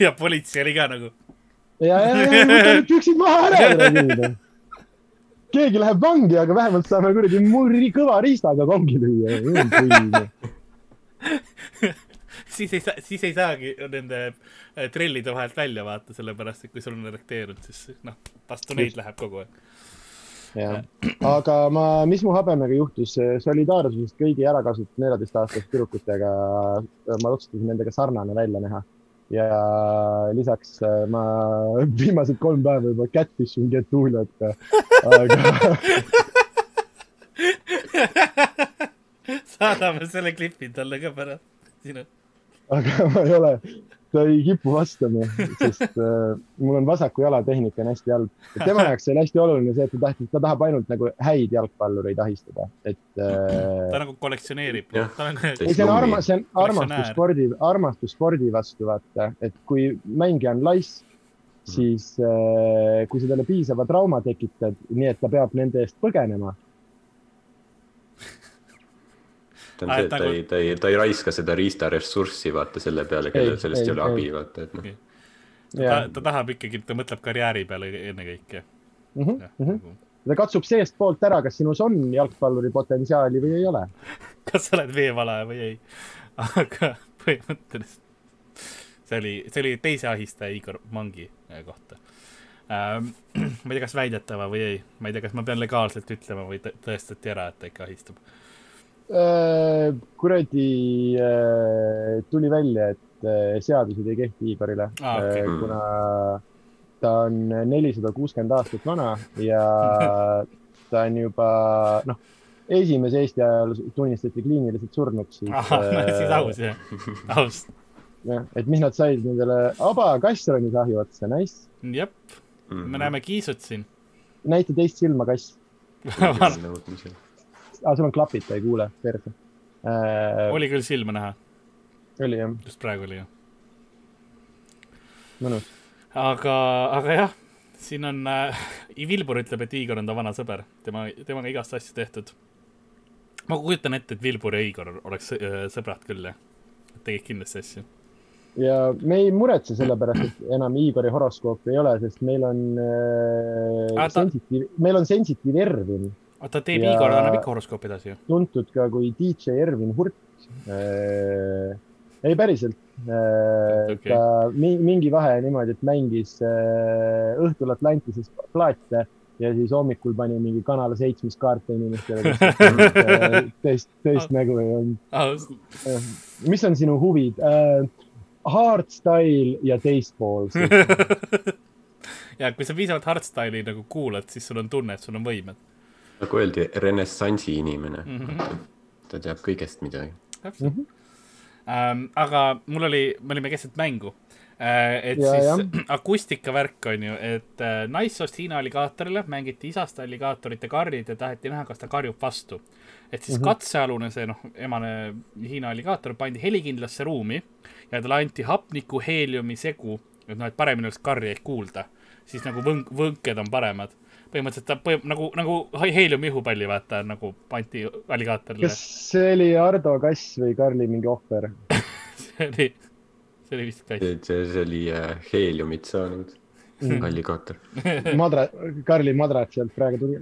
ja politsei oli ka nagu. ja, ja, ja võta need püksid maha ära. keegi läheb vangi, aga vähemalt saame kuradi murri kõva riistaga kongi lüüa siis ei saa, siis ei saagi nende äh, trellide vahelt välja vaata, sellepärast et kui sul on erekteerunud, siis noh, bastoneid läheb kogu aeg. jah, aga ma, mis mu habemega juhtus, solidaarsusest kõigi ärakasutatud neljateistaastaste tüdrukutega, ma otsustasin nendega sarnane välja näha. ja lisaks äh, ma viimased kolm päeva juba catfish in Getuliat, aga saadame selle klipi talle ka pärast sinu. aga ma ei ole, ta ei kipu vastama, sest äh, mul on vasaku jala tehnika on hästi halb. tema jaoks oli hästi oluline see, et ta tahtis, ta tahab ainult nagu häid jalgpallureid ahistada, et äh,. ta nagu kollektsioneerib. ei, see on armas, see on armastus spordi, armastus spordi vastu, vaata, et kui mängija on laisk, siis äh, kui sa talle piisava trauma tekitad, nii et ta peab nende eest põgenema on see, et ta ei, ta ei, ta ei raiska seda riistaressurssi vaata selle peale, kellel sellest ei ole abi, vaata, et noh. ta, ta tahab ikkagi, ta mõtleb karjääri peale ennekõike mm. -hmm, ja, mm -hmm. Nagu... ta katsub seestpoolt ära, kas sinus on jalgpalluri potentsiaali või ei ole. kas sa oled veevalaja või ei. aga põhimõtteliselt see oli, see oli teise ahistaja Igor Mangi äh, kohta ähm,. ma ei tea, kas väidetava või ei, ma ei tea, kas ma pean legaalselt ütlema või tõestati ära, et ta ikka ahistab kuradi äh, tuli välja, et äh, seadused ei kehti Igorile ah,, okay. kuna ta on nelisada kuuskümmend aastat vana ja ta on juba noh, esimese Eesti ajal tunnistati kliiniliselt surnuks. ahah, siis aus jah, aus. jah, et mis nad said nendele, aba, kass ronis ahju otsa, nice. jep, me mm -hmm. näeme kiisut siin. näita teist silma, kass ah,, sul on klapid, ta ei kuule, perse äh,. oli küll silma näha. oli jah. just praegu oli jah. mõnus. aga, aga jah, siin on äh,, Vilbur ütleb, et Igor on ta vana sõber, tema, temaga igast asju tehtud. ma kujutan ette, et Vilbur ja Igor oleks äh, sõbrad küll jah, tegid kindlasti asju ja me ei muretse selle pärast, et enam Igori horoskoopi ei ole, sest meil on äh, ah, ta... sensitiiv, meil on sensitiiv Ervin ta teeb ja Igor, annab ikka horoskoopi edasi ju. tuntud ka kui DJ Ervin Hurt äh,. ei, päriselt äh,. Okay. ta mingi vahe niimoodi, et mängis äh, õhtul Atlantises plaate ja siis hommikul pani mingi Kanal seitsmes kaarte inimestele, kes äh, teist, teist nägu ei olnud. Äh, mis on sinu huvid uh,? Hardstyle ja teispool ja kui sa piisavalt hardstyle'i nagu kuulad, siis sul on tunne, et sul on võimed. Nagu öeldi, renessansi inimene mm. -hmm. ta teab kõigest midagi. täpselt mm. -hmm. Ähm, aga mul oli, me olime keset mängu äh,. et ja, siis akustikavärk on ju, et äh, naissoost Hiina alligaatorile mängiti isast alligaatorite karjid ja taheti näha, kas ta karjub vastu. et siis mm -hmm. katsealune see noh, emane Hiina alligaator pandi helikindlasse ruumi ja talle anti hapniku heeliumi segu, et noh, et paremini oleks karjeid kuulda. siis nagu võnk, võnked on paremad põhimõtteliselt ta põhim, nagu, nagu heeliumi õhupalli vaata nagu pandi alligaatorile. kas see oli Ardo Kass või Karli mingi ohver see oli, see oli vist kass. see, see oli äh, heeliumit saanud mm. alligaator madra, Karli madrat sealt praegu tuli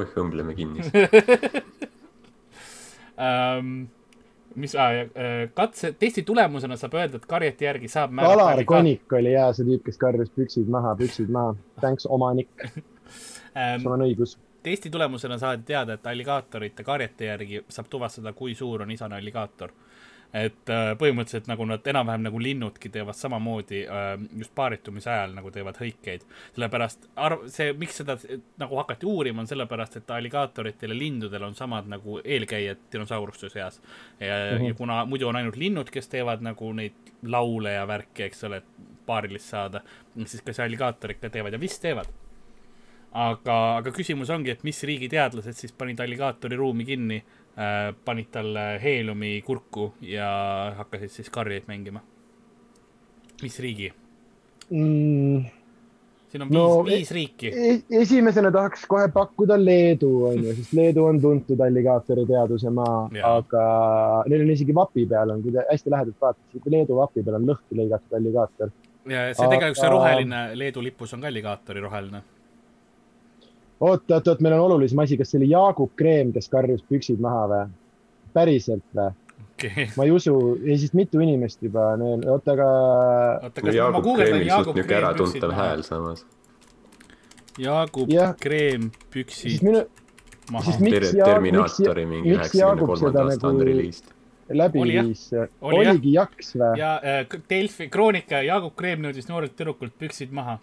oih, õmbleme kinni um, mis äh, katse, testi tulemusena saab öelda, et karjete järgi saab Alar Konik oli hea see tüüp, kes karjus püksid maha, püksid maha. Thanks, omanik um,. sul on õigus. testi tulemusena saadi teada, et alligaatorite karjete järgi saab tuvastada, kui suur on isane alligaator et äh, põhimõtteliselt nagu nad enam-vähem nagu linnudki teevad samamoodi äh, just paaritumise ajal nagu teevad hõikeid. sellepärast arv-, see, miks seda nagu hakati uurima, on sellepärast, et alligaatoritel ja lindudel on samad nagu eelkäijad dinosauruste seas. ja -hmm. ja kuna muidu on ainult linnud, kes teevad nagu neid laule ja värki, eks ole, et paarilist saada, siis ka see alligaator ikka teevad ja vist teevad aga, aga küsimus ongi, et mis riigi teadlased siis panid alligaatori ruumi kinni Äh, panid talle heeliumi kurku ja hakkasid siis karjeid mängima. mis riigi mm.? siin on viis no,, viis riiki e. esimesena tahaks kohe pakkuda Leedu, onju, sest Leedu on tuntud alligaatori teaduse maa, aga neil on isegi vapi peal on, kui te hästi lähedalt vaatate, Leedu vapi peal on lõhki lõigatud alligaator. ja see aga... tegelikult see roheline Leedu lipus on ka alligaatori roheline oot, oot, oot, meil on olulisem asi, kas see oli Jaagup Kreem, kes karjus püksid maha või? päriselt või okay.? ma ei usu, ei siis mitu inimest juba, oota, aga. oota, kas no, ma guugeldan Jaagup Kreem äratuntav hääl samas. Jaagup ja. Kreem püksid minu... maha. Ter Terminaatori mingi üheksakümne kolmanda aasta nagu... unreleased läbi Oli, viis, oligi jaks või? ja äh, Delfi kroonika Jaagup Kreem nõudis noorelt tüdrukult püksid maha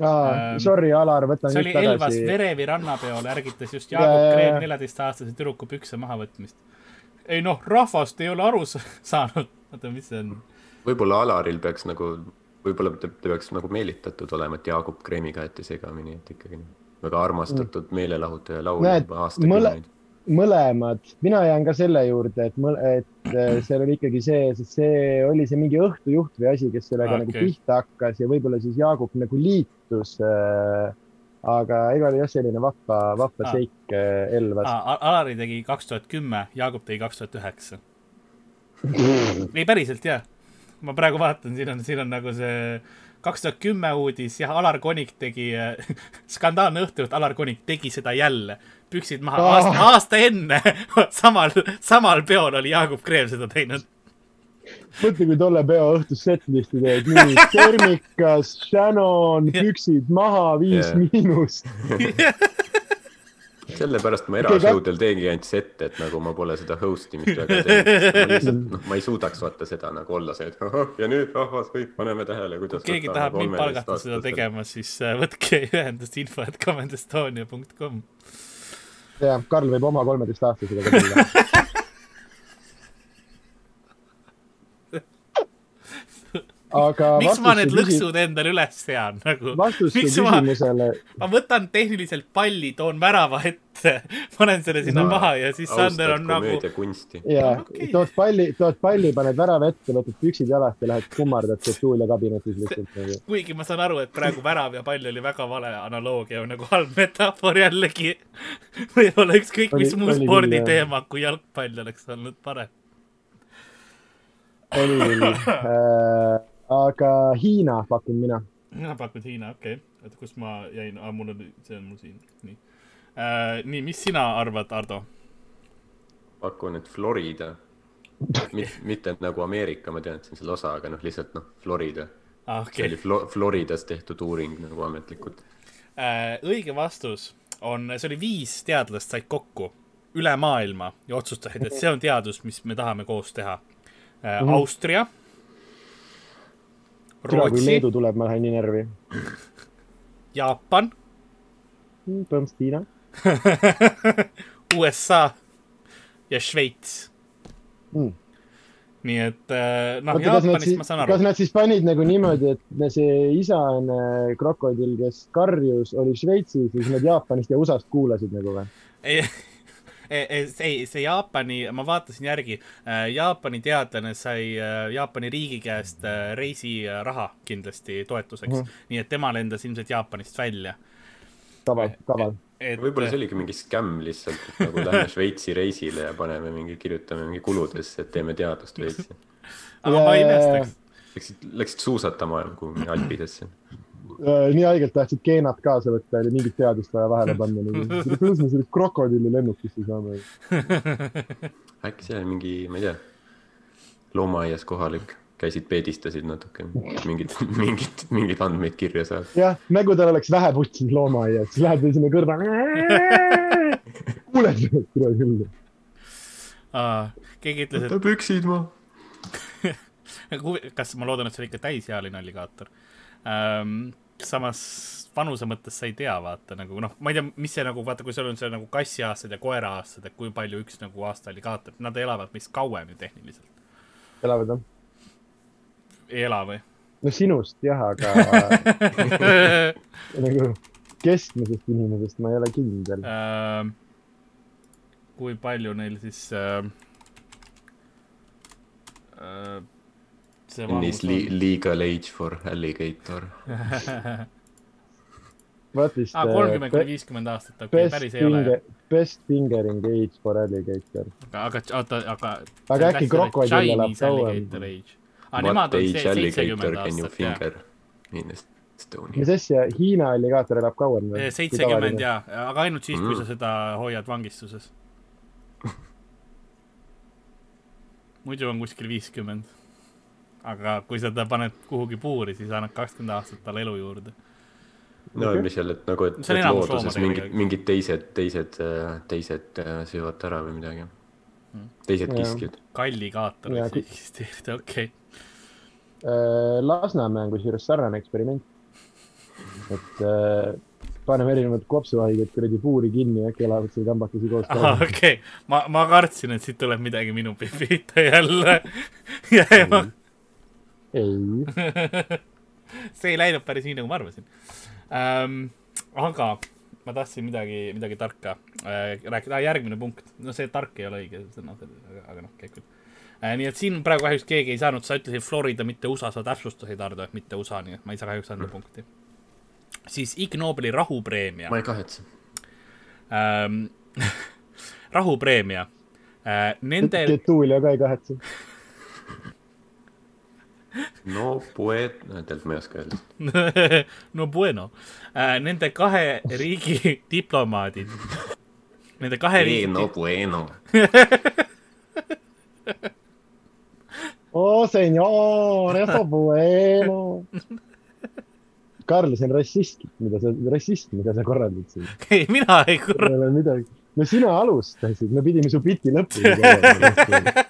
aa, sorry, Alar, võtan see oli Elvas Verevi rannapeol, ärgitas just Jaagup Kreem neljateistaastase tüdruku pükse mahavõtmist. ei noh, rahvast ei ole aru saanud, oota, mis see on? võib-olla Alaril peaks nagu, võib-olla ta peaks nagu meelitatud olema, et Jaagup Kreemiga jäeti segamini, et ikkagi väga armastatud mm. meelelahutaja laul juba aastakümneid mõlemad, mina jään ka selle juurde, et, et äh, seal oli ikkagi see, sest see oli see mingi õhtujuht või asi, kes sellega okay. nagu pihta hakkas ja võib-olla siis Jaagup nagu liitus äh,. aga igal juhul jah, selline vahva, vahva ah. seik äh, Elvas ah,. Alari tegi kaks tuhat kümme, Jaagup tegi kaks tuhat üheksa. ei, päriselt jah. ma praegu vaatan, siin on, siin on nagu see kaks tuhat kümme uudis, jah, Alar Konik tegi äh, skandaalne õhtujuht, Alar Konik tegi seda jälle püksid maha oh. aasta, aasta enne samal, samal peol oli Jaagup Kreem seda teinud. Mõtle, kui tolle peo õhtus setlisti teed, nii termikas, Shannon, püksid maha, viis yeah. miinust sellepärast ma erashow del teengi ainult sette, et nagu ma pole seda host imist väga teinud. noh, ma ei suudaks vaata seda nagu olla see, et ahah, ja nüüd rahvas kõik paneme tähele, kuidas. kui keegi tahab mind palgata seda tegema, siis äh, võtke ühendust info, et commentestonia.com jah, Karl võib oma kolmeteistaastasega ka tulla aga miks ma need lõksud endale üles sean nagu? su küsimusele. ma võtan tehniliselt palli, toon värava ette, panen selle sinna no, maha ja siis Sander on nagu. ja okay., tood palli, tood palli, paned värava ette, võtad püksid jalast ja lähed kummardad Tuulia kabinetis lihtsalt nagu. kuigi ma saan aru, et praegu värav ja pall oli väga vale analoogia, nagu halb metafoor jällegi. võib-olla ükskõik mis muu sporditeema, kui jalgpall oleks olnud parem oli küll äh, aga Hiina pakun mina. mina pakun Hiina, okei okay.. oota, kus ma jäin ah,, mul on, see on mul siin, nii äh,. nii, mis sina arvad, Ardo? pakun, et Florida Mit, mitte nagu Ameerika, ma tean, et on selle osa, aga noh, lihtsalt noh, Florida ah,. Okay. see oli Flo Floridas tehtud uuring nagu ametlikult äh,. õige vastus on, see oli viis teadlast said kokku üle maailma ja otsustasid, et see on teadus, mis me tahame koos teha äh,. Mm -hmm. Austria türa, kui Leedu tuleb, ma lähen nii närvi. Jaapan, põhimõtteliselt Hiina. USA ja Šveits Mm. nii et äh, noh, kas Jaapanist ma, saan kas aru. nad siis panid nagu niimoodi, et see isane krokodill, kes karjus, oli Šveitsis ja siis nad Jaapanist ja USA-st kuulasid nagu või? ei, ei, see Jaapani, ma vaatasin järgi, Jaapani teadlane sai äh, Jaapani riigi käest äh, reisiraha kindlasti toetuseks mm. -hmm. nii et tema lendas ilmselt Jaapanist välja. kaval, kaval. et võib-olla see oligi mingi skämm lihtsalt, et nagu lähme Šveitsi reisile ja paneme mingi, kirjutame mingi kuludesse, et teeme teadust veits. aga ma ei imestaks. Läksid, läksid suusatama kuhugi Alpidesse. Äh, nii haigelt tahtsid geenad kaasa võtta, oli mingit teadust vaja vahele panna nagu. kuidas me sellest krokodilli lennukisse saame? äkki see oli mingi, ma ei tea, loomaaias kohalik, käisid peedistasid natuke, mingid, mingid, mingeid andmeid kirja saad. jah, nagu tal oleks vähe putsinud loomaaias, siis lähed veel sinna kõrvale. kuuled sellest üle küll. keegi ütles, võta püksid maha. et kas ma loodan, et see oli ikka täisealine alligaator ähm,. samas vanuse mõttes sa ei tea, vaata nagu noh, ma ei tea, mis see nagu vaata, kui sul on see nagu kassi aastad ja koera aastad, et kui palju üks nagu aasta alligaator, nad elavad meist kauem ju tehniliselt. elavad jah? ei ela või? no sinust jah, aga nagu keskmisest inimesest ma ei ole kindel. Ähm, kui palju neil siis äh, äh, see Is le legal age for alligator. vaat vist aa, kolmkümmend kuni viiskümmend aastat, okei okay,, päris ei ole. finger, best fingering age for alligator. aga, aga oota, aga. Aga äkki krokodill elab kauem? aa, nemad What on age see alligator seitsekümmend can you aastat, jah. finger in Estonia? mis asja, Hiina alligaator elab kauem või? seitsekümmend jaa, aga ainult siis, kui Mm. sa seda hoiad vangistuses. muidu on kuskil viiskümmend. Aga kui sa ta paned kuhugi puuri, siis annad kakskümmend aastat talle elu juurde. no Okei. mis seal, et nagu, et, et looduses mingid, mingid teised, teised, teised äh, söövad ära või midagi. teised Jaa. kiskjad. kalligaator Jaa, võiks kui- eksisteerida, okei. Äh, Lasnamäe on kusjuures sarnane eksperiment. et äh, paneme erinevad kopsuhaiged kuradi puuri kinni ja äkki elavad seal kambakesi koos okei, ma, ma kartsin, et siit tuleb midagi minu pihta jälle. ja, ja ma, ei, see ei läinud päris nii, nagu ma arvasin ähm,. aga ma tahtsin midagi, midagi tarka äh, rääkida ah,, järgmine punkt, no see tark ei ole õige sõna, aga, aga noh, käib küll äh,. nii et siin praegu kahjuks keegi ei saanud, sa ütlesid Florida, mitte USA, sa täpsustasid, Ardo, et mitte USA, nii et ma ei saa kahjuks anda mm. punkti. siis Ig Nobeli rahupreemia ma ei kahetse. ähm,, rahupreemia äh,, nendel Getulio ka ei kahetse. no poed, tegelikult ma ei oska öelda. no bueno äh,, nende kahe riigi diplomaadid, nende kahe riigi no bueno. oh senor, eso bueno. Karl, see on rassistlik, mida sa, rassism, mida sa korraldad siin. ei, mina ei midagi. no sina alustasid, me pidime su biti lõpuni tegema.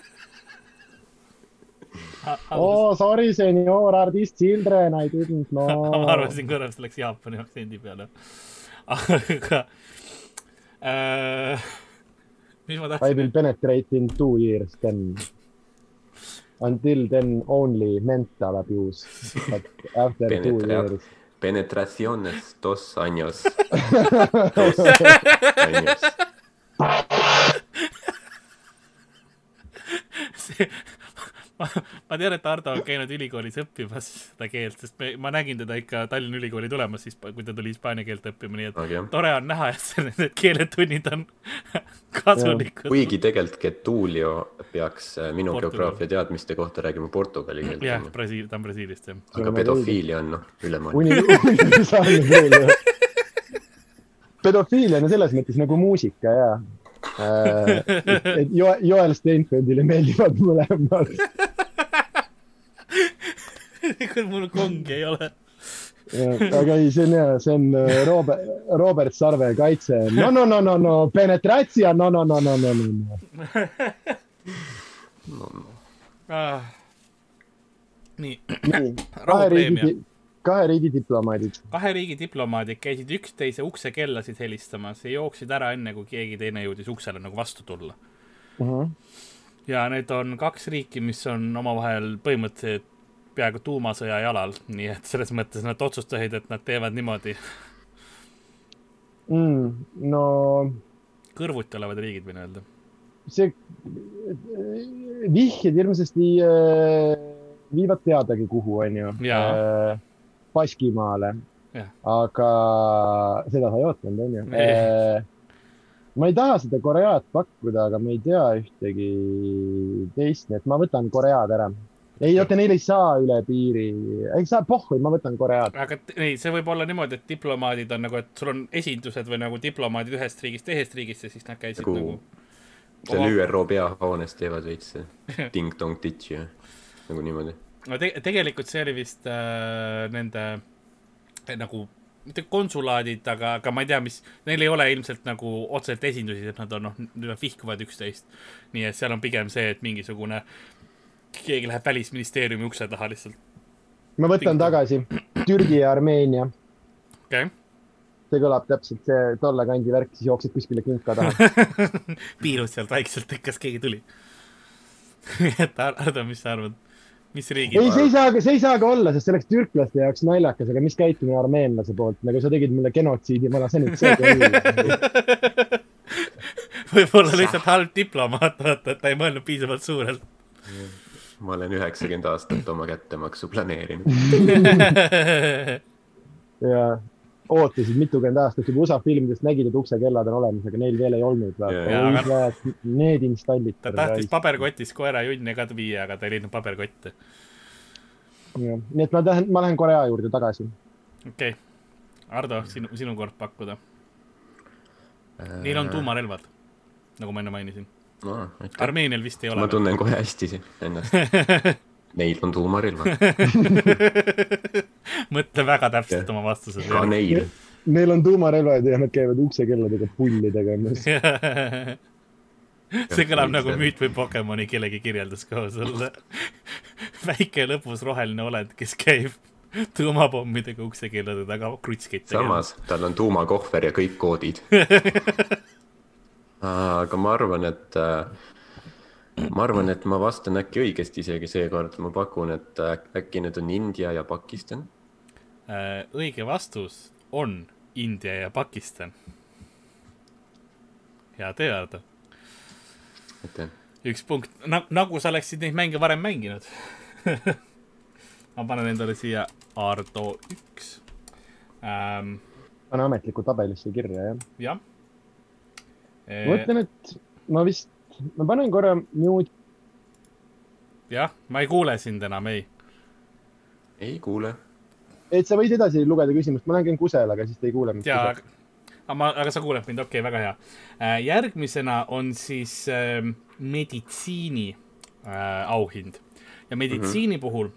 Oh sorry, senor artist children, I didn't ma know. arvasin korraks läks Jaapani aktsendi peale. aga äh,, mis ma I tahtsin will, penetrate in two years then. Until then only mental abuse, but after two Penetrab- years. Penetraciones dos años. dos años. see, ma, ma tean, et Ardo on käinud ülikoolis õppimas seda keelt, sest me, ma nägin teda ikka Tallinna Ülikooli tulemas siis, kui ta tuli hispaania keelt õppima, nii et jah, tore on näha, et need keeletunnid on kasulikud. kuigi tegelikult Getulio peaks äh, minu geograafia teadmiste kohta räägima portugali keelt jah. Brasiil, ta on Brasiilist jah. aga pedofiilia on noh, keel jah. pedofiilia on selles mõttes nagu muusika ja. et Jo-, Joel Steinfeldile meeldivad mõlemad. kui mul kongi ei ole. aga ei, see on hea, see on äh, Robert, Robert Sarve kaitse. no, no, no, no, no penetratsia, no, no, no, no, no, no, no. Ah. nii, nii, riigi, kahe riigi diplomaadid. kahe riigi diplomaadid käisid üksteise uksekellasid helistamas ja jooksid ära enne, kui keegi teine jõudis uksele nagu vastu tulla uh. Mhm. -huh. ja need on kaks riiki, mis on omavahel põhimõtteliselt peaaegu tuumasõja jalal, nii et selles mõttes nad otsustasid, et nad teevad niimoodi mm,. no. kõrvuti olevad riigid, võin öelda. see, vihjed hirmsasti äh, viivad teadagi, kuhu, onju äh,. Baskimaale. aga seda sa ei ootanud, onju äh, ma ei taha seda Koread pakkuda, aga ma ei tea ühtegi teist, nii et ma võtan Koread ära ei, oota, neil ei saa üle piiri, ei saa, pohhui, ma võtan Koread. aga ei, see võib olla niimoodi, et diplomaadid on nagu, et sul on esindused või nagu diplomaadid ühest riigist teisest riigist ja siis nad käisid nagu, nagu... seal. ÜRO peahoones teevad veits ting-tong titši, nagu niimoodi. No te tegelikult see oli vist äh, nende äh, nagu mitte konsulaadid, aga, aga ma ei tea, mis, neil ei ole ilmselt nagu otseselt esindusi, et nad on, noh, vihkuvad üksteist. nii et seal on pigem see, et mingisugune keegi läheb välisministeeriumi ukse taha lihtsalt. ma võtan Tingu. tagasi Türgi ja Armeenia. okei okay. see kõlab täpselt see tolle kandi värk, siis jooksed kuskile kinka taha piilud sealt vaikselt, kas keegi tuli et Ardo, mis sa arvad? Mis riigi? ei, see ei saa, see ei saa ka olla, sest see oleks türklaste jaoks naljakas, aga mis käitumine armeenlase poolt, nagu sa tegid mulle genotsiidi, ma lasen nüüd see ka võib-olla lihtsalt halb diplomaat, vaata, et ta ei mõelnud piisavalt suurelt. Ma olen üheksakümmend aastat oma kättemaksu planeerinud ja ootasid mitukümmend aastat juba USA filmidest nägid, et uksekellad on olemas, aga neil veel ei olnud. Need installid. ta tahtis paberkotis koera junni ka viia, aga ta ei leidnud paberkotte. jah, nii et ma lähen, ma lähen Korea juurde tagasi. okei okay., Ardo, sinu, sinu kord pakkuda. Neil on tuumarelvad, nagu ma enne mainisin no,. Armeenial vist ei ole. ma tunnen kohe hästi ennast Neil on tuumarelvad mõtle väga täpselt oma vastused. ka neil. Neil on tuumarelvad ja nad käivad uksekelladega pulli tegemas see kõlab nagu müüt või Pokemoni kellegi kirjeldus koos olla. väike lõbus roheline olend, kes käib tuumapommidega uksekellade taga krutskit tegemas. samas, tal on tuumakohver ja kõik koodid aga ma arvan, et äh, ma arvan, et ma vastan äkki õigesti isegi seekord, ma pakun, et äh, äkki need on India ja Pakistan. Äh, õige vastus on India ja Pakistan. hea töö, Ardo. aitäh. üks punkt, nagu sa oleksid neid mänge varem mänginud ma panen endale siia Ardo üks ähm,. pane ametliku tabelisse kirja, jah? jah ma mõtlen, et ma vist, ma panen korra mute. jah, ma ei kuule sind enam, ei. ei kuule. et sa võid edasi lugeda küsimust, ma lähen käin kusele, aga siis te ei kuule mind. jaa, aga ma, aga sa kuuled mind, okei okay,, väga hea äh,. järgmisena on siis äh, meditsiini äh, auhind ja meditsiini mm -hmm. puhul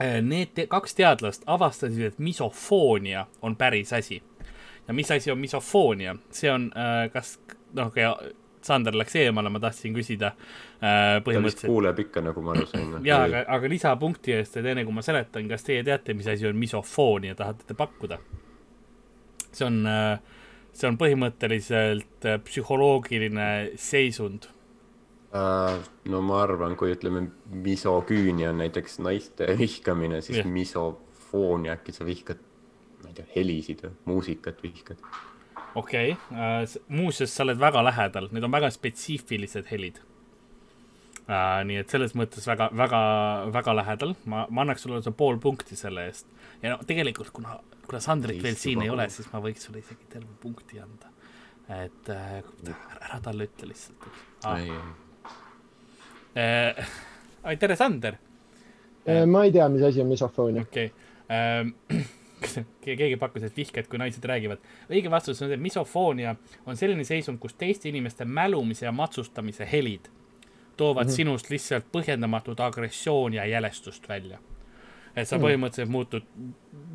äh, need te kaks teadlast avastasid, et misofoonia on päris asi ja mis asi on misofoonia, see on äh,, kas noh, Sander läks eemale, ma tahtsin küsida äh,. ta vist kuuleb ikka, nagu ma aru sain. ja, aga, aga lisapunkti eest, et enne kui ma seletan, kas teie teate, mis asi on misofoonia, tahate te pakkuda? see on äh,, see on põhimõtteliselt äh, psühholoogiline seisund uh,. no ma arvan, kui ütleme, misoküünia on näiteks naiste vihkamine, siis yeah. misofoonia, äkki sa vihkad ma ei tea, helisid või muusikat vihkad? Okei okay. uh,, muuseas, sa oled väga lähedal, need on väga spetsiifilised helid uh,. nii et selles mõttes väga, väga, väga lähedal, ma, ma annaks sulle pool punkti selle eest. ja no tegelikult, kuna, kuna Sandrit veel siin ei ole, siis ma võiks sulle isegi terve punkti anda. et uh, ära talle ütle lihtsalt ah.. Uh, tere, Sander uh,. ma ei tea, mis asi on misofoonia. okei okay. uh, keegi pakkus, et vihked, kui naised räägivad. õige vastus on see, et misofoonia on selline seisund, kus teiste inimeste mälumise ja matsustamise helid toovad mm -hmm. sinust lihtsalt põhjendamatut agressiooni ja jälestust välja. et sa mm -hmm. põhimõtteliselt muutud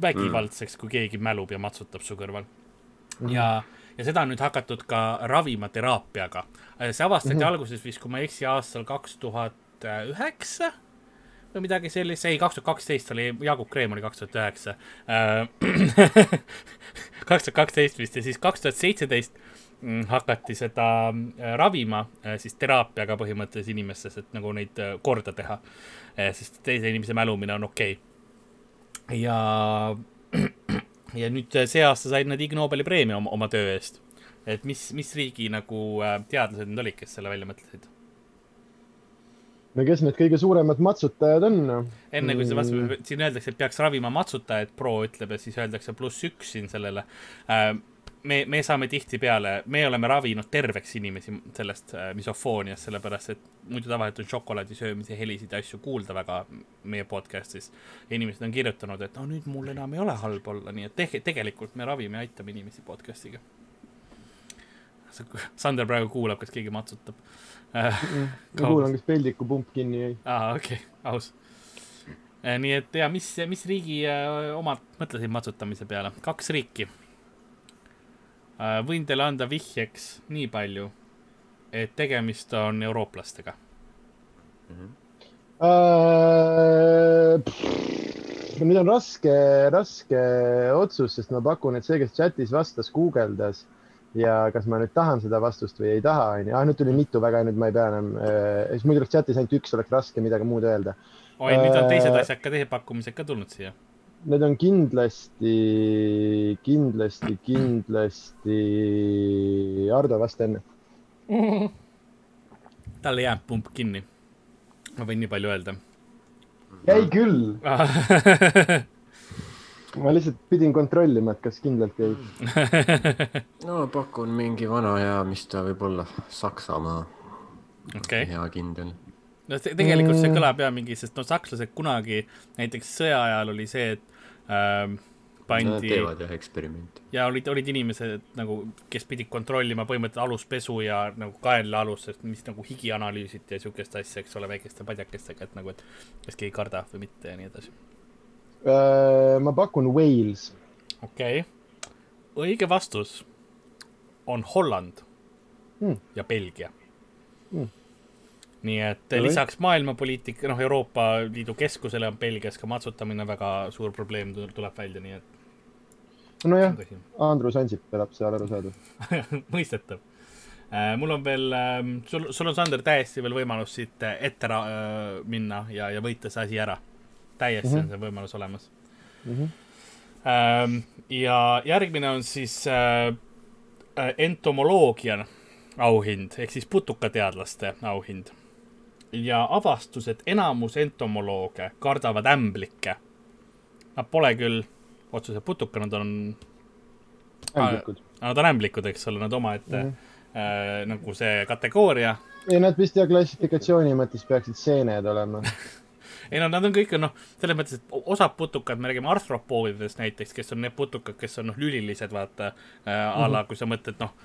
vägivaldseks, kui keegi mälub ja matsutab su kõrval mm. -hmm. ja, ja seda on nüüd hakatud ka ravima teraapiaga. see avastati mm -hmm. alguses vist, kui ma ei eksi, aastal kaks tuhat üheksa või midagi sellist, ei, kaks tuhat kaksteist oli, Jaagup Kreem oli kaks tuhat üheksa. Äh, kaks tuhat kaksteist vist ja siis kaks tuhat seitseteist mm, hakati seda äh, ravima siis teraapiaga põhimõtteliselt inimestes, et nagu neid korda teha. sest teise inimese mälumine on okei okay.. ja, ja nüüd see aasta said nad Ig Nobeli preemia oma, oma töö eest. et mis, mis riigi nagu teadlased need olid, kes selle välja mõtlesid? No kes need kõige suuremad matsutajad on? enne kui sa vastasid mm., siin öeldakse, et peaks ravima matsutajaid, pro ütleb ja siis öeldakse pluss üks siin sellele äh, me, me saame tihtipeale, me oleme ravinud terveks inimesi sellest äh, misofooniast, sellepärast et muidu tavaliselt on šokolaadi söömise helisid ja asju kuulda väga meie podcast'is. inimesed on kirjutanud, et no nüüd mul enam ei ole halb olla, nii et te tegelikult me ravime ja aitame inimesi podcast'iga. Sander praegu kuulab, kas keegi matsutab ma kuulan, kas peldiku pump kinni jäi. aa, okei okay., aus. Äh, nii et ja mis, mis riigi äh, omad mõtlesid matsutamise peale? kaks riiki. Äh, võin teile anda vihjeks nii palju, et tegemist on eurooplastega mm. -hmm. Uh, nüüd on raske, raske otsus, sest ma pakun, et see, kes chatis vastas, guugeldas ja kas ma nüüd tahan seda vastust või ei taha, onju. ah, nüüd tuli mitu väga, nüüd ma ei pea enam äh,, siis muidu oleks chatis ainult üks, oleks raske midagi muud öelda. oi, nüüd on teised äh, asjad ka, teised pakkumised ka tulnud siia. Need on kindlasti, kindlasti, kindlasti Ardo vasta enne tal jääb pump kinni. ma võin nii palju öelda. jäi küll ma lihtsalt pidin kontrollima, et kas kindlalt jäi no pakun mingi vana hea, mis ta võib olla, Saksamaa okay.. hea kindel. no te tegelikult see mm. kõlab ja mingi, sest no sakslased kunagi näiteks sõja ajal oli see, et ähm, pandi no,. teevad jah eksperimente. ja olid, olid inimesed nagu, kes pidid kontrollima põhimõtteliselt aluspesu ja nagu kaenlaalust, mis nagu higianalüüsiti ja siukest asja, eks ole, väikeste padjakestega, et nagu, et kas keegi kardab või mitte ja nii edasi ma pakun Wales. okei okay., õige vastus on Holland hmm. ja Belgia hmm. nii et no, lisaks maailmapoliitika, noh, Euroopa Liidu keskusele on Belgias ka matsutamine väga suur probleem, tuleb välja, nii et. nojah, Andrus Ansip elab seal arusaadav mõistetav äh,. mul on veel äh,, sul, sul on, Sander, täiesti veel võimalus siit ette äh, minna ja, ja võita see asi ära täiesti mm -hmm. on see võimalus olemas mm. -hmm. ja järgmine on siis äh, äh, entomoloogia auhind ehk siis putukateadlaste auhind. ja avastus, et enamus entomolooge kardavad ämblikke. Nad pole küll otseselt putuka, nad on. ämblikud. Nad on ämblikud, eks ole, nad omaette mm -hmm. äh, nagu see kategooria. ei, nad vist ja klassifikatsiooni mõttes peaksid seened olema ei no nad on kõik noh, selles mõttes, et osad putukad, me räägime arthropoodidest näiteks, kes on need putukad, kes on noh, lülilised, vaata äh, a la, mhm. kui sa mõtled, noh,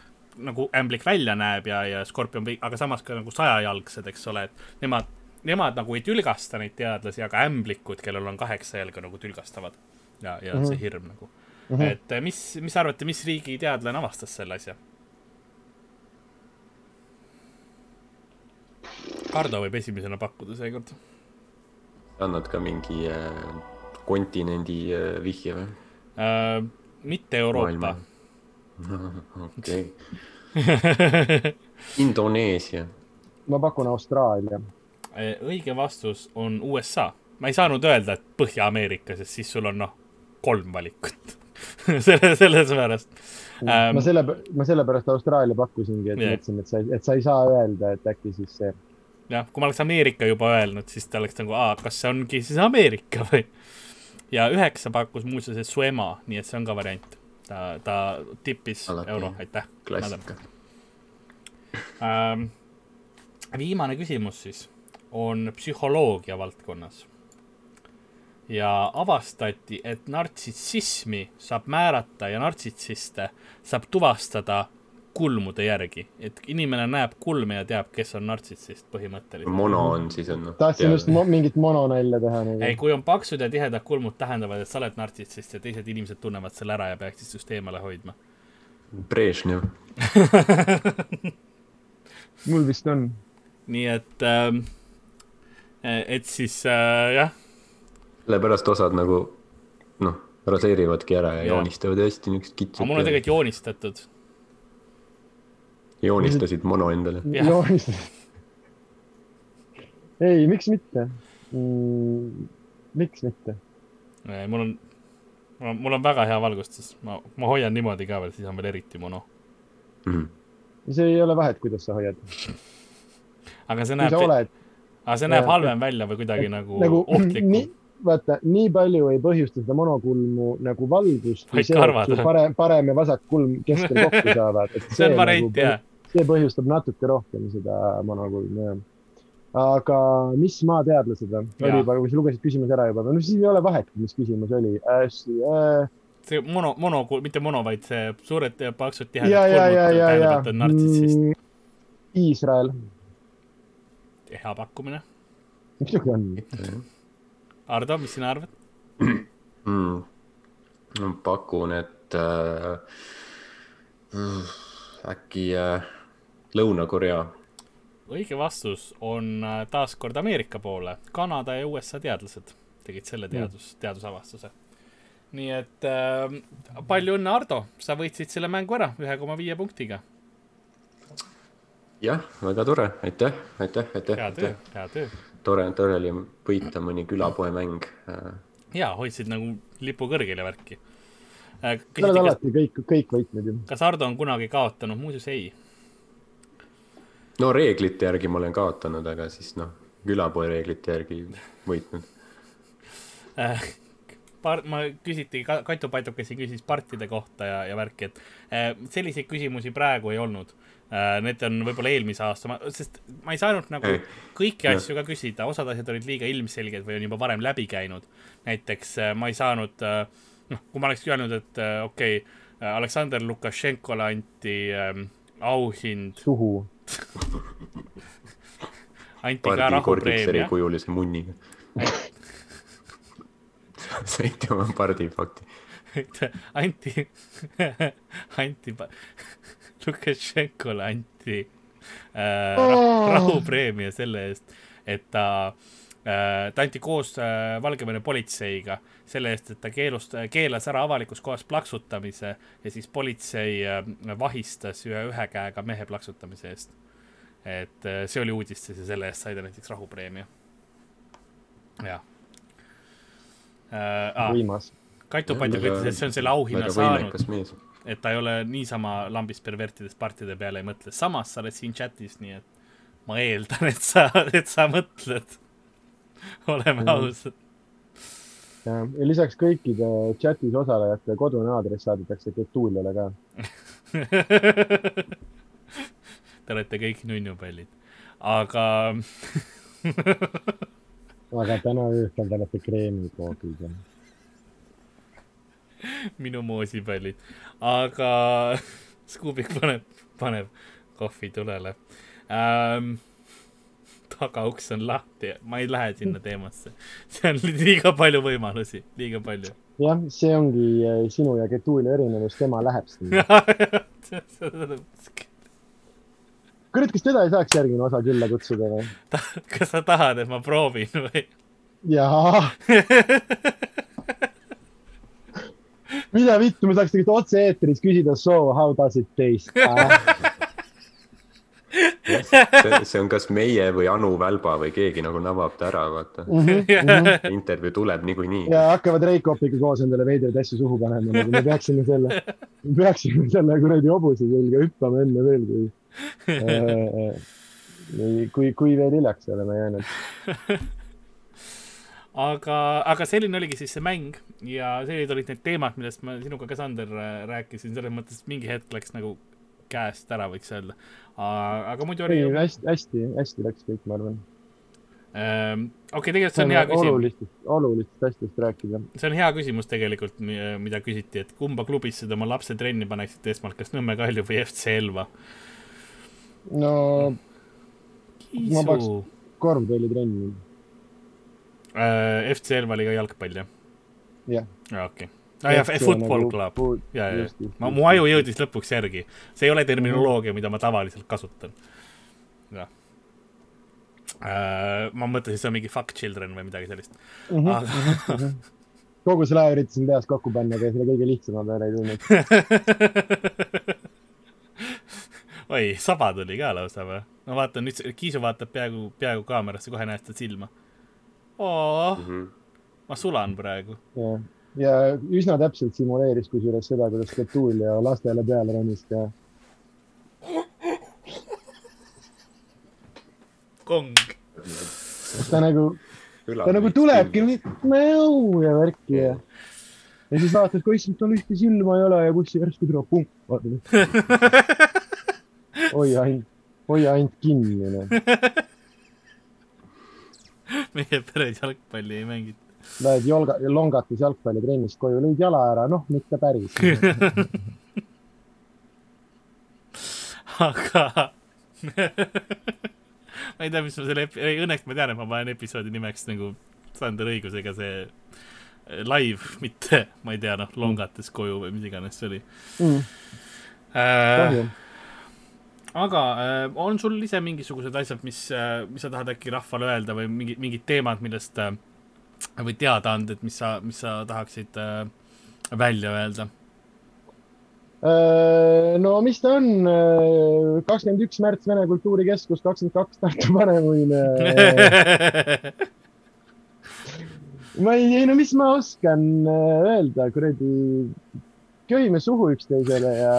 nagu ämblik välja näeb ja, ja skorpion aga samas ka nagu sajajalgsed, eks ole, et nemad, nemad nagu ei tülgasta neid teadlasi, aga ämblikud, kellel on kaheksa jalga, nagu tülgastavad. ja, ja mm -hmm. see hirm nagu mm. -hmm. et äh, mis, mis arvate, mis riigi teadlane avastas selle asja? Hardo võib esimesena pakkuda seekord annad ka mingi äh, kontinendi äh, vihje või äh,? mitte Euroopa. okei. Indoneesia. ma pakun Austraalia. Äh, õige vastus on USA. ma ei saanud öelda, et Põhja-Ameerika, sest siis sul on noh, kolm valikut selle, selles pärast ähm,. ma selle, ma sellepärast Austraalia pakkusingi, et mõtlesin, et sa, et sa ei saa öelda, et äkki siis see jah, kui ma oleks Ameerika juba öelnud, siis ta oleks nagu, aa, kas see ongi siis Ameerika või? ja üheksa pakkus muuseas, et su ema, nii et see on ka variant. ta, ta tippis Alati. euro, aitäh. klassika. Ähm, viimane küsimus siis on psühholoogia valdkonnas. ja avastati, et nartsissismi saab määrata ja nartsissiste saab tuvastada kulmude järgi, et inimene näeb kulme ja teab, kes on nartsissist põhimõtteliselt. mono on siis on. tahtsin just mo mingit mononalja teha nagu. ei, kui on paksud ja tihedad kulmud, tähendavad, et sa oled nartsissist ja teised inimesed tunnevad selle ära ja peaksid sinust eemale hoidma. Brežnev mul vist on. nii et ähm, et siis äh, jah. sellepärast osad nagu noh, raseerivadki ära ja, ja. joonistavad hästi niisugused kitsad. aga mul on tegelikult joonistatud. Joonistasid mono endale? joonistasid. ei, miks mitte mm,? miks mitte? mul on, mul on väga hea valgustus, ma, ma hoian niimoodi ka veel, siis on veel eriti mono mm. -hmm. see ei ole vahet, kuidas sa hoiad. aga see näeb, aga see näeb halvem välja või kuidagi nagu, nagu ohtlikum vaata, nii palju ei põhjusta seda monokulmu nagu valgust, parem, parem ja vasak kulm keskel kokku saavad. see on variant nagu,, jah. see põhjustab natuke rohkem seda monokulmu, jah. aga mis maateadlased või? oli juba, kui sa lugesid küsimuse ära juba, no siis ei ole vahet, mis küsimus oli hästi äh, see mono, mono, mitte mono, vaid see suured paksud tihedad kulmud tähendab, et on nartsissist mm,. Iisrael. hea pakkumine. muidugi on Ardo, mis sina arvad mm.? ma pakun, et äh, äkki äh, Lõuna-Korea. õige vastus on äh, taaskord Ameerika poole. Kanada ja USA teadlased tegid selle teadus mm., teadusavastuse. nii et äh, palju õnne, Ardo, sa võitsid selle mängu ära ühe koma viie punktiga. jah, väga tore, aitäh, aitäh, aitäh. hea töö, hea töö tore, tore oli võita mõni külapoemäng. ja, hoidsid nagu lipu kõrgel ja värki. Äh, sa oled alati kõik, kõik võitnud ju. kas Ardo on kunagi kaotanud? muuseas ei. no reeglite järgi ma olen kaotanud, aga siis noh, külapoe reeglite järgi võitnud äh, par-, ma küsiti, Katu Patukesi küsis partide kohta ja, ja värki, et äh, selliseid küsimusi praegu ei olnud Äh, need on võib-olla eelmise aasta, sest ma ei saanud nagu kõiki asju ka küsida, osad asjad olid liiga ilmselged või on juba varem läbi käinud. näiteks äh, ma ei saanud, äh, noh, kui ma oleks öelnud, et okei okay,, Aleksandr Lukašenkole anti ähm, auhind. suhu anti ka rahupreemia. kujulise munniga saite oma pardifakti anti anti Lukašenkole anti äh, oh. rahupreemia selle eest, et ta äh,, ta anti koos äh, Valgevene politseiga selle eest, et ta keelust, keelas ära avalikus kohas plaksutamise ja siis politsei äh, vahistas ühe, ühe käega mehe plaksutamise eest. et äh, see oli uudistes ja selle eest sai ta näiteks rahupreemia. jah äh,. võimas. Katu Patuk ütles, et see on selle auhinna saanud et ta ei ole niisama lambist pervertidest partide peale ei mõtle. samas sa oled siin chatis, nii et ma eeldan, et sa, et sa mõtled. oleme mm. ausad. ja, ja lisaks kõikide chatis osalejate kodune aadress saadetakse Getuliale ka Te olete kõik nunnupallid, aga aga täna öösel te olete kreemikoogid minu moosipallid, aga Scoobic paneb, paneb kohvi tulele ähm,. tagauks on lahti, ma ei lähe sinna teemasse, see on liiga palju võimalusi, liiga palju. jah, see ongi äh, sinu ja Getulia erinevus, tema läheb sinna kurat, kas teda ei saaks järgmine osa külla kutsuda või? kas sa tahad, et ma proovin või? jaa mida vittu, me saaks tegelikult otse-eetris küsida so how does it taste ah.? see, see on kas meie või Anu Välba või keegi nagu nabab ta ära, vaata mm. -hmm. intervjuu tuleb niikuinii. ja hakkavad Reikopiga koos endale veidraid asju suhu panema, nagu me peaksime selle, me peaksime selle kuradi hobuse külge hüppama enne veel, kui äh,, kui, kui veel hiljaks oleme jäänud aga, aga selline oligi siis see mäng ja sellised olid need teemad, millest ma sinuga ka, Sander, rääkisin, selles mõttes, mingi hetk läks nagu käest ära, võiks öelda. aga muidu oli. hästi, hästi, hästi läks kõik, ma arvan ähm,. okei okay,, tegelikult see on hea küsimus. olulistest, olulistest asjadest rääkida. see on hea küsimus tegelikult, mida küsiti, et kumba klubisse te oma lapse trenni paneksite esmalt, kas Nõmme Kalju või FC Elva? no Kiisu. ma paneks korvpallitrenni äh,. FC Elva oli ka jalgpall, jah? jah. okei. aa jah, Football nagu Club. ja, ja, ja. ma, mu aju jõudis lõpuks järgi. see ei ole terminoloogia, mida ma tavaliselt kasutan. jah. uh,. ma mõtlesin, see on mingi Fuck Children või midagi sellist mm. -hmm. Aga... Mm -hmm. kogu selle aja üritasin peas kokku panna, aga selle kõige lihtsama peale ei tulnud oi, saba tuli ka lausa või? no vaata nüüd, Kiisu vaatab peaaegu, peaaegu kaamerasse, kohe näed seda silma. Mm, -hmm. ma sulan praegu. ja üsna täpselt simuleeris kusjuures seda, kuidas Petulia lastele peale ronis ka. kong. ta nagu, ta nagu tulebki mäu ja värki ja ja siis vaatad, kui issand, tal ühte silma ei ole ja kussi järsku tuleb pump. hoia ainult, hoia ainult kinni noh. meie peres jalgpalli ei mängita. Lähed jolga, longates jalgpallitrennist koju, lõid jala ära, noh, mitte päris. Aga ma ei tea, mis ma selle, õnneks ma tean, et ma panen episoodi nimeks nagu Sander õigusega see live, mitte, ma ei tea, noh, longates koju või mis iganes see oli. Mm.. Äh, aga äh, on sul ise mingisugused asjad, mis äh,, mis sa tahad äkki rahvale öelda või mingi, mingid teemad, millest äh, või teadaanded, mis sa, mis sa tahaksid äh, välja öelda? Äh, no mis ta on, äh, kakskümmend üks märts Vene Kultuurikeskus, kakskümmend kaks Tartu Vanemuine ma ei, ei no mis ma oskan öelda, kuradi, köhime suhu üksteisele ja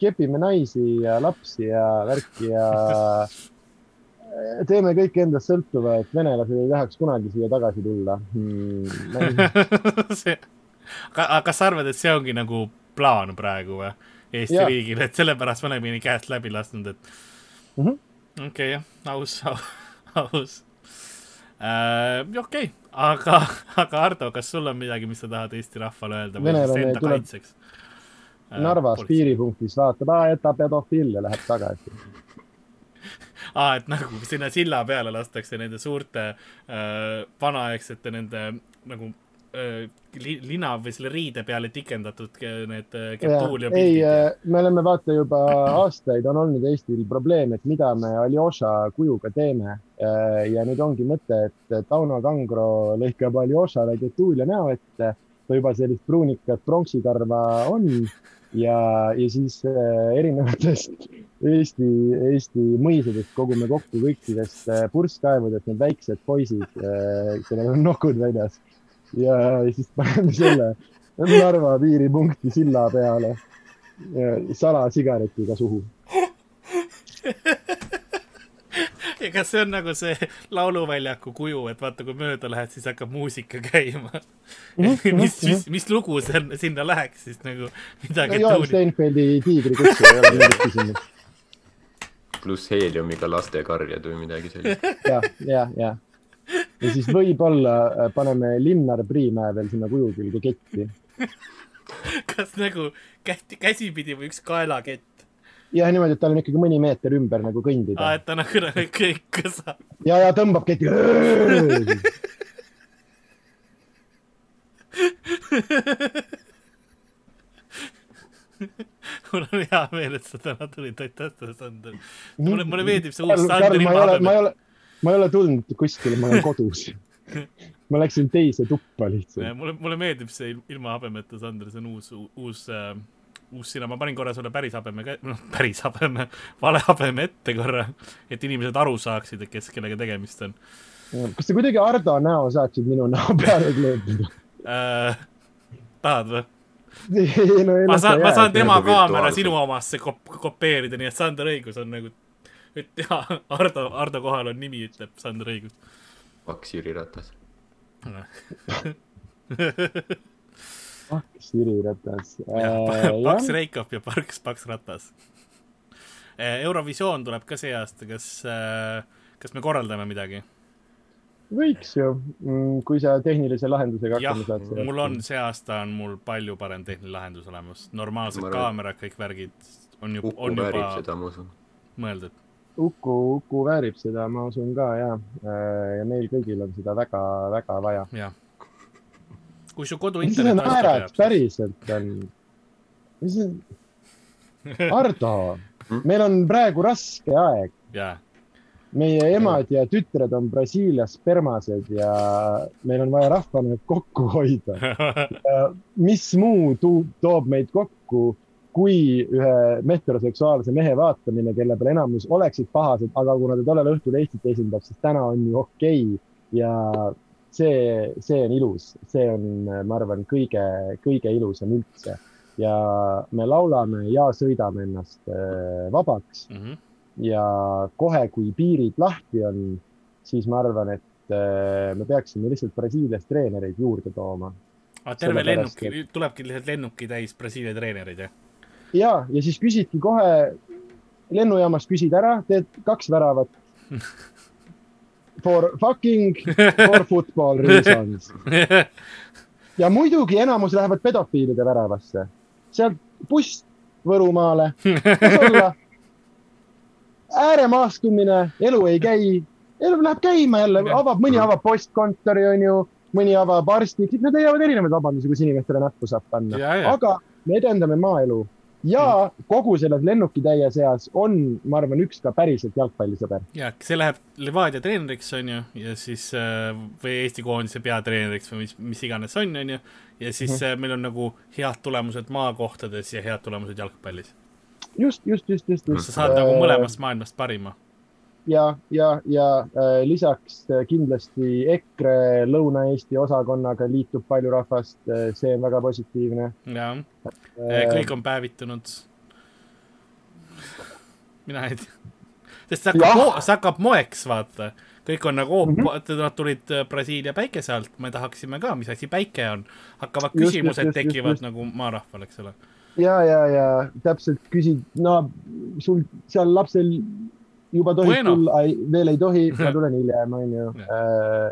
kepime naisi ja lapsi ja värki ja teeme kõik endast sõltuva, et venelased ei tahaks kunagi siia tagasi tulla hmm,. see, aga kas sa arvad, et see ongi nagu plaan praegu või Eesti ja. riigil, et sellepärast me oleme nii käest läbi lasknud, et mm -hmm. okei okay,, jah, aus, aus äh,. okei okay., aga, aga Ardo, kas sul on midagi, mis sa tahad Eesti rahvale öelda enda tuleb... kaitseks? Narvas piiripunktis vaatab, aa, et ta pedofiil ja läheb tagasi aa, et nagu sinna silla peale lastakse nende suurte äh, vanaaegsete nende nagu äh, li, lina või selle riide peale tikendatud need äh, Getuulia pildid. ei, äh, me oleme vaata juba aastaid on olnud Eestil probleem, et mida me Aljoša kujuga teeme. Äh, ja nüüd ongi mõte, et Tauno Kangro lõikab Aljošale Getuulia näo ette, ta juba sellist pruunikat pronksikarva on ja, ja siis äh, erinevatest Eesti, Eesti mõisadest kogume kokku kõikidest äh, purskkaevudest need väiksed poisid äh,, kellel on nokud väljas. ja siis paneme selle Narva piiripunkti silla peale salasigaretiga suhu ja kas see on nagu see lauluväljaku kuju, et vaata, kui mööda lähed, siis hakkab muusika käima? -hmm, mis, mis, mis lugu see sinna läheks siis nagu midagi no,? Joel Steinfeldi Tiigrikutsu ei ole mingit küsimust. pluss heeliumiga lastekarjed või midagi sellist ja,. jah, jah, jah. ja siis võib-olla äh, paneme Linnar Priimäe veel sinna kuju külge ketti kas nagu käti, käsipidi või üks kaelakett? Jah, niimoodi, et tal on ikkagi mõni meeter ümber nagu kõndida. aa, et ta nagu kõik kõsa. ja, ja tõmbab keti. mul on hea meel, et sa täna tulid, aitäh sulle, Sander. mulle, mulle meeldib see uus Sander ilma habemeta. ma ei ole, ma ei ole tulnud kuskile, ma olen kodus ma läksin teise tuppa lihtsalt. mulle, mulle meeldib see ilma habemeta Sander, see on uus, uus äh, uus sina, ma panin korra sulle päris habeme, noh, päris habeme, vale habeme ette korra, et inimesed aru saaksid, et kes, kellega tegemist on. kas sa kuidagi Ardo näo saaksid minu näo peale kleepida äh,? tahad või? No, ma saan, ma saan tema kaamera sinu omasse kop kopeerida, nii et Sander Õigus on nagu, et jaa, Ardo, Ardo kohal on nimi, ütleb Sander Õigus. paks Jüri Ratas paks Jüri Ratas äh,. paks Reikop ja paks, paks Ratas. Äh, Eurovisioon tuleb ka see aasta, kas, äh, kas me korraldame midagi? võiks ju, mm, kui sa tehnilise lahendusega hakkama saad. mul on, see aasta on mul palju parem tehniline lahendus olemas, normaalsed kaamerad, kõik värgid on ju, on juba seda, ma usun. mõeldud. Uku, Uku väärib seda, ma usun ka ja, äh, ja meil kõigil on seda väga-väga vaja. jah kui su koduinternet mis sa naerad, päriselt on? mis see, Ardo, meil on praegu raske aeg. jaa. meie emad ja tütred on Brasiilias spermased ja meil on vaja rahvana kokku hoida. mis muu toob meid kokku, kui ühe metroseksuaalse mehe vaatamine, kelle peale enamus oleksid pahased, aga kuna ta tollel õhtul Eestit esindab, siis täna on ju okei okay. ja see, see on ilus, see on, ma arvan, kõige, kõige ilusam üldse ja me laulame ja sõidame ennast äh, vabaks mm. -hmm. ja kohe, kui piirid lahti on, siis ma arvan, et äh, me peaksime lihtsalt Brasiilias treenereid juurde tooma. terve lennuk et..., tulebki lihtsalt lennuki täis Brasiilia treenereid, jah? ja, ja siis küsidki kohe lennujaamast küsid ära, teed kaks väravat For fucking, for football reasons. Ja muidugi enamus lähevad pedofiilide väravasse. Sealt buss Võrumaale, võib-olla ääremaastumine, elu ei käi, elu läheb käima jälle, avab, mõni avab postkontori, onju, mõni avab arsti, nad leiavad erinevaid vabandusi, kus inimestele näppu saab panna, aga me edendame maaelu ja kogu selles lennukitäie seas on, ma arvan, üks ka päriselt jalgpallisõber. ja, see läheb Levadia treeneriks, on ju, ja siis äh, või Eesti koondise peatreeneriks või mis, mis iganes on, on ju. ja siis mm -hmm. meil on nagu head tulemused maakohtades ja head tulemused jalgpallis. just, just, just, just, just. sa saad nagu mõlemast maailmast parima ja, ja, ja äh, lisaks äh, kindlasti EKRE Lõuna-Eesti osakonnaga liitub palju rahvast äh,, see on väga positiivne. äh,, kõik on päevitunud. mina ei tea, sest see hakkab, see hakkab moeks, vaata kõik on nagu mm, -hmm. nad tulid Brasiilia päikese alt, me tahaksime ka, mis asi päike on. hakkavad küsimused just, just, tekivad just, just. nagu maarahval, eks ole. ja, ja, ja täpselt küsid, no sul seal lapsel juba tohib bueno. tulla, veel ei tohi, ma tulen hiljem, onju. Äh,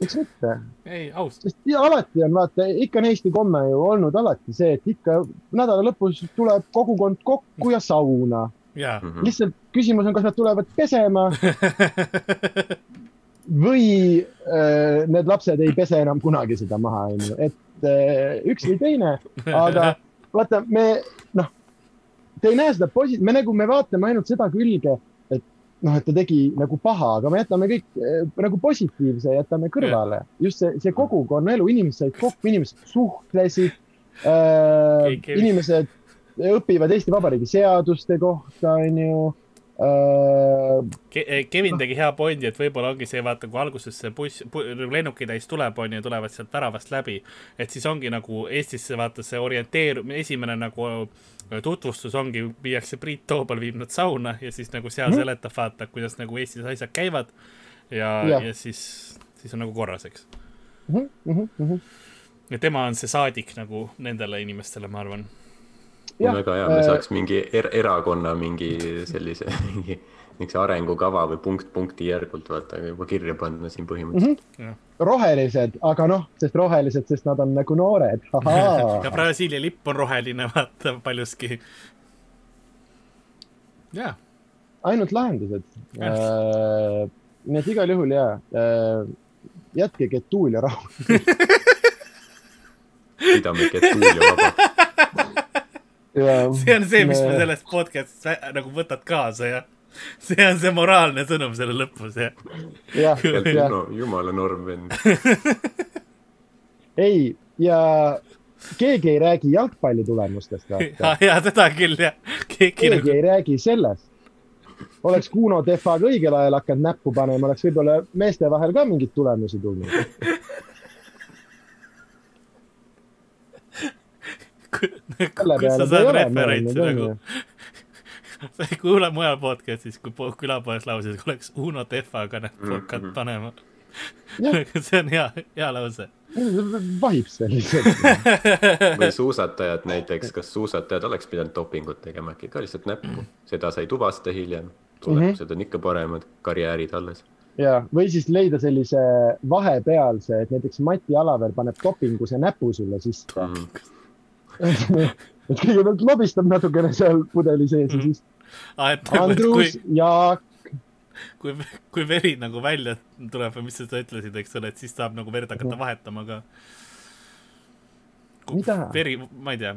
miks mitte? ei, aus. sest ja, alati on, vaata, ikka on Eesti komme ju olnud alati see, et ikka nädala lõpus tuleb kogukond kokku ja sauna. Mhm. lihtsalt küsimus on, kas nad tulevad pesema või äh, need lapsed ei pese enam kunagi seda maha, onju, et äh, üks või teine, aga vaata, me noh te ei näe seda posi-, me nagu, me vaatame ainult seda külge, et noh, et ta tegi nagu paha, aga me jätame kõik äh, nagu positiivse, jätame kõrvale. just see, see kogukonnaelu, inimesed said kokku, inimesed suhtlesid äh,. inimesed õpivad Eesti Vabariigi seaduste kohta, onju Uh... Kevin tegi hea pointi, et võib-olla ongi see, vaata, kui alguses see buss, lennukitäis tuleb, on ju, tulevad sealt väravast läbi, et siis ongi nagu Eestisse vaata see orienteerumine, esimene nagu tutvustus ongi, viiakse Priit Toobal, viib nad sauna ja siis nagu seal mm -hmm. seletab, vaata, kuidas nagu Eestis asjad käivad. ja, ja., ja siis, siis on nagu korras, eks mm. -hmm. ja tema on see saadik nagu nendele inimestele, ma arvan. Väga hea, me äh... saaks mingi er erakonna mingi sellise mingi niisuguse arengukava või punkt punkti järgult vaata juba kirja panna siin põhimõtteliselt mm. -hmm. rohelised, aga noh, sest rohelised, sest nad on nagu noored. ja Brasiilia lipp on roheline, vaata paljuski. jaa. ainult lahendused äh,. nii et igal juhul jaa äh,, jätke Getuulia rahu pidame Getuulia vabaks see on see, mis me sellest podcast'ist nagu võtad kaasa, jah see on see moraalne sõnum selle lõpus, jah? jah, jah. no jumala norm vend ei, ja keegi ei räägi jalgpalli tulemustest, vaata. ja seda küll, jah. keegi nagu... ei räägi sellest. oleks Kuno Tehvaga õigel ajal hakanud näppu panema, oleks võib-olla meeste vahel ka mingeid tulemusi tulnud kus sa saad referentsi nagu sa ei kuule mujal podcast'is, kui külapoes lauses oleks Uno Tehvaga hakkad mm -hmm. panema see on hea, hea lause. vahib see lihtsalt või suusatajad näiteks, kas suusatajad oleks pidanud dopingut tegema äkki ka lihtsalt näppu, seda sai tuvastada hiljem, tulemused mm -hmm. on ikka paremad, karjäärid alles ja, või siis leida sellise vahepealse, et näiteks Mati Alaver paneb dopinguse näpu sulle sisse mm. -hmm. et kõigepealt lobistab natukene seal pudeli sees ja mhm. siis ah, et, Andrus kui, Jaak. kui, kui veri nagu välja tuleb või mis sa ütlesid, eks ole, et siis saab nagu verd hakata mhm. vahetama ka. veri, ma ei tea.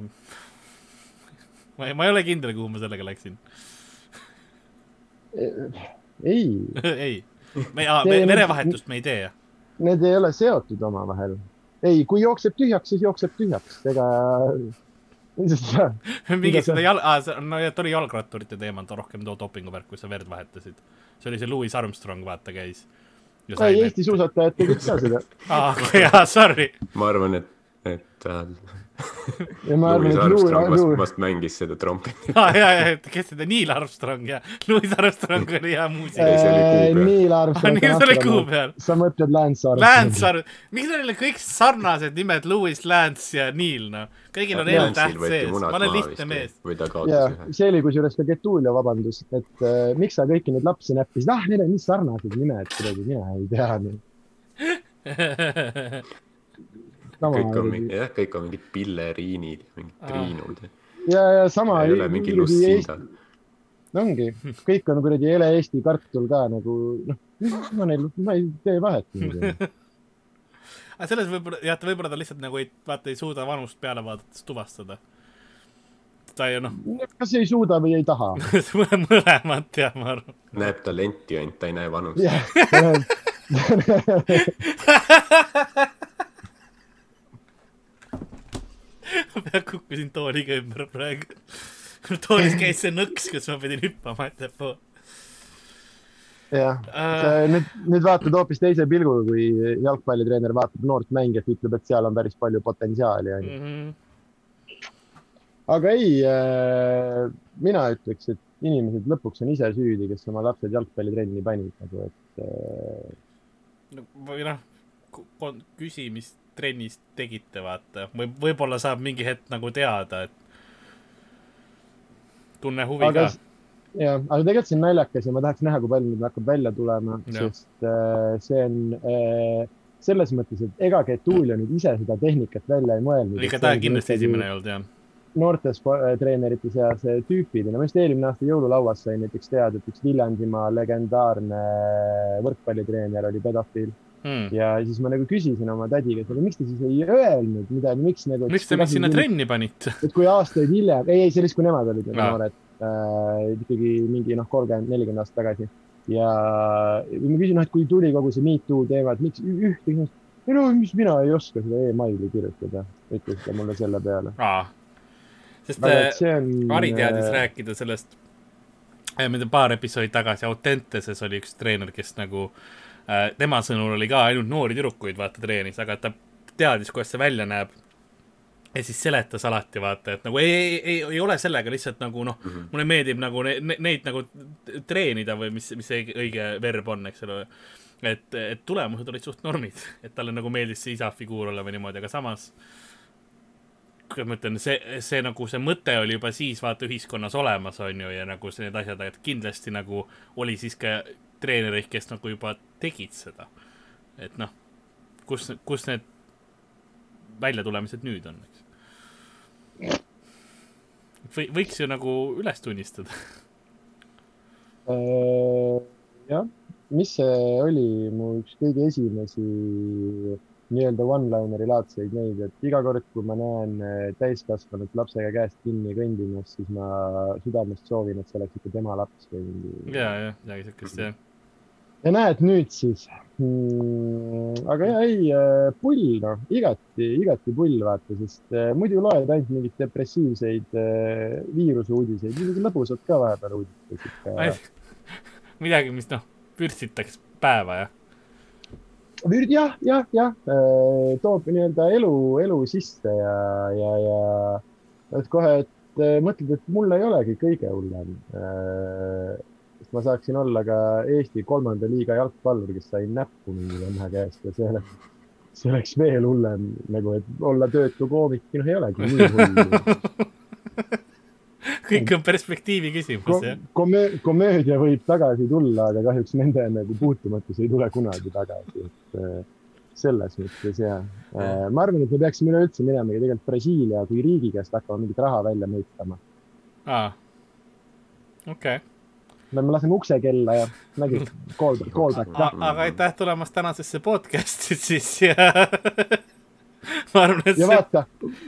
ma ei, ma ei ole kindel, kuhu ma sellega läksin. ei ei, me, me, verevahetust me ei tee? Need ei ole seotud omavahel. Ei, kui jookseb tühjaks, siis jookseb tühjaks, ega mingi seda jal-, no et oli jalgratturite teemal rohkem too dopingu värk, kui sa verd vahetasid. see oli see Louis Armstrong, vaata, käis. ei, Eesti suusatajad tegid ka seda. aa, jaa, sorry. ma arvan, et, et äh, ja ma arvan, et Armstrong vast, mängis seda trompeti aa ah, jaa, jaa, kes seda, Neil Armstrong ja Louis Armstrong oli hea muusik äh,. Neil Armstrong ah,. Neil oli kuu peal. sa mõtled Lance Armstrong. Lance Armstrong, miks neil on kõik sarnased nimed, Louis, Lance ja Neil, noh. kõigil on L-täht sees, ma olen lihtne mees. jaa, see oli kusjuures ka Getulio vabandus, et äh, miks sa kõiki neid lapsi näppisid, ah, neil on nii sarnased nimed, kuidagi mina ei tea kõik on mingi, jah, kõik on mingid pilleriinid, mingid triinud. ja, ja sama. ei ole mingi lussinda. ongi, kõik on kuradi hele Eesti kartul ka nagu noh, ma neil, ma ei tee vahet aga selles võib-olla, jah, ta võib-olla ta lihtsalt nagu ei, vaata, ei suuda vanust peale vaadates tuvastada. ta ei noh. kas ei suuda või ei taha mõlemat jah, ma arvan. näeb talenti ainult, ta ei näe vanust ma pea kukkusin tooliga ümber praegu. toolis käis see nõks, kus ma pidin hüppama ettepoole. jah uh..., nüüd, nüüd vaatad hoopis teise pilguga, kui jalgpallitreener vaatab noort mängijat, ütleb, et seal on päris palju potentsiaali, onju. Mhm. aga ei äh,, mina ütleks, et inimesed lõpuks on ise süüdi, kes oma lapsed jalgpallitrenni panid nagu, et äh.... no või noh, küsimist trennis tegite, vaata, või võib-olla saab mingi hetk nagu teada, et tunne huvi aga, ka. jah, aga tegelikult see on naljakas ja ma tahaks näha, kui palju nüüd hakkab välja tulema, sest äh, see on äh, selles mõttes, et ega Getulio nüüd ise seda tehnikat välja ei mõelnud. ega ta kindlasti esimene ei olnud, jah. noorte treenerite seas äh, tüüpidena, ma just eelmine aasta jõululauas sain näiteks teada, et üks Viljandimaa legendaarne võrkpallitreener oli pedofiil hmm.. ja siis ma nagu küsisin oma tädiga, et aga miks te siis ei öelnud midagi, miks nagu. miks te mind sinna trenni panite? et kui aastaid hiljem, ei, ei, see oli siis, kui nemad olid veel noored äh,, ikkagi mingi noh, kolmkümmend, nelikümmend aastat tagasi. ja ma küsin, noh, et kui tuli kogu see Me Too teema, et miks ühtegi inimest, ei no mis mina ei oska seda emaili kirjutada, ütles ta mulle selle peale. sest äh, on... Teadis äh... rääkida sellest, äh, tea, paar episoodi tagasi Autenteses oli üks treener, kes nagu Äh, tema sõnul oli ka ainult noori tüdrukuid, vaata, treenis, aga ta teadis, kuidas see välja näeb. ja siis seletas alati, vaata, et nagu ei, ei, ei, ei ole sellega lihtsalt nagu noh mm -hmm., mulle meeldib nagu ne, ne, neid nagu treenida või mis, mis see õige verb on, eks ole. et, et tulemused olid suht normid, et talle nagu meeldis see isa figuur olla või niimoodi, aga samas kuidas ma ütlen, see, see nagu see mõte oli juba siis vaata ühiskonnas olemas, on ju, ja nagu see, need asjad, et kindlasti nagu oli siis ka treenereid, kes nagu juba tegid seda. et noh, kus, kus need väljatulemised nüüd on, eks. või võiks ju nagu üles tunnistada uh,. jah, mis see oli mu üks kõige esimesi nii-öelda one-lineri laadseid neid, et iga kord, kui ma näen täiskasvanud lapsega käest kinni kõndimas, siis ma südamest soovin, et see oleks ikka tema laps või mingi. ja, jah, midagi siukest jah ja näed nüüd siis mm,. aga ja ei, äh, pull noh, igati, igati pull vaata, sest äh, muidu loed ainult mingeid depressiivseid äh, viiruse uudiseid, midagi lõbusat ka vahepeal uudistes ikka. midagi, mis noh, vürtsitaks päeva jah? Vürd jah, jah, jah, toob nii-öelda elu, elu sisse ja, ja, ja et kohe, et mõtled, et mul ei olegi kõige hullem sest ma saaksin olla ka Eesti kolmanda liiga jalgpallur, kes sai näppu mingi venna käest ja see oleks, see oleks veel hullem nagu, et olla töötu koomik, noh, ei olegi nii hull. Kõik on perspektiivi küsimus Ko, jah. komöö,. komöödia võib tagasi tulla, aga kahjuks nende nagu puutumatus ei tule kunagi tagasi, et äh, selles mõttes ja äh, ma arvan, et me peaksime üleüldse minema tegelikult Brasiilia kui riigi käest hakkama mingit raha välja mõõtama. aa, okei. okay me laseme ukse kella ja nägid, callback, callback. aga aitäh tulemast tänasesse podcast'i siis ja ma arvan, et ja see. vaata,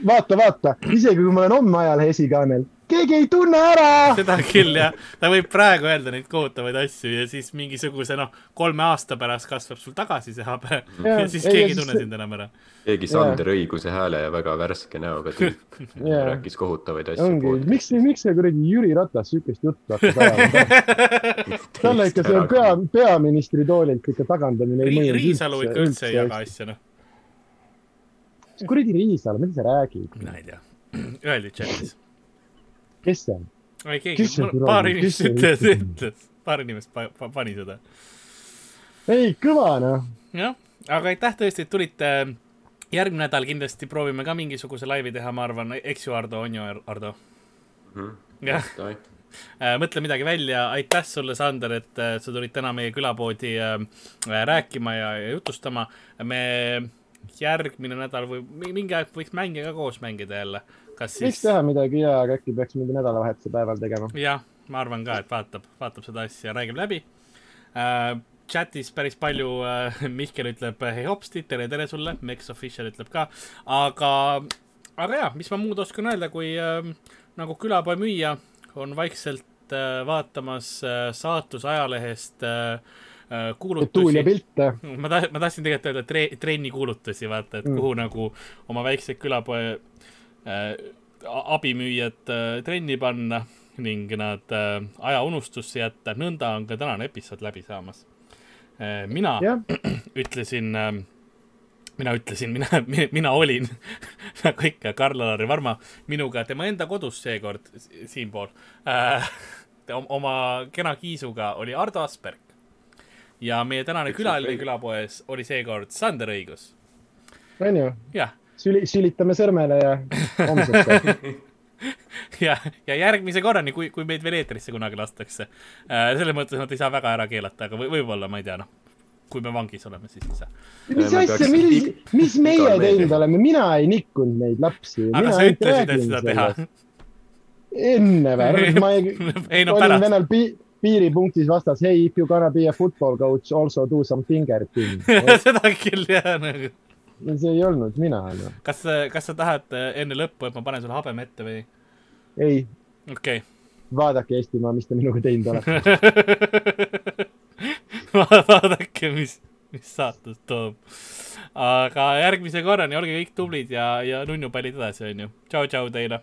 vaata, vaata, isegi kui ma olen homme ajalehe esikaanel, keegi ei tunne ära. seda küll jah, ta võib praegu öelda neid kohutavaid asju ja siis mingisuguse noh, kolme aasta pärast kasvab sul tagasi see habe ja, ja siis keegi ei tunne sind enam ära. keegi Sander õiguse hääle ja väga värske näoga tüüp rääkis kohutavaid asju. ongi, miks, miks see kuradi Jüri Ratas siukest juttu hakkas ajama talle ikka see pea, peaministri toolilt ikka tagandamine ei mõju. Riisalu ikka üldse ei jaga asja noh. kuradi Riisalu, mida sa räägid? mina ei tea, öeldi chatis kes see on? ei keegi, paar inimest ütles, ütles, paar inimest pa, pa, pani seda. ei, kõva noh. jah, aga aitäh tõesti, et tulite. järgmine nädal kindlasti proovime ka mingisuguse laivi teha, ma arvan, eks ju, Ardo, on ju, Ardo mm -hmm.? jah äh, mõtle midagi välja, aitäh sulle, Sander, et äh, sa tulid täna meie külapoodi äh, rääkima ja, ja jutustama. me järgmine nädal või mingi aeg võiks mänge ka koos mängida jälle kas siis. võiks teha midagi ja aga äkki peaks mingi nädalavahetuse päeval tegema. jah, ma arvan ka, et vaatab, vaatab seda asja, räägib läbi äh,. chatis päris palju äh, Mihkel ütleb hei hopsti, tere, tere sulle, Mex Official ütleb ka, aga, aga ja, mis ma muud oskan öelda, kui äh, nagu külapoe müüja on vaikselt äh, vaatamas äh, saatus ajalehest äh, äh kuulutusi. ma tahtsin, ma tahtsin tegelikult öelda tre, trenni kuulutusi, vaata, et mm. kuhu nagu oma väikseid külapoe abimüüjad äh, trenni panna ning nad äh, aja unustusse jätta, nõnda on ka tänane episood läbi saamas. mina yeah. ütlesin, mina ütlesin, mina, mina olin nagu ikka Karl-Alari Varma minuga tema enda kodus seekord siinpool äh,. oma kena kiisuga oli Ardo Asperg ja meie tänane külaline külapoes oli seekord Sander Õigus. on ju? jah süli, sülitame sõrmele ja homsesse ja, ja järgmise korrani, kui, kui meid veel eetrisse kunagi lastakse äh,. selles mõttes nad ei saa väga ära keelata, aga võib-olla, ma ei tea, noh, kui me vangis oleme, siis ei saa. mis asja, mis, mis meie teinud oleme, mina ei nikkunud neid lapsi. aga sa ütlesid, et seda teha. enne või? ma ei, ei no, olin venel pi piiripunktis vastas, hey, if you gonna be a football coach, also do some finger thing seda küll jah nagu see ei olnud mina no.. kas, kas sa tahad äh, enne lõppu, et ma panen sulle habeme ette või? ei. okei okay. vaadake Eestimaa, mis te minuga teinud olete vaadake, mis, mis saatus toob. aga järgmise korrani, olge kõik tublid ja, ja nunnupallid edasi, onju. tšau-tšau teile